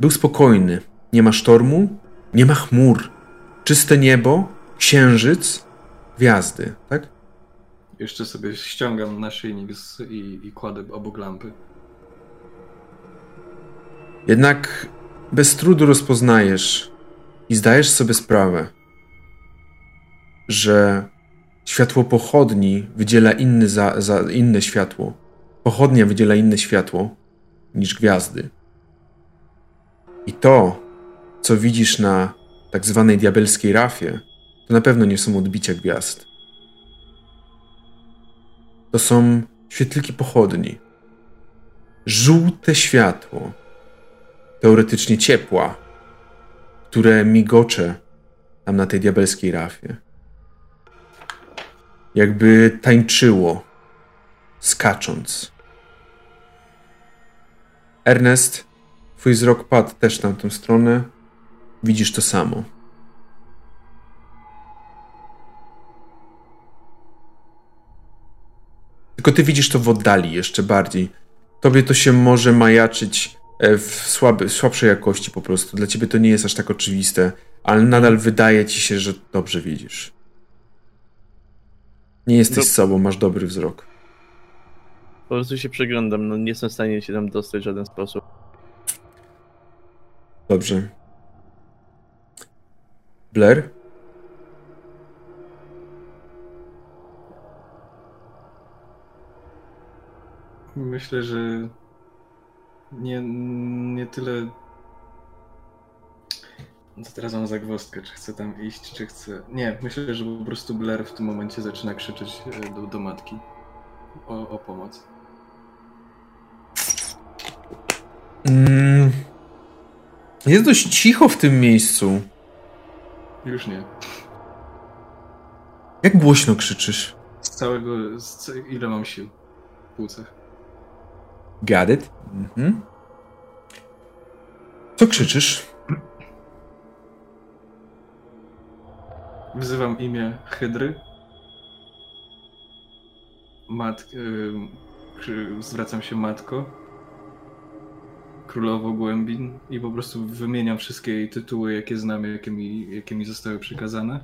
Był spokojny. Nie ma sztormu, nie ma chmur. Czyste niebo, księżyc, gwiazdy, tak? Jeszcze sobie ściągam naszyjnik z, i, i kładę obok lampy. Jednak bez trudu rozpoznajesz i zdajesz sobie sprawę, że światło pochodni wydziela inny za, za inne światło. Pochodnia wydziela inne światło niż gwiazdy. I to, co widzisz na tak zwanej diabelskiej rafie, to na pewno nie są odbicia gwiazd. To są świetliki pochodni. Żółte światło, teoretycznie ciepła, które migocze tam na tej diabelskiej rafie. Jakby tańczyło, skacząc. Ernest, twój wzrok padł też na tę stronę. Widzisz to samo. Tylko ty widzisz to w oddali jeszcze bardziej. Tobie to się może majaczyć w słaby, słabszej jakości po prostu. Dla ciebie to nie jest aż tak oczywiste, ale nadal wydaje ci się, że dobrze widzisz. Nie jesteś No- sobą, masz dobry wzrok. Po prostu się przeglądam, no nie jestem w stanie się tam dostać w żaden sposób. Dobrze. Blair? Myślę, że nie, nie tyle. No to teraz mam zagwozdkę, czy chcę tam iść, czy chcę. Nie, myślę, że po prostu Blair w tym momencie zaczyna krzyczeć e, do, do matki o, o pomoc. Mm. Jest dość cicho w tym miejscu. Już nie. Jak głośno krzyczysz? Z całego. Z, ile mam sił w płucach? Got it? Mhm. Co krzyczysz? Wzywam imię Hydry. Mat... krzy- zwracam się matko. Królowo Głębin i po prostu wymieniam wszystkie jej tytuły, jakie znam, jakie mi, jakie mi zostały przekazane.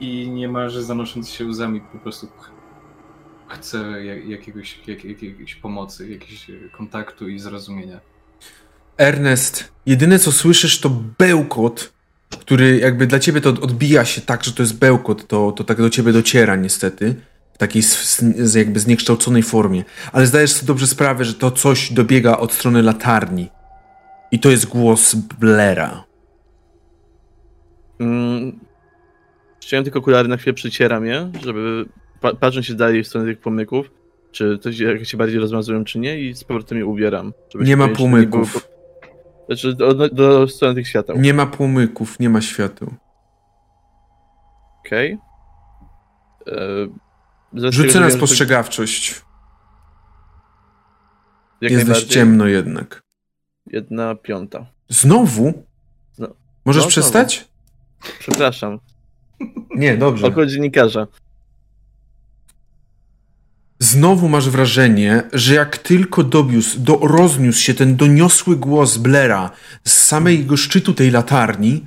I niemalże zanosząc się łzami po prostu ch- chcę jak, jakiegoś, jak, jakiejś pomocy, jakiegoś e, kontaktu i zrozumienia. Ernest, jedyne co słyszysz to bełkot, który jakby dla ciebie to odbija się tak, że to jest bełkot, to, to tak do ciebie dociera niestety, w takiej s- s- jakby zniekształconej formie. Ale zdajesz sobie dobrze sprawę, że to coś dobiega od strony latarni. I to jest głos Blera. Mm. Chciałem tylko okulary na chwilę przycieram je, żeby pa patrząc się dalej w stronę tych płomyków, czy coś jak się bardziej rozmazują, czy nie, i z powrotem je ubieram. żeby Nie ma pewnie, że to nie było płomyków. po- Znaczy do, do, do strony tych świateł. Nie ma płomyków, nie ma świateł. Okej. Okay. Rzucę na spostrzegawczość. Jak Jest dość ciemno jednak. Jedna piąta. Znowu? No. Możesz No, przestać? Przepraszam. Nie, dobrze. Oko dziennikarza. Znowu masz wrażenie, że jak tylko dobiósł, do, rozniósł się ten doniosły głos Blera z samego szczytu tej latarni,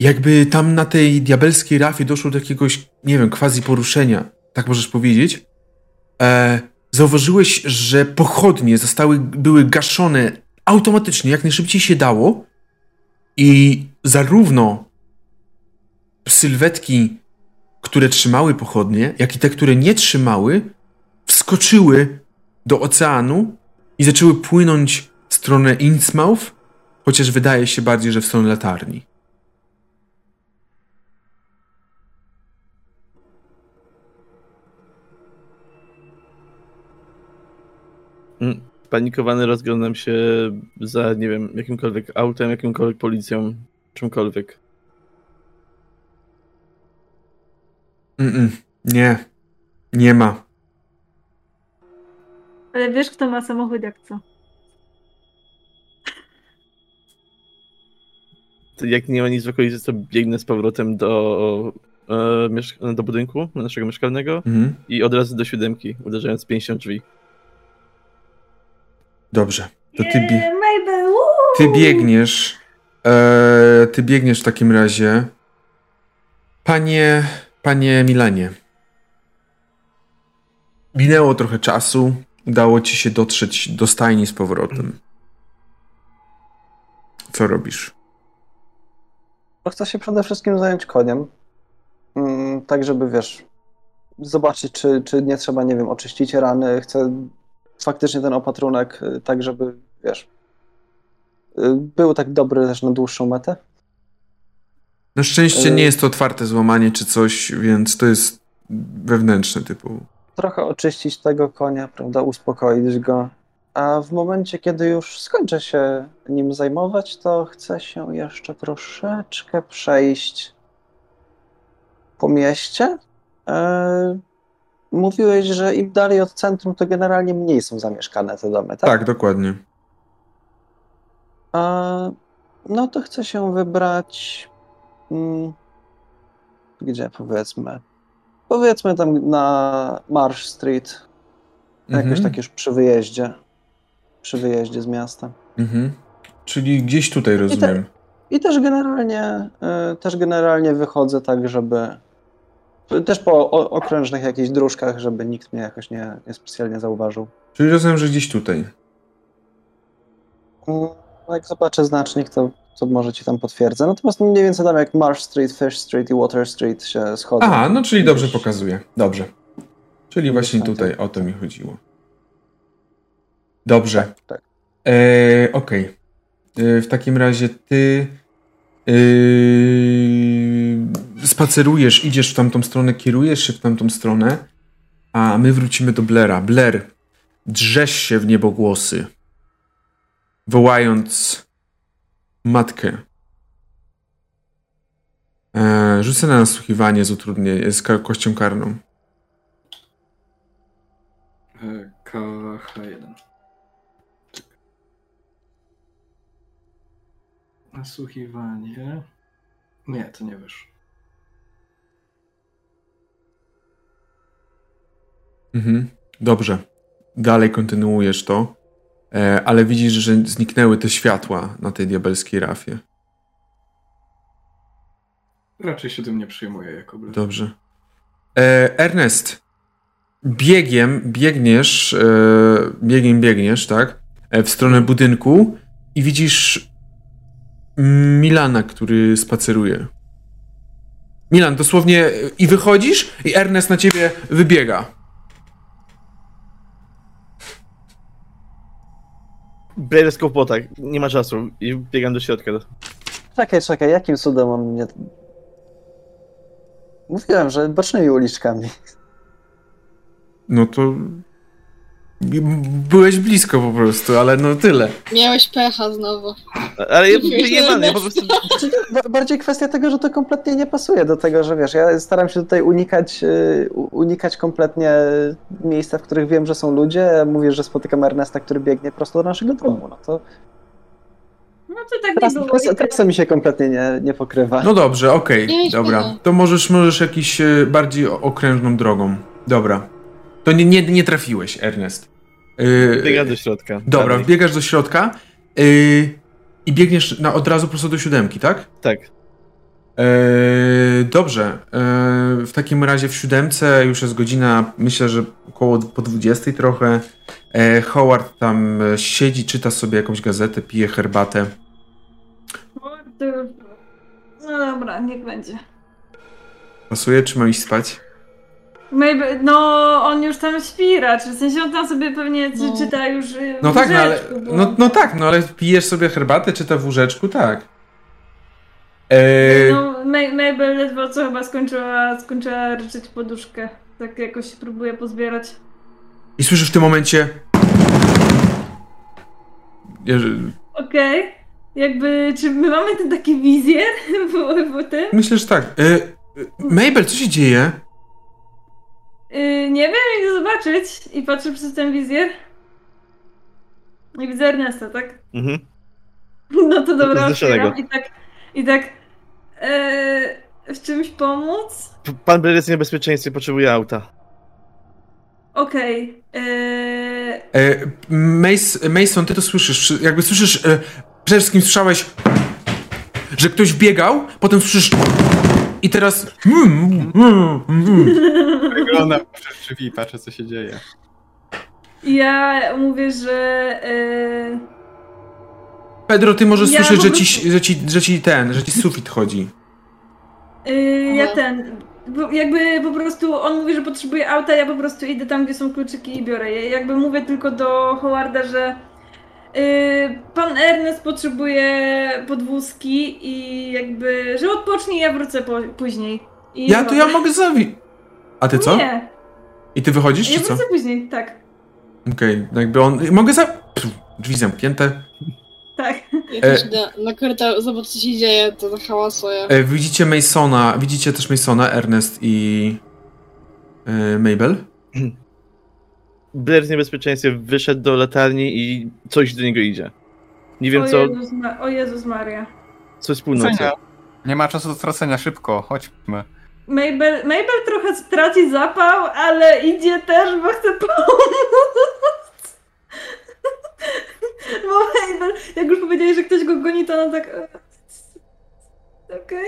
jakby tam na tej diabelskiej rafie doszło do jakiegoś, nie wiem, quasi poruszenia, tak możesz powiedzieć, e, zauważyłeś, że pochodnie zostały, były gaszone automatycznie, jak najszybciej się dało I zarówno sylwetki, które trzymały pochodnie, jak i te, które nie trzymały, wskoczyły do oceanu i zaczęły płynąć w stronę Innsmouth, chociaż wydaje się bardziej, że w stronę latarni. Mm, Panikowany rozglądam się za, nie wiem, jakimkolwiek autem, jakimkolwiek policją, czymkolwiek. Mm-mm, nie, nie ma. Ale wiesz, kto ma samochód jak co? To Jak nie ma nic w okolicy, to biegnę z powrotem do, e, do budynku naszego mieszkalnego Mhm. i od razu do siódemki, uderzając pięścią drzwi. Dobrze. To ty, bie- ty biegniesz. E, ty biegniesz w takim razie. Panie, panie Milanie. Minęło trochę czasu. Udało ci się dotrzeć do stajni z powrotem. Co robisz? Chcę się przede wszystkim zająć koniem. Mm, tak, żeby wiesz, zobaczyć, czy, czy nie trzeba, nie wiem, oczyścić rany. Chcę faktycznie ten opatrunek, y, tak, żeby wiesz, y, był tak dobry też na dłuższą metę. Na szczęście E- nie jest to otwarte złamanie czy coś, więc to jest wewnętrzne typu. Trochę oczyścić tego konia, prawda, uspokoić go. A w momencie, kiedy już skończę się nim zajmować, to chcę się jeszcze troszeczkę przejść po mieście. E, mówiłeś, że im dalej od centrum, to generalnie mniej są zamieszkane te domy, tak? Tak, dokładnie. A, no to chcę się wybrać. Gdzie powiedzmy? Powiedzmy tam na Marsh Street. Jakoś Mhm. tak już przy wyjeździe. Przy wyjeździe z miasta. Mhm. Czyli gdzieś tutaj rozumiem. I też generalnie, y, też generalnie wychodzę tak, żeby. Też po o, okrężnych jakichś dróżkach, żeby nikt mnie jakoś nie, nie specjalnie zauważył. Czyli rozumiem, że gdzieś tutaj. Mm, Jak zobaczę znacznik, to, to może ci tam potwierdzę. Natomiast mniej więcej tam jak Marsh Street, Fish Street i Water Street się schodzą. Aha, no czyli dobrze pokazuje. Dobrze. Czyli właśnie tak, tutaj tak. o to mi chodziło. Dobrze. tak. E, Okej. E, W takim razie ty e, spacerujesz, idziesz w tamtą stronę, kierujesz się w tamtą stronę, a my wrócimy do Blaira. Blair, drzesz się w niebogłosy, wołając matkę. E, rzucę na nasłuchiwanie z utrudnieniem, z kością karną. E, KH1. Czekaj. Nasłuchiwanie. Nie, to nie wyszło. Mhm. Dobrze. Dalej kontynuujesz to, ale widzisz, że zniknęły te światła na tej diabelskiej rafie. Raczej się tym nie przejmuję jako brat. Dobrze. E, Ernest, biegiem biegniesz, e, biegiem biegniesz, tak? E, w stronę budynku i widzisz Milana, który spaceruje. Milan, dosłownie e, i wychodzisz i Ernest na ciebie wybiega. Blair po tak, nie ma czasu i biegam do środka. Czekaj, czekaj, jakim cudem on mnie. Mówiłem, że bocznymi uliczkami. No to. Byłeś blisko po prostu, ale no tyle. Miałeś pecha znowu. Ale ja wyjebany, ja po prostu... Ba- Bardziej kwestia tego, że to kompletnie nie pasuje do tego, że wiesz, ja staram się tutaj unikać, y, unikać kompletnie miejsca, w których wiem, że są ludzie. Mówię, że spotykam Ernesta, który biegnie prosto do naszego domu. No to No to tak teraz, nie było. teraz, tak. teraz to mi się kompletnie nie, nie pokrywa. No dobrze, okej, idź dobra. To możesz, możesz jakiś e, bardziej okrężną drogą. Dobra. To nie, nie, nie trafiłeś, Ernest. Yy, Biegam do środka. dobra, Dalej. wbiegasz do środka yy, i biegniesz na, od razu prosto do siódemki, tak? Tak. Yy, dobrze. Yy, w takim razie w siódemce już jest godzina, myślę, że około po 20 trochę. Yy, Howard tam e, siedzi, czyta sobie jakąś gazetę, pije herbatę. Mordu. dobra, niech będzie. Pasuje, czy mam iść spać? Maybe, no, on już tam śpi raczej, w sensie on tam sobie pewnie No. czyta już y, No w tak, no ale. bo- No, no tak, no ale pijesz sobie herbatę, czyta w łóżeczku, tak. Eee, No, May- Mabel ledwo co chyba skończyła, skończyła ryczeć poduszkę. Tak jakoś próbuje pozbierać. I słyszysz w tym momencie. Jerzy- Okej. Jakby, czy my mamy ten taki wizjer <laughs> w, w tym? Myślę, że tak. E, Mabel, co się dzieje? Yy, nie wiem, idę zobaczyć. I patrzę przez ten wizjer. I widzę Ernesta, tak? Mhm. <laughs> No to dobra, Zdecydowanego. otwieram. I tak, i tak, yy, w czymś pomóc? P- Pan Blair jest w niebezpieczeństwie, potrzebuje auta. Okej. Yy, E, Mace, Mason, ty to słyszysz. Jakby słyszysz. E, przede wszystkim słyszałeś, że ktoś biegał, potem słyszysz. I teraz. Mm, mm, mm. <laughs> Wyglądam przez drzwi, patrzę co się dzieje. ja mówię, że... Yy, Pedro, ty możesz Ja słyszeć, po że prostu- ci, że, ci, że ci ten, że ci sufit chodzi. Yy, ja ten. bo Jakby po prostu on mówi, że potrzebuje auta, ja po prostu idę tam, gdzie są kluczyki i biorę je. Jakby mówię tylko do Howarda, że yy, pan Ernest potrzebuje podwózki i jakby, że odpocznie, ja wrócę po, później. I Ja to ja mogę zawi. A ty co? Nie, I ty wychodzisz, ja czy co? później, tak. Okej, jakby on. Mogę za. Pff, Drzwi zamknięte. Tak. Ja E. też na korytarz, zobacz co się dzieje, to zahałasuję. E, widzicie Masona, widzicie też Masona, Ernest i. E, Mabel. <clears throat> Blair w niebezpieczeństwie, wyszedł do latarni i coś do niego idzie. Nie wiem o, co, Jezus, o Jezus Maria. co jest północy. Cenia. Nie ma czasu do stracenia, szybko, chodźmy. Mabel, Mabel trochę straci zapał, ale idzie też, bo chce pomóc. <laughs> Bo Mabel, jak już powiedziałeś, że ktoś go goni, to ona tak... e, Okej.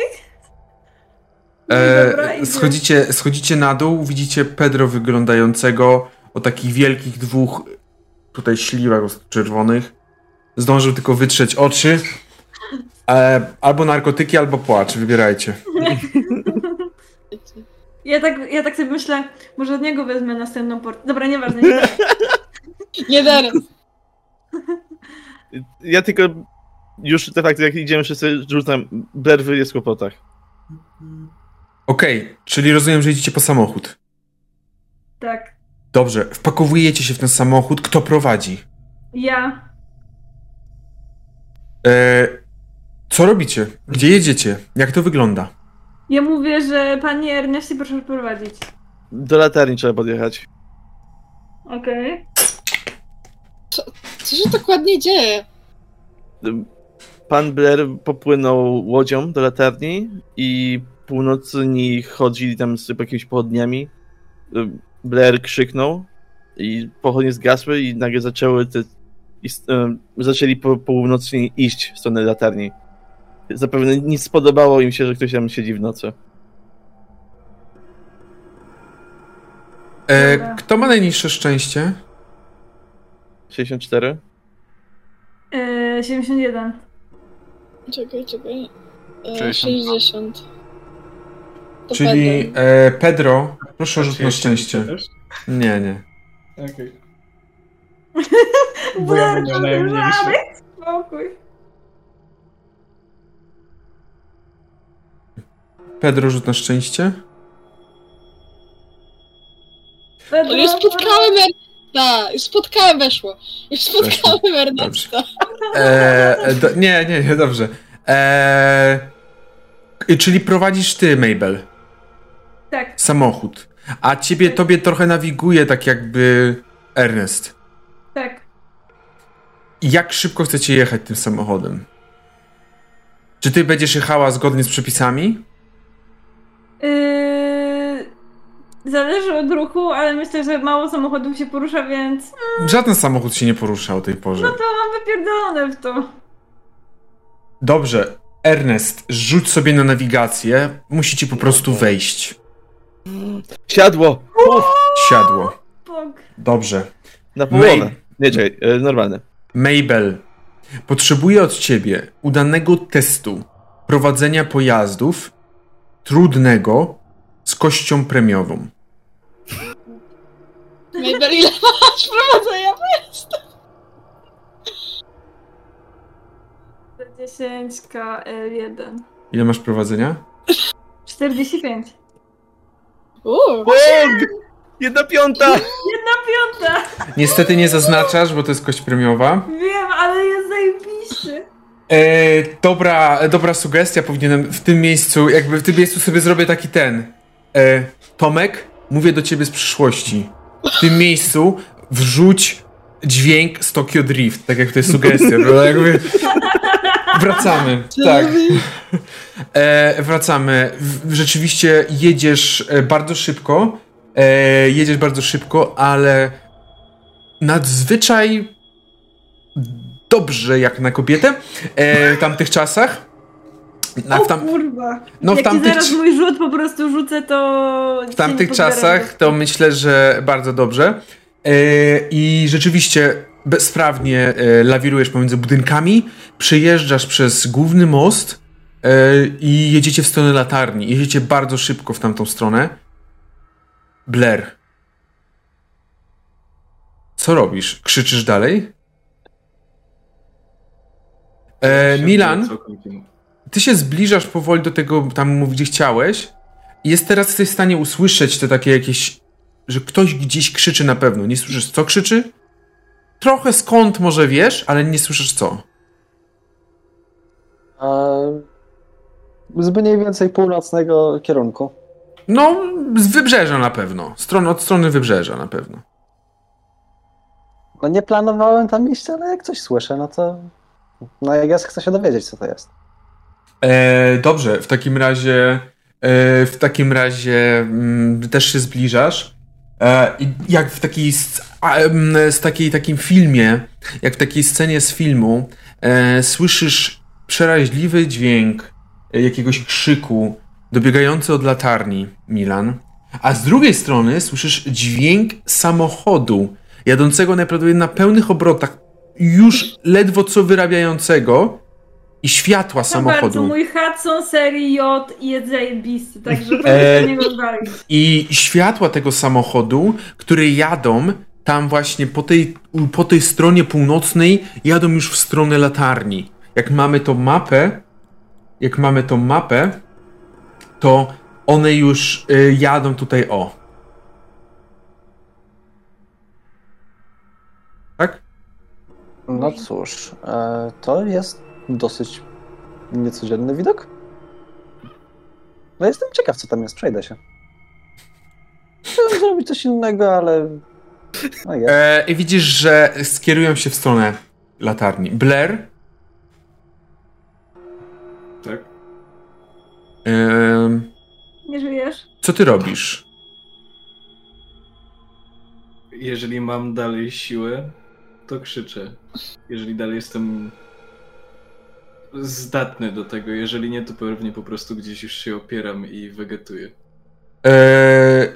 No i E, schodzicie, schodzicie na dół, widzicie Pedro wyglądającego o takich wielkich dwóch tutaj śliwach czerwonych. Zdążył tylko wytrzeć oczy. E, albo narkotyki, albo płacz, wybierajcie. <laughs> Ja tak, ja tak sobie myślę, może od niego wezmę następną porcję. Dobra, nieważne. Nie <laughs> Nie teraz. <laughs> Ja tylko już te fakty, jak idziemy wszyscy, rzucam, Blair jest w kłopotach. Okej, czyli rozumiem, że idziecie po samochód. tak. Dobrze, wpakowujecie się w ten samochód. Kto prowadzi? Ja. E, co robicie? Gdzie jedziecie? Jak to wygląda? Ja mówię, że panie Erneście proszę prowadzić. Do latarni trzeba podjechać. Okej. Co się dokładnie dzieje? Pan Blair popłynął łodzią do latarni i północni chodzili tam z jakimiś pochodniami. Blair krzyknął i pochodnie zgasły i nagle zaczęły te... Em, zaczęli po północni iść w stronę latarni. Zapewne nic spodobało im się, że ktoś tam siedzi w nocy. E, kto ma najniższe szczęście? 64? Yy, 71. Czekaj, czekaj. E, 60. 60. To Czyli Pedro. e, Pedro, proszę o rzut na szczęście. Nie, nie. Okej. <laughs> Bo ja będę najmniejszy. spokój. Pedro, rzut na szczęście. O, już spotkałem Ernesta! Już spotkałem, weszło. Już spotkałem Ernesta. E, do, nie, nie, nie, dobrze. E, czyli prowadzisz ty, Mabel, Tak, samochód. A ciebie, tobie trochę nawiguje tak jakby Ernest. tak. Jak szybko chcecie jechać tym samochodem? Czy ty będziesz jechała zgodnie z przepisami? Yy, zależy od ruchu, ale myślę, że mało samochodów się porusza, więc Żaden samochód się nie porusza o tej porze. no to mam wypierdolone w to. Dobrze, Ernest, rzuć sobie na nawigację. Musicie po prostu wejść. Siadło! Uf, Siadło. Dobrze. na połowę. May- Nie, czekaj, e, normalne. Mabel, potrzebuję od ciebie udanego testu prowadzenia pojazdów trudnego z kością premiową. <laughs> Mabel, ile masz prowadzenia? 10 KL1. Ile masz prowadzenia? 45. Uuu, Jedna piąta! Jedna piąta! Niestety nie zaznaczasz, bo to jest kość premiowa. Wiem, ale jest zajebiście. E, dobra, dobra sugestia, powinienem w tym miejscu, jakby w tym miejscu sobie zrobię taki ten. E, Tomek, mówię do ciebie z przyszłości. W tym miejscu wrzuć dźwięk z Tokyo Drift, tak jak to jest sugestia, prawda? Jakby... Wracamy, tak. E, wracamy. W, rzeczywiście jedziesz e, bardzo szybko. E, jedziesz bardzo szybko, ale nadzwyczaj dobrze jak na kobietę e, w tamtych czasach. Na, o w, tam, kurwa. no, w Jak ci tamtych, zaraz mój rzut po prostu rzucę, to... w tamtych czasach to myślę, że bardzo dobrze. E, I rzeczywiście bezprawnie e, lawirujesz pomiędzy budynkami, przejeżdżasz przez główny most e, i jedziecie w stronę latarni. Jedziecie bardzo szybko w tamtą stronę. Blair. Co robisz? Krzyczysz dalej? E, Milan, ty się zbliżasz powoli do tego tam, gdzie chciałeś i jest teraz jesteś w stanie usłyszeć te takie jakieś, że ktoś gdzieś krzyczy na pewno. Nie słyszysz, co krzyczy? Trochę skąd może wiesz, ale nie słyszysz co. E, z mniej więcej północnego kierunku. No, z wybrzeża na pewno. Stron, od strony wybrzeża na pewno. No nie planowałem tam iść, ale jak coś słyszę, no to... No jak ja chcę się dowiedzieć, co to jest. E, dobrze, w takim razie e, w takim razie mm, też się zbliżasz. E, jak w takiej em, z takiej takim filmie, jak w takiej scenie z filmu, e, słyszysz przeraźliwy dźwięk e, jakiegoś krzyku dobiegający od latarni, Milan. A z drugiej strony słyszysz dźwięk samochodu jadącego najprawdopodobniej na pełnych obrotach, już ledwo co wyrabiającego i światła No bardzo, samochodu. mój Hudson serii J jest zajebisty, także E, proszę do niego zwalić. I światła tego samochodu, które jadą tam właśnie po tej, po tej stronie północnej, jadą już w stronę latarni. Jak mamy tą mapę, jak mamy tą mapę, to one już y, jadą tutaj o. No cóż, e, to jest dosyć niecodzienny widok. No jestem ciekaw, co tam jest, przejdę się. Chciałem zrobić coś innego, ale... No jest. E, I widzisz, że skierują się w stronę latarni. Blair, Tak? em, Nie żyjesz? co ty robisz? Jeżeli mam dalej siłę, to krzyczę. Jeżeli dalej jestem zdatny do tego, jeżeli nie, to pewnie po prostu gdzieś już się opieram i wegetuję. Eee,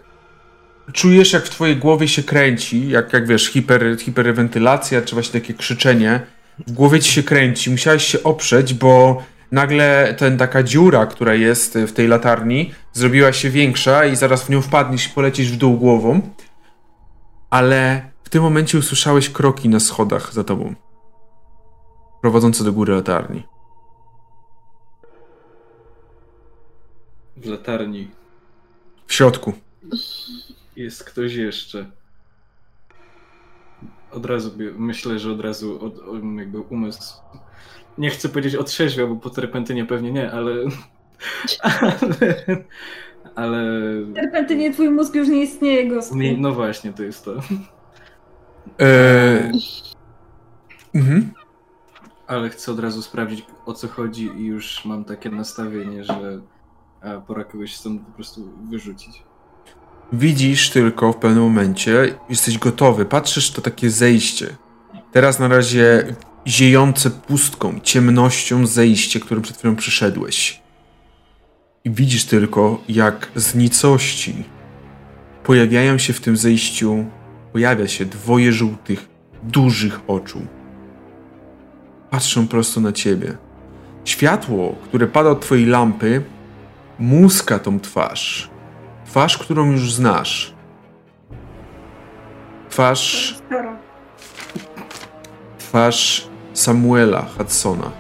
czujesz, jak w twojej głowie się kręci, jak, jak wiesz, hiper, hiperwentylacja, czy właśnie takie krzyczenie. W głowie ci się kręci. Musiałeś się oprzeć, bo nagle ten taka dziura, która jest w tej latarni, zrobiła się większa i zaraz w nią wpadniesz i polecisz w dół głową. Ale tym momencie usłyszałeś kroki na schodach za tobą. Prowadzące do góry latarni. W latarni W środku. jest ktoś jeszcze. Od razu myślę, że od razu od, jakby umysł. Nie chcę powiedzieć otrzeźwiał, bo po terpentynie pewnie nie, ale. Ale. <laughs> ale Terpentynie twój mózg już nie istnieje, gostu. nie, no właśnie, to jest to. Eee, mhm. Ale chcę od razu sprawdzić o co chodzi i już mam takie nastawienie, że pora kogoś stąd po prostu wyrzucić. Widzisz tylko w pewnym momencie, jesteś gotowy, patrzysz to takie zejście. Teraz na razie ziejące pustką, ciemnością zejście, którym przed chwilą przyszedłeś. I widzisz tylko, jak z nicości pojawiają się w tym zejściu, pojawia się dwoje żółtych, dużych oczu. Patrzą prosto na ciebie. światło, które pada od twojej lampy, muska tą twarz. Twarz, którą już znasz. Twarz, twarz Samuela Hudsona.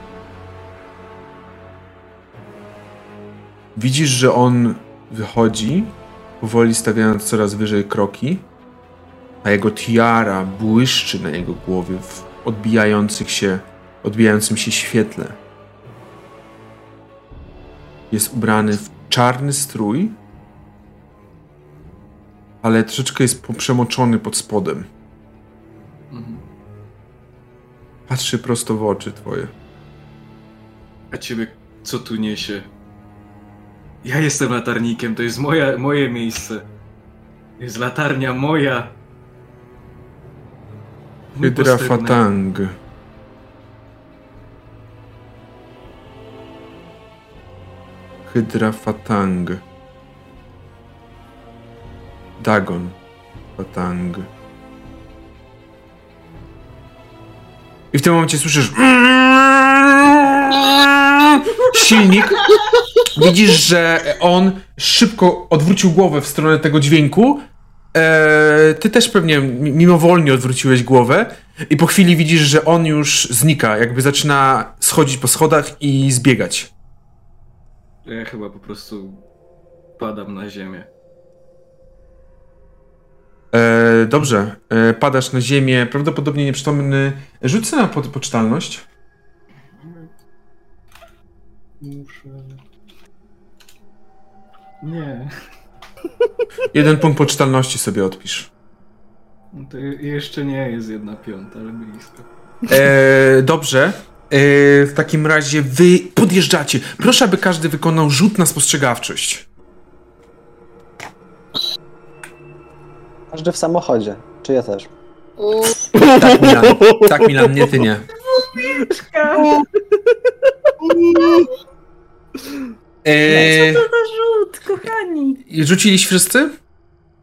Widzisz, że on wychodzi, powoli stawiając coraz wyżej kroki, a jego tiara błyszczy na jego głowie w odbijających się, odbijającym się świetle. Jest ubrany w czarny strój, ale troszeczkę jest poprzemoczony pod spodem. Mhm. Patrzy prosto w oczy twoje. A ciebie co tu niesie? Ja jestem latarnikiem, to jest moja, moje miejsce. Jest latarnia moja. Hydra. Fatang. Hydra Fatang. Dagon Fatang. I w tym momencie słyszysz silnik. Widzisz, że on szybko odwrócił głowę w stronę tego dźwięku. Eee, ty też pewnie mi- mimowolnie odwróciłeś głowę i po chwili widzisz, że on już znika, jakby zaczyna schodzić po schodach i zbiegać. Ja chyba po prostu padam na ziemię. Eee, dobrze, eee, padasz na ziemię, prawdopodobnie nieprzytomny. Rzuć na po poczytalność. Muszę... Nie. Jeden punkt poczytalności sobie odpisz. No To je- jeszcze nie jest jedna piąta, ale blisko. Eee, dobrze. Eee, w takim razie wy podjeżdżacie. Proszę, aby każdy wykonał rzut na spostrzegawczość. Każdy w samochodzie. Czy ja też? Tak, Milan. Tak, Milan, nie ty nie. Eee, Co to za rzut, kochani? rzuciliście wszyscy?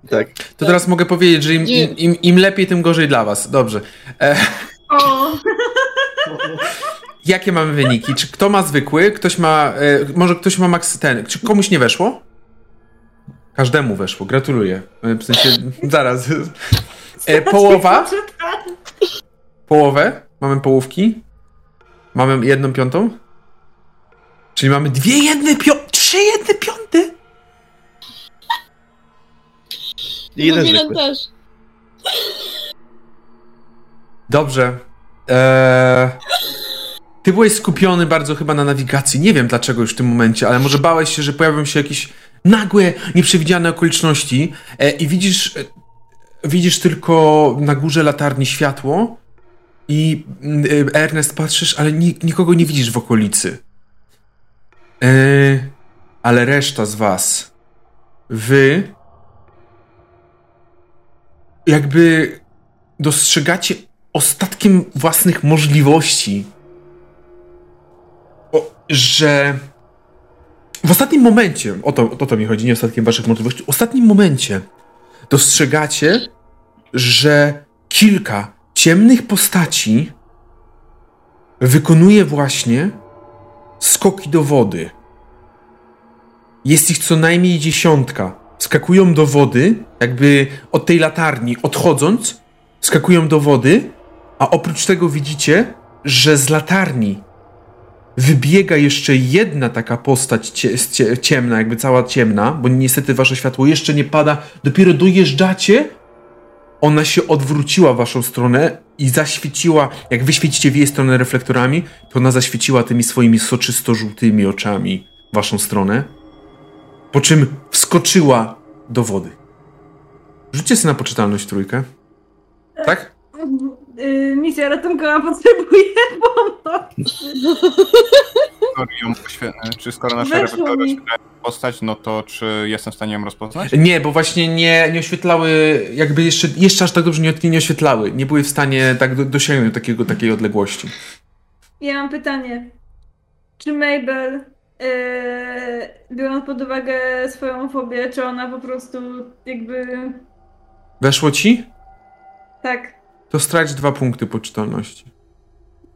Tak. To teraz mogę powiedzieć, że im, im, im, im lepiej, tym gorzej dla was. Dobrze. E, O, <laughs> jakie mamy wyniki? Czy kto ma zwykły? Ktoś ma. E, może ktoś ma max ten. Czy komuś nie weszło? Każdemu weszło. Gratuluję. E, W sensie. Zaraz. E, połowa? Połowę? Mamy połówki? Mamy jedną piątą? Czyli mamy dwie jedne piąte. Trzy jedne piąte? I jeden zwykły. też. Dobrze. Eee, ty byłeś skupiony bardzo chyba na nawigacji. Nie wiem dlaczego już w tym momencie, ale może bałeś się, że pojawią się jakieś nagłe, nieprzewidziane okoliczności e, i widzisz, e, widzisz tylko na górze latarni światło i mm, e, Ernest patrzysz, ale ni- nikogo nie widzisz w okolicy. E, ale reszta z was, wy jakby dostrzegacie ostatkiem własnych możliwości, o, że w ostatnim momencie, o to, o to mi chodzi, nie ostatkiem waszych możliwości, w ostatnim momencie dostrzegacie, że kilka ciemnych postaci wykonuje właśnie skoki do wody. Jest ich co najmniej dziesiątka. Skakują do wody, jakby od tej latarni odchodząc, skakują do wody, a oprócz tego widzicie, że z latarni wybiega jeszcze jedna taka postać cie, cie, ciemna, jakby cała ciemna, bo niestety wasze światło jeszcze nie pada. Dopiero dojeżdżacie, ona się odwróciła w waszą stronę i zaświeciła, jak wy świecicie w jej stronę reflektorami, to ona zaświeciła tymi swoimi soczysto-żółtymi oczami waszą stronę, po czym wskoczyła do wody. Rzućcie sobie na poczytalność trójkę. Tak? Y, misja ratunkowa potrzebuje <laughs> pomocy. Ją Czy skoro nasze Weszło mi. oświetlają postać, no to czy jestem w stanie ją rozpoznać? Nie, bo właśnie nie, nie oświetlały, jakby jeszcze, jeszcze aż tak dobrze nie, nie oświetlały. Nie były w stanie tak do, dosięgnąć takiego, takiej odległości. Ja mam pytanie. Czy Mabel, yy, biorąc pod uwagę swoją fobię, czy ona po prostu jakby... Weszło ci? Tak, To strać dwa punkty poczytalności.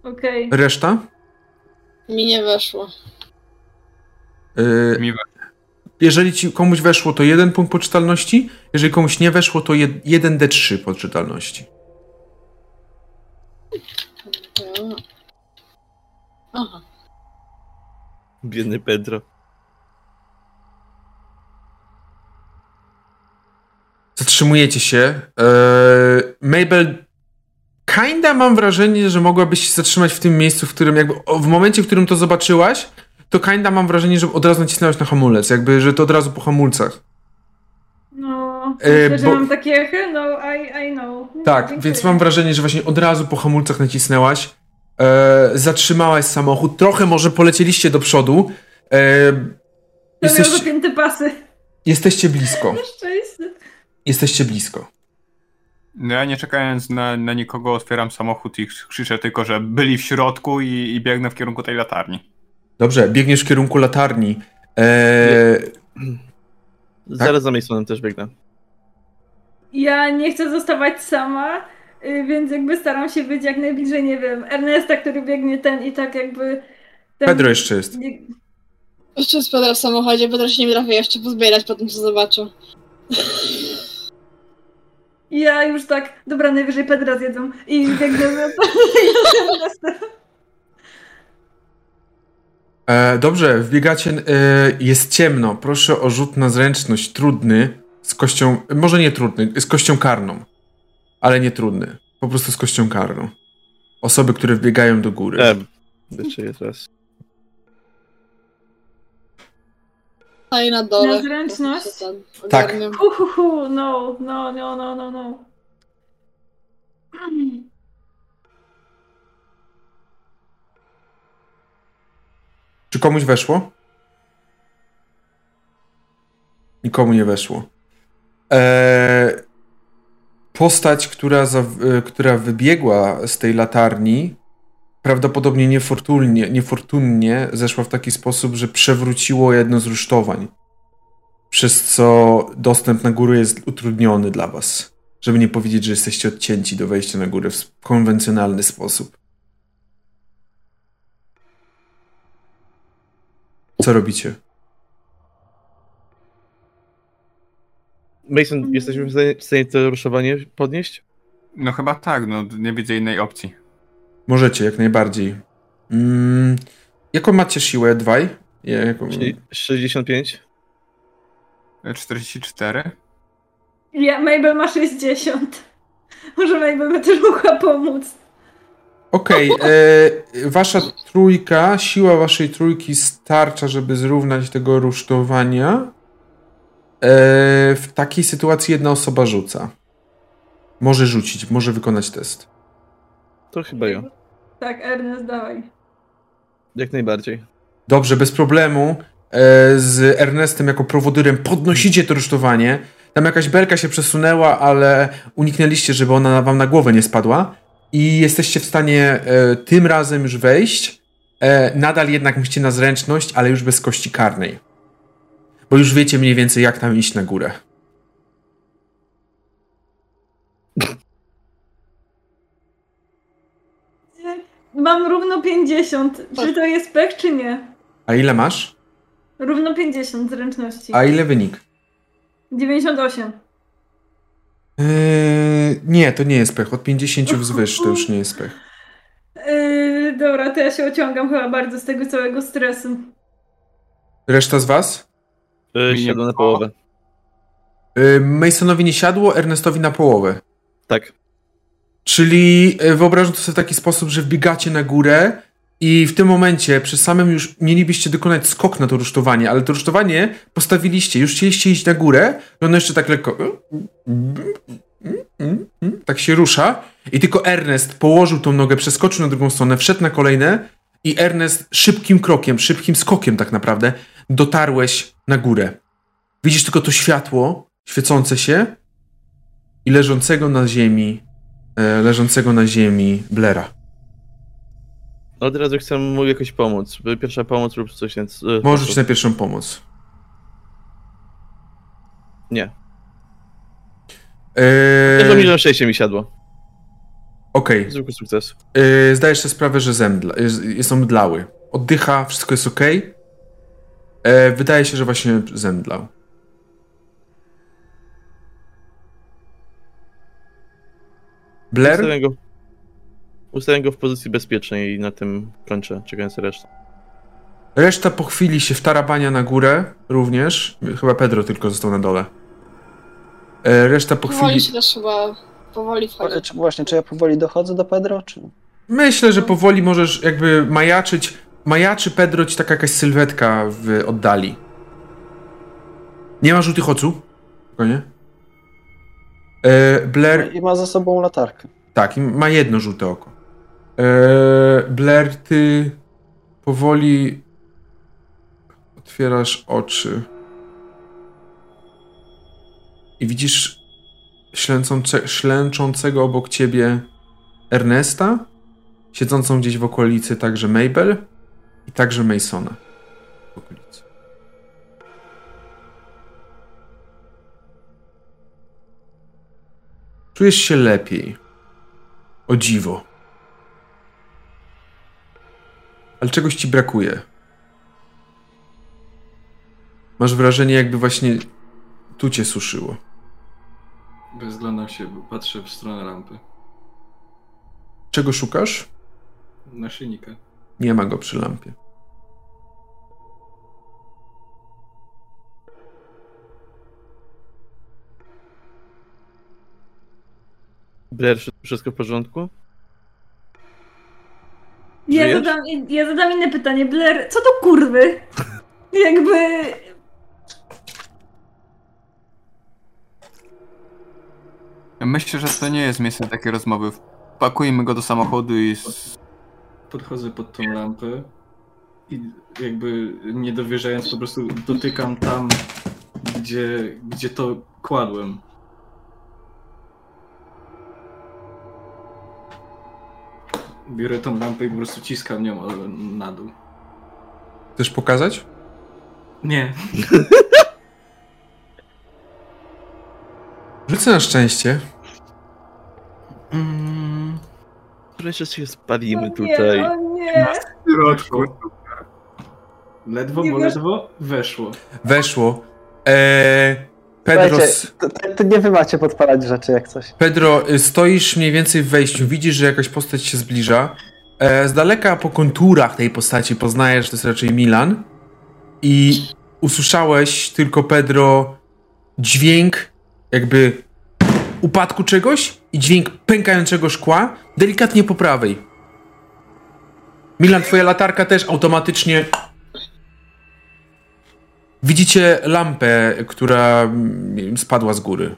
okej. Reszta? Mi nie weszło. Yy, Mi we- jeżeli ci komuś weszło, to jeden punkt poczytalności. Jeżeli komuś nie weszło, to jed, 1d3 poczytalności. To- Aha. Biedny Pedro. Zatrzymujecie się. Eee, Mabel, kinda mam wrażenie, że mogłabyś się zatrzymać w tym miejscu, w którym jakby, w momencie, w którym to zobaczyłaś, to kinda mam wrażenie, że od razu nacisnęłaś na hamulec, jakby, że to od razu po hamulcach. No, E, myślę, że bo- mam takie echy, no I, I know. Nie, Tak, dziękuję. więc mam wrażenie, że właśnie od razu po hamulcach nacisnęłaś, e, zatrzymałaś samochód, trochę może polecieliście do przodu. E, jesteście, zapięte pasy. jesteście blisko. Na szczęście. Jesteście blisko. No ja nie czekając na, na nikogo otwieram samochód i krzyczę tylko, że byli w środku i, i biegnę w kierunku tej latarni. Dobrze, biegniesz w kierunku latarni. E, Zaraz za Masonem też biegnę. Ja nie chcę zostawać sama, y, więc jakby staram się być jak najbliżej, nie wiem, Ernesta, który biegnie ten i tak jakby... Ten... Pedro jeszcze jest. Nie- Jeszcze jest Pedro w samochodzie, Pedro się nie trafi jeszcze pozbierać po tym, co Ja już tak, dobra, najwyżej Pedra zjedzą i biegnę za Ernestem. E, dobrze, wbiegacie. E, jest ciemno. Proszę o rzut na zręczność. Trudny. Z kością. Może nie trudny, z kością karną. Ale nie trudny. Po prostu z kością karną. Osoby, które wbiegają do góry. E, jeszcze jest raz. A i na dole. Na zręczność? Tak. Uhuhu, no, no, no, no, no, no. Czy komuś weszło? Nikomu nie weszło. Eee, postać, która, za, e, która wybiegła z tej latarni, prawdopodobnie niefortunnie, niefortunnie zeszła w taki sposób, że przewróciło jedno z rusztowań. Przez co dostęp na górę jest utrudniony dla was. Żeby nie powiedzieć, że jesteście odcięci do wejścia na górę w konwencjonalny sposób. Co robicie? Mason, jesteśmy w stanie, w stanie to ruszowanie podnieść? No chyba tak, no nie widzę innej opcji. Możecie, jak najbardziej. Mm, jaką macie siłę, Dwaj? Ja, jaką... Czyli 65? E, 44? Ja, Mabel ma 60. Może Mabel by też mogła pomóc. Okej, e, wasza trójka, siła waszej trójki starcza, żeby zrównać tego rusztowania. E, w takiej sytuacji jedna osoba rzuca. Może rzucić, może wykonać test. To chyba ja. Tak, Ernest, dawaj. Jak najbardziej. Dobrze, bez problemu. E, z Ernestem jako prowodyrem podnosicie to rusztowanie. Tam jakaś belka się przesunęła, ale uniknęliście, żeby ona wam na głowę nie spadła. I jesteście w stanie e, tym razem już wejść. E, nadal jednak musicie na zręczność, ale już bez kości karnej. Bo już wiecie mniej więcej, jak tam iść na górę. Mam równo 50. Czy to jest pech, czy nie? A ile masz? Równo 50 zręczności. A ile wynik? 98. Eee, nie, to nie jest pech. Od 50 wzwyż to już nie jest pech. Yy, dobra, to ja się ociągam chyba bardzo z tego całego stresu. Reszta z was? E, Mi nie Siadł na połowę. Eee, Masonowi nie siadło, Ernestowi na połowę. Tak. Czyli e, wyobrażam to sobie w taki sposób, że wbiegacie na górę i w tym momencie przy samym już mielibyście dokonać skok na to rusztowanie, ale to rusztowanie postawiliście, już chcieliście iść na górę i ono jeszcze tak lekko tak się rusza i tylko Ernest położył tą nogę, przeskoczył na drugą stronę, wszedł na kolejne i Ernest szybkim krokiem, szybkim skokiem tak naprawdę dotarłeś na górę. Widzisz tylko to światło świecące się i leżącego na ziemi leżącego na ziemi Blera. Od razu chcę mu jakoś pomóc. Pierwsza pomoc lub coś więc. e, Możesz na pierwszą pomoc. Nie. Eee, Tylko milion szczęście mi siadło. Okej. Zwykły sukces. Eee, zdajesz sobie sprawę, że zemdla, jest, jest omdlały. oddycha, wszystko jest ok. E, wydaje się, że właśnie zemdlał. Blair? Ustawiam go, ustawiam go w pozycji bezpiecznej i na tym kończę, czekając resztę. Reszta po chwili się wtarabania na górę również. Chyba Pedro tylko został na dole. E, reszta po Powoli chwili... się też chyba powoli wchodzi. Czy, właśnie, czy ja powoli dochodzę do Pedro, czy... Myślę, że powoli możesz jakby majaczyć. Majaczy Pedro ci taka jakaś sylwetka w oddali. Nie ma żółtych oczu. Spokojnie. E, Blair. I ma za sobą latarkę. Tak, ma jedno żółte oko. E, Blair, ty powoli otwierasz oczy. I widzisz ślęczące, ślęczącego obok ciebie Ernesta, siedzącą gdzieś w okolicy także Mabel i także Masona Czujesz się lepiej. O dziwo. Ale czegoś ci brakuje. Masz wrażenie, jakby właśnie tu cię suszyło. Rozglądam się, patrzę w stronę lampy. Czego szukasz? Naszyjnika. Nie ma go przy lampie. Blair, wszystko w porządku? Ja Żyjesz? zadam, ja zadam inne pytanie. Blair, co to kurwy? <laughs> Jakby... Myślę, że to nie jest miejsce takiej rozmowy. Pakujmy go do samochodu i... Podchodzę pod tą lampę i jakby nie dowierzając po prostu dotykam tam, gdzie, gdzie to kładłem. Biorę tą lampę i po prostu ciskam nią na dół. Chcesz pokazać? Nie. <laughs> Rzucę na szczęście. Mm, Wreszcie się spalimy o tutaj. Nie, o nie. Ledwo, Nie bo ledwo weszło. Weszło. Eee, Pedro, Słuchajcie, to, to, to nie wy macie podpalać rzeczy jak coś. Pedro, y, stoisz mniej więcej w wejściu, widzisz, że jakaś postać się zbliża. E, z daleka po konturach tej postaci poznajesz, że to jest raczej Milan. I usłyszałeś tylko, Pedro, dźwięk jakby upadku czegoś i dźwięk pękającego szkła delikatnie po prawej. Milan, twoja latarka też automatycznie... Widzicie lampę, która spadła z góry.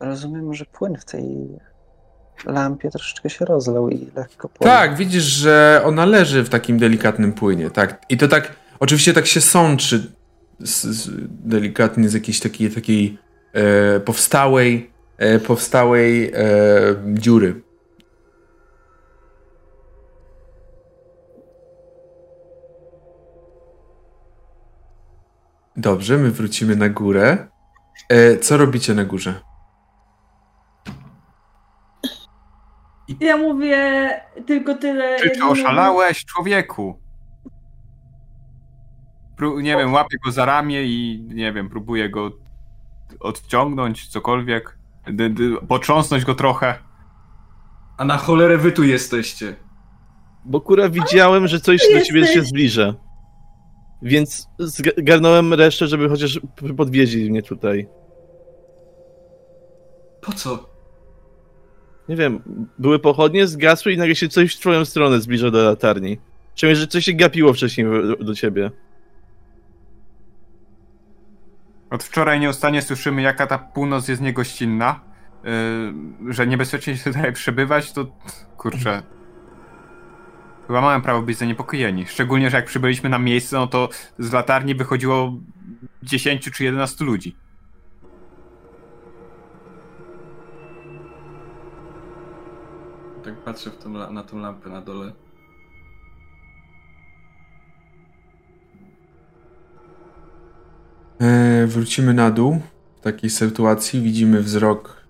Rozumiem, że płyn w tej lampie troszeczkę się rozlał i lekko płonie. Tak, widzisz, że ona leży w takim delikatnym płynie, tak. I to tak, oczywiście tak się sączy z, z, delikatnie z jakiejś takiej, takiej e, powstałej, e, powstałej e, dziury. Dobrze, my wrócimy na górę. E, co robicie na górze? Ja mówię tylko tyle. Czy ty oszalałeś, człowieku? Pró- nie wiem, łapię go za ramię i nie wiem, próbuję go odciągnąć, cokolwiek. D- d- potrząsnąć go trochę. A na cholerę wy tu jesteście. Bo kurwa widziałem, że coś do ciebie się zbliża. Więc zgarnąłem resztę, żeby chociaż podwieźli mnie tutaj. Po co? Nie wiem, były pochodnie, zgasły i nagle się coś w twoją stronę zbliża do latarni. Przynajmniej, że coś się gapiło wcześniej do ciebie. Od wczoraj nieustannie słyszymy, jaka ta północ jest niegościnna. Yy, że niebezpiecznie się tutaj <laughs> przebywać, to kurczę. Chyba mamy prawo być zaniepokojeni. Szczególnie, że jak przybyliśmy na miejsce, no to z latarni wychodziło 10 czy 11 ludzi. Tak patrzę w tą, na tą lampę na dole. E, wrócimy na dół. W takiej sytuacji widzimy wzrok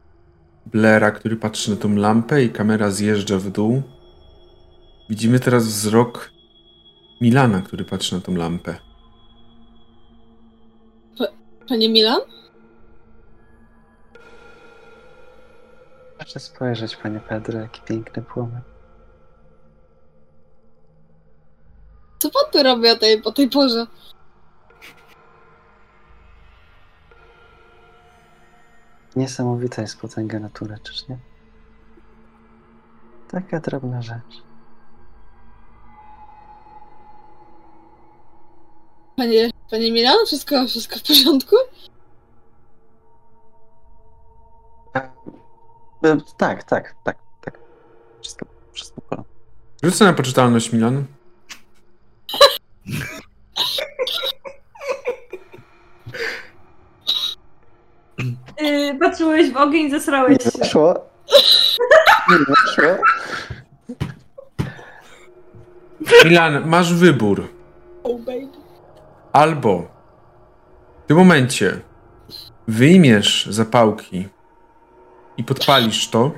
Blaira, który patrzy na tą lampę i kamera zjeżdża w dół. Widzimy teraz wzrok Milana, który patrzy na tą lampę. Panie Milan? Proszę spojrzeć, panie Pedro, jaki piękny płomień. Co pan tu robi o tej, o tej porze? Niesamowita jest potęga natury, czyż nie? Taka drobna rzecz. Panie, panie Milan? Wszystko, wszystko w porządku? E, Tak, tak, tak, tak. Wszystko, wszystko w porządku. Rzucę na poczytalność, Milan. Yy, patrzyłeś w ogień, zesrałeś Nie się. weszło. Nie weszło. Milan, masz wybór. Oh baby. Albo w tym momencie wyjmiesz zapałki i podpalisz to,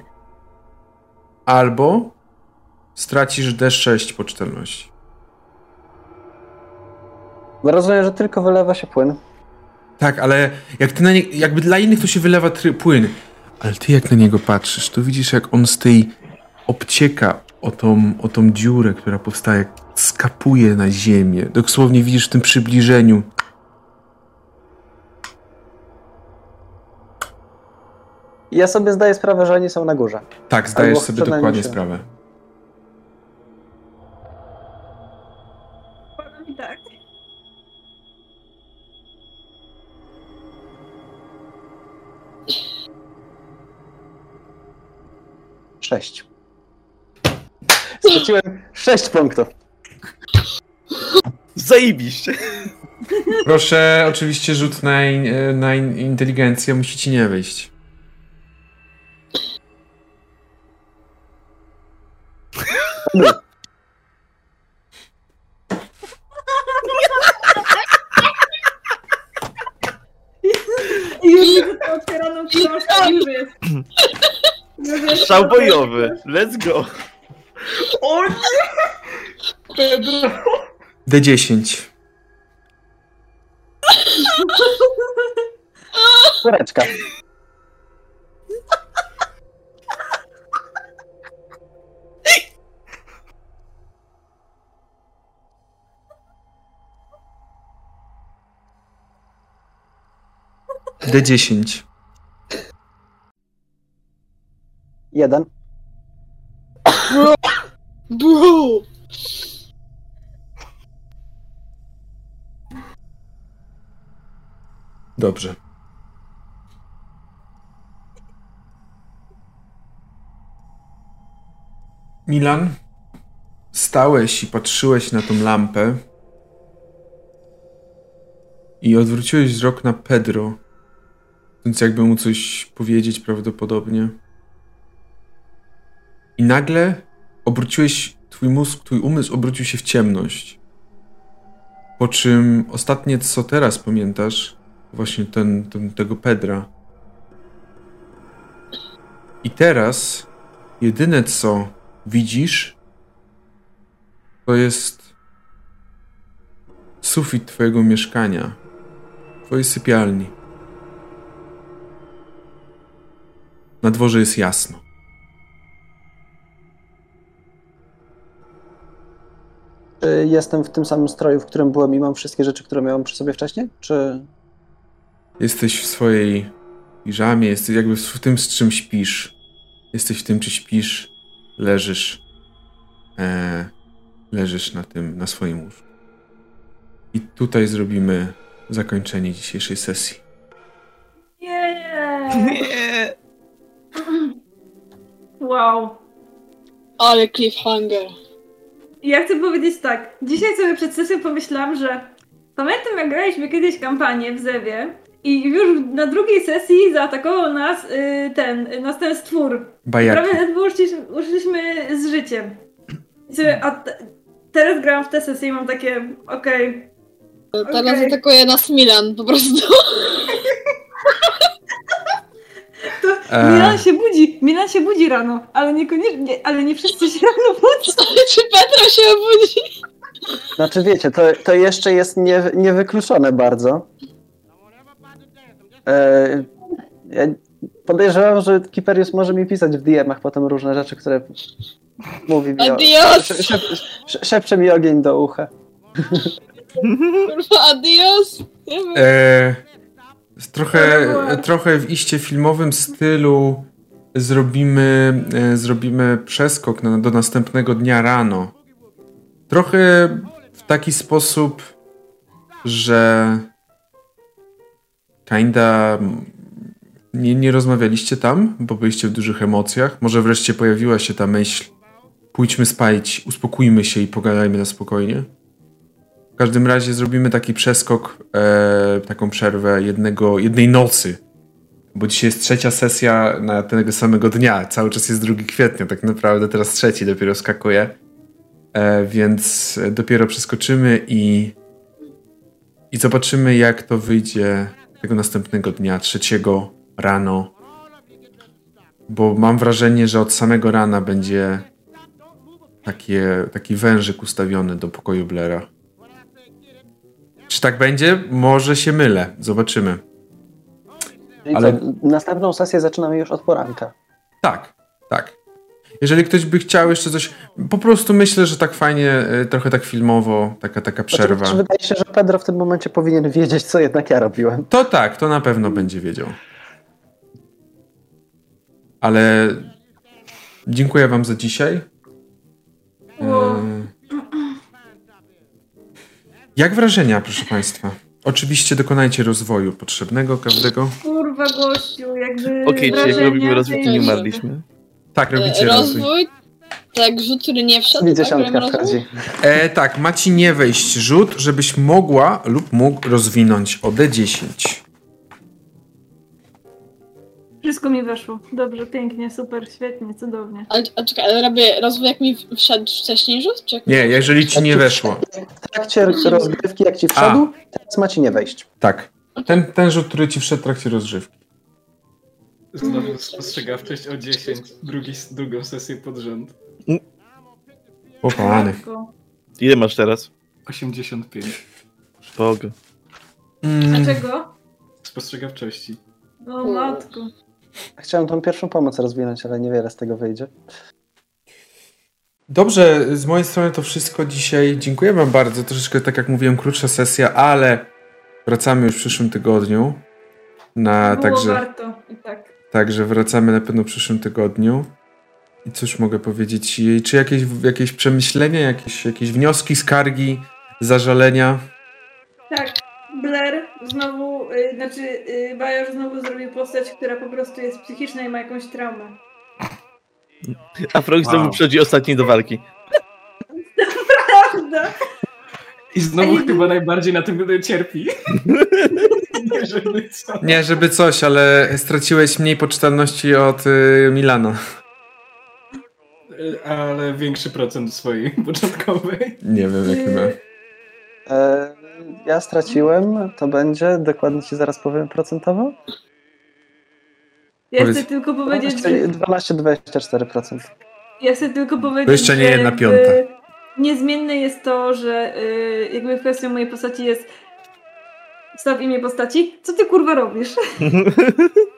albo stracisz D6 poczytalności. Bo rozumiem, że tylko wylewa się płyn. Tak, ale jak ty na nie, jakby dla innych to się wylewa płyn, ale ty jak na niego patrzysz, to widzisz jak on z tej obcieka o tą, o tą dziurę, która powstaje, skapuje na ziemię. Dosłownie widzisz w tym przybliżeniu. Ja sobie zdaję sprawę, że oni są na górze. Tak, zdajesz Albo sobie dokładnie się- sprawę. Tak. Sześć. Straciłem sześć punktów. Zajebiście. Proszę, oczywiście rzut na, in- na in- inteligencję, musi ci nie wyjść. I już widzę tę otwieraną książkę i już jest. Już jest. Strzał bojowy. Let's go. O nie! Pedro. D10. Czwóreczka. D10. Jeden. Bro! Dobrze. Milan, stałeś i patrzyłeś na tą lampę i odwróciłeś wzrok na Pedro, więc jakby mu coś powiedzieć prawdopodobnie. I nagle obróciłeś, twój mózg, twój umysł obrócił się w ciemność. Po czym ostatnie, co teraz pamiętasz, właśnie ten, ten, tego Pedra. I teraz jedyne co widzisz, to jest sufit twojego mieszkania, twojej sypialni. Na dworze jest jasno. Czy jestem w tym samym stroju, w którym byłem i mam wszystkie rzeczy, które miałem przy sobie wcześniej? Czy Jesteś w swojej piżamie, jesteś jakby w tym, z czym śpisz. Jesteś w tym, czy śpisz, leżysz. E, leżysz na tym, na swoim łóżku. I tutaj zrobimy zakończenie dzisiejszej sesji. Nie. Nie. Wow. Ale cliffhanger. I ja chcę powiedzieć tak. Dzisiaj sobie przed sesją pomyślałam, że pamiętam jak graliśmy kiedyś kampanię w Zewie i już na drugiej sesji zaatakował nas y, ten, y, nas ten stwór. Bajaki. Prawie ledwo uszliśmy, uszliśmy z życiem. I sobie, a te, teraz grałam w tę sesję i mam takie, okej, Teraz Okej. atakuje nas Milan po prostu. <laughs> To E. Milan się budzi, Milan się budzi rano, ale niekoniecznie, ale nie wszyscy się rano budzą. Czy Petra się obudzi? Znaczy wiecie, to, to jeszcze jest nie, niewykluczone bardzo. E, ja podejrzewam, że Kiperius może mi pisać w DM-ach potem różne rzeczy, które mówi mi o... Adios! Szep, szep, szepcze mi ogień do ucha. Kurwa, adios! E, trochę, trochę w iście filmowym stylu zrobimy, e, zrobimy przeskok na, do następnego dnia rano. Trochę w taki sposób, że kinda nie, nie rozmawialiście tam, bo byliście w dużych emocjach. Może wreszcie pojawiła się ta myśl pójdźmy spać, uspokójmy się i pogadajmy na spokojnie. W każdym razie zrobimy taki przeskok, e, taką przerwę jednego, jednej nocy. Bo dzisiaj jest trzecia sesja na tego samego dnia. Cały czas jest 2 kwietnia, tak naprawdę teraz trzeci dopiero skakuje. E, więc dopiero przeskoczymy i, i zobaczymy, jak to wyjdzie tego następnego dnia, trzeciego rano. Bo mam wrażenie, że od samego rana będzie takie, taki wężyk ustawiony do pokoju Blaira. Czy tak będzie? Może się mylę. Zobaczymy. Czyli Ale- co, następną sesję zaczynamy już od poranka. Tak, tak. Jeżeli ktoś by chciał jeszcze coś. Po prostu myślę, że tak fajnie, y, trochę tak filmowo, taka, taka przerwa. Znaczy, wydaje się, że Pedro w tym momencie powinien wiedzieć, co jednak ja robiłem. To tak, to na pewno będzie wiedział. Ale dziękuję Wam za dzisiaj. Jak wrażenia, proszę Państwa? Oczywiście dokonajcie rozwoju potrzebnego każdego. Kurwa gościu, jakby Okej, czy jak wrażenia robimy rozwój, to nie umarliśmy? Tak, robicie E, rozwój. Rozwój, tak, rzut, który nie wszedł, tak, dziesiątka rozwój? wchodzi. E, tak, ma ci nie wejść rzut, żebyś mogła lub mógł rozwinąć o D10. Wszystko mi weszło. Dobrze, pięknie, super, świetnie, cudownie. Ale, a czekaj, ale robię rozwój jak mi wszedł wcześniej rzut? Czy Nie, jeżeli ci nie weszło. W trakcie rozgrywki, jak ci wszedł, teraz ma ci nie wejść. Tak. Ten, ten rzut, który ci wszedł w trakcie rozgrzewki. Znowu spostrzegawczość o 10, drugi, drugą sesję pod rząd. O pany. Ile masz teraz? 85 Boga. Mm, Dlaczego? spostrzegawczości. O matko. Chciałem tą pierwszą pomoc rozwinąć, ale niewiele z tego wyjdzie. Dobrze, z mojej strony to wszystko dzisiaj. Dziękuję Wam bardzo. Troszeczkę, tak jak mówiłem, krótsza sesja, ale wracamy już w przyszłym tygodniu. Na, Było także, warto i tak. także wracamy na pewno w przyszłym tygodniu. I cóż mogę powiedzieć? Czy jakieś, jakieś przemyślenia, jakieś, jakieś wnioski, skargi, zażalenia? Tak, Blair znowu, y, znaczy y, Bajor znowu zrobił postać, która po prostu jest psychiczna i ma jakąś traumę. A Frog znowu Wow. przychodzi ostatni do walki. Prawda? I znowu Ej. chyba najbardziej na tym <laughs> cierpi. Nie, żeby. Nie, żeby coś, ale straciłeś mniej poczytalności od y, Milana. Ale większy procent swojej <laughs> początkowej. Nie wiem, jaki ma. E, ja straciłem, to będzie, dokładnie ci zaraz powiem procentowo. Ja chcę tylko powiedzieć, że 12-24%. Ja chcę tylko powiedzieć, To jeszcze nie jedna piąta. Niezmienne jest to, że y, jakby kwestią mojej postaci jest staw imię postaci. Co ty kurwa robisz? <laughs>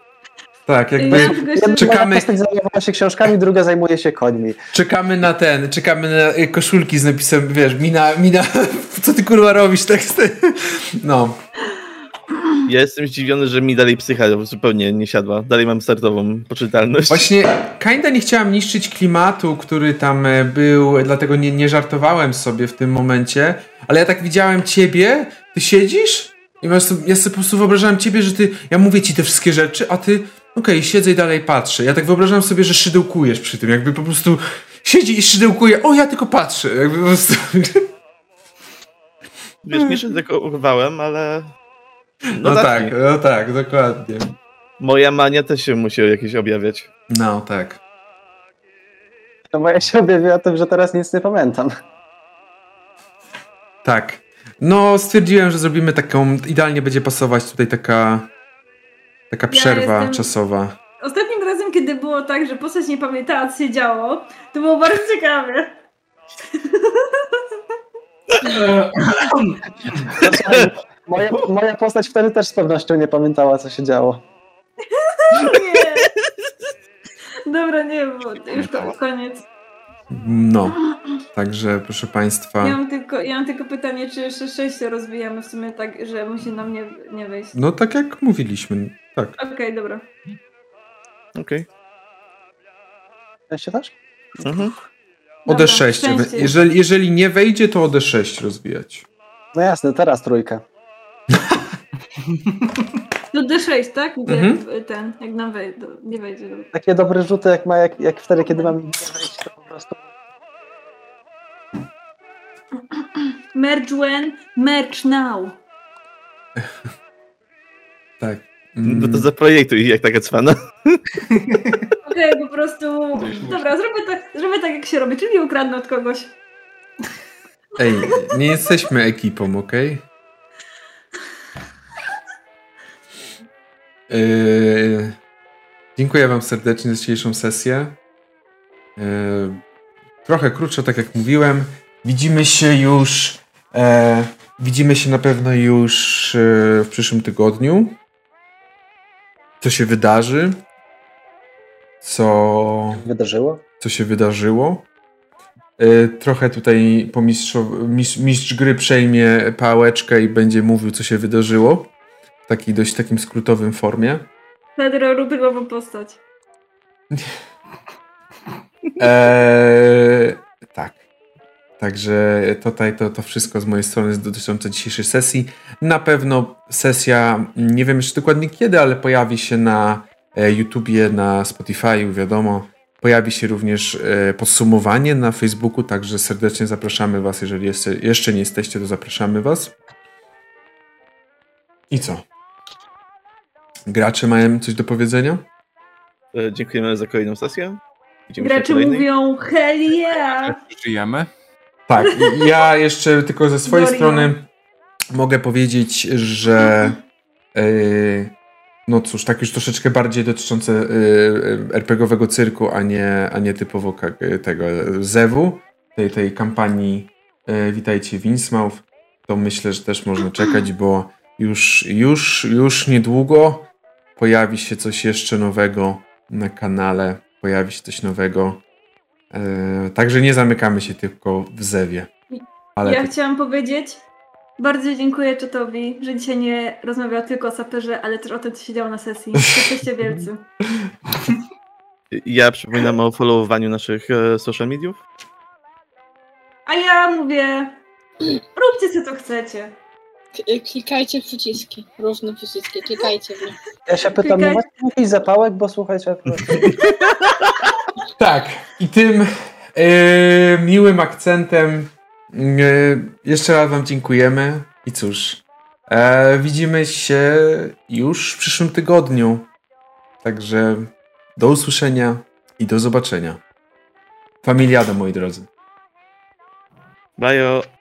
Tak, Ja jakby jeszcze- czekamy, postać zajmowała się książkami, druga zajmuje się końmi. czekamy na ten, czekamy na y, koszulki z napisem, wiesz, mina, mina, <laughs> co ty kurwa robisz, teksty. <laughs> No, Ja jestem zdziwiony, że mi dalej psycha zupełnie nie siadła. Dalej mam startową poczytalność. właśnie kinda nie chciałam niszczyć klimatu, który tam e, był, dlatego nie, nie żartowałem sobie w tym momencie, ale ja tak widziałem ciebie, ty siedzisz i ja sobie, ja sobie po prostu wyobrażałem ciebie, że ty, ja mówię ci te wszystkie rzeczy, a ty, okej, siedzę i dalej patrzę. Ja tak wyobrażam sobie, że szydełkujesz przy tym, jakby po prostu siedzi i szydełkuje, o ja tylko patrzę, jakby po prostu... Wiesz, nie szedekowałem, ale... No, zacznij. tak, no tak, dokładnie. Moja mania też się musi jakieś objawiać. No tak. No bo ja się objawiła tym, że teraz nic nie pamiętam. Tak. No, stwierdziłem, że zrobimy taką. Idealnie będzie pasować tutaj taka. Taka przerwa jestem- czasowa. Ostatnio było tak, że postać nie pamiętała, co się działo, to było bardzo ciekawe. <laughs> Moja, moja postać wtedy też z pewnością nie pamiętała, co się działo. <laughs> Nie. Dobra, nie, bo już ko- koniec. No, także proszę Państwa. Ja mam, tylko, ja mam tylko pytanie, czy jeszcze 6 rozwijamy w sumie tak, że musi nam nie, nie wejść. No tak jak mówiliśmy, tak. Okej, dobra. Okej. Ja się też? Mhm. O Dobra, D6. szczęście. Jeżeli, jeżeli nie wejdzie, to o D6 rozwijać. No jasne, teraz trójkę. <laughs> To D6, tak? Gdzie Mhm. ten, jak nam wejdzie, nie wejdzie. dobra. Takie dobre rzuty, jak, ma, jak, jak wtedy, kiedy mam nie wejść, to po prostu... Merge when, merge now. Tak. No to zaprojektuj jak taka cwana. <laughs> Okej, po prostu. Dobra, zrobię tak, zrobię tak, jak się robi, czyli ukradnę od kogoś. Ej, nie jesteśmy ekipą, okej? Yy, dziękuję Wam serdecznie za dzisiejszą sesję. Yy, trochę krótsza, tak jak mówiłem. Widzimy się już. E, widzimy się na pewno już e, w przyszłym tygodniu. Co się wydarzy? Co Wydarzyło? co się wydarzyło. Y, Trochę tutaj po mistrzow- mistrz, mistrz gry przejmie pałeczkę i będzie mówił, co się wydarzyło. W takiej dość takim skrótowym formie. Pedro, nową postać. Eee. <laughs> Także tutaj to, to wszystko z mojej strony jest dotyczące dzisiejszej sesji. Na pewno sesja, nie wiem jeszcze dokładnie kiedy, ale pojawi się na e, YouTubie, na Spotify'u, wiadomo. Pojawi się również e, podsumowanie na Facebooku, także serdecznie zapraszamy Was. Jeżeli jeszcze, jeszcze nie jesteście, to zapraszamy Was. I co? Gracze mają coś do powiedzenia? E, Dziękujemy za kolejną sesję. Widzimy Gracze mówią hell yeah! Żyjemy. Tak, ja jeszcze tylko ze swojej strony mogę powiedzieć, że yy, no cóż, tak już troszeczkę bardziej dotyczące yy, RPGowego cyrku, a nie, a nie typowo tego zewu, tej, tej kampanii yy, Witajcie w Innsmouth, to myślę, że też można czekać, bo już, już, już niedługo pojawi się coś jeszcze nowego na kanale, pojawi się coś nowego. Yy, także nie zamykamy się tylko w zewie. Ale ja to- chciałam powiedzieć, bardzo dziękuję Czetowi, że dzisiaj nie rozmawiał tylko o saperze, ale też o tym, co się działo na sesji. Jesteście <laughs> wielcy. Ja przypominam o followowaniu naszych e, social mediów. A ja mówię, róbcie co to chcecie. Klikajcie przyciski. Różne przyciski. Klikajcie w nie. Ja się pytam, nie macie jakiś zapałek, bo słuchajcie... <laughs> Tak, i tym e, miłym akcentem e, jeszcze raz Wam dziękujemy. I cóż, e, widzimy się już w przyszłym tygodniu. Także do usłyszenia i do zobaczenia. Familiada, moi drodzy. Bajo.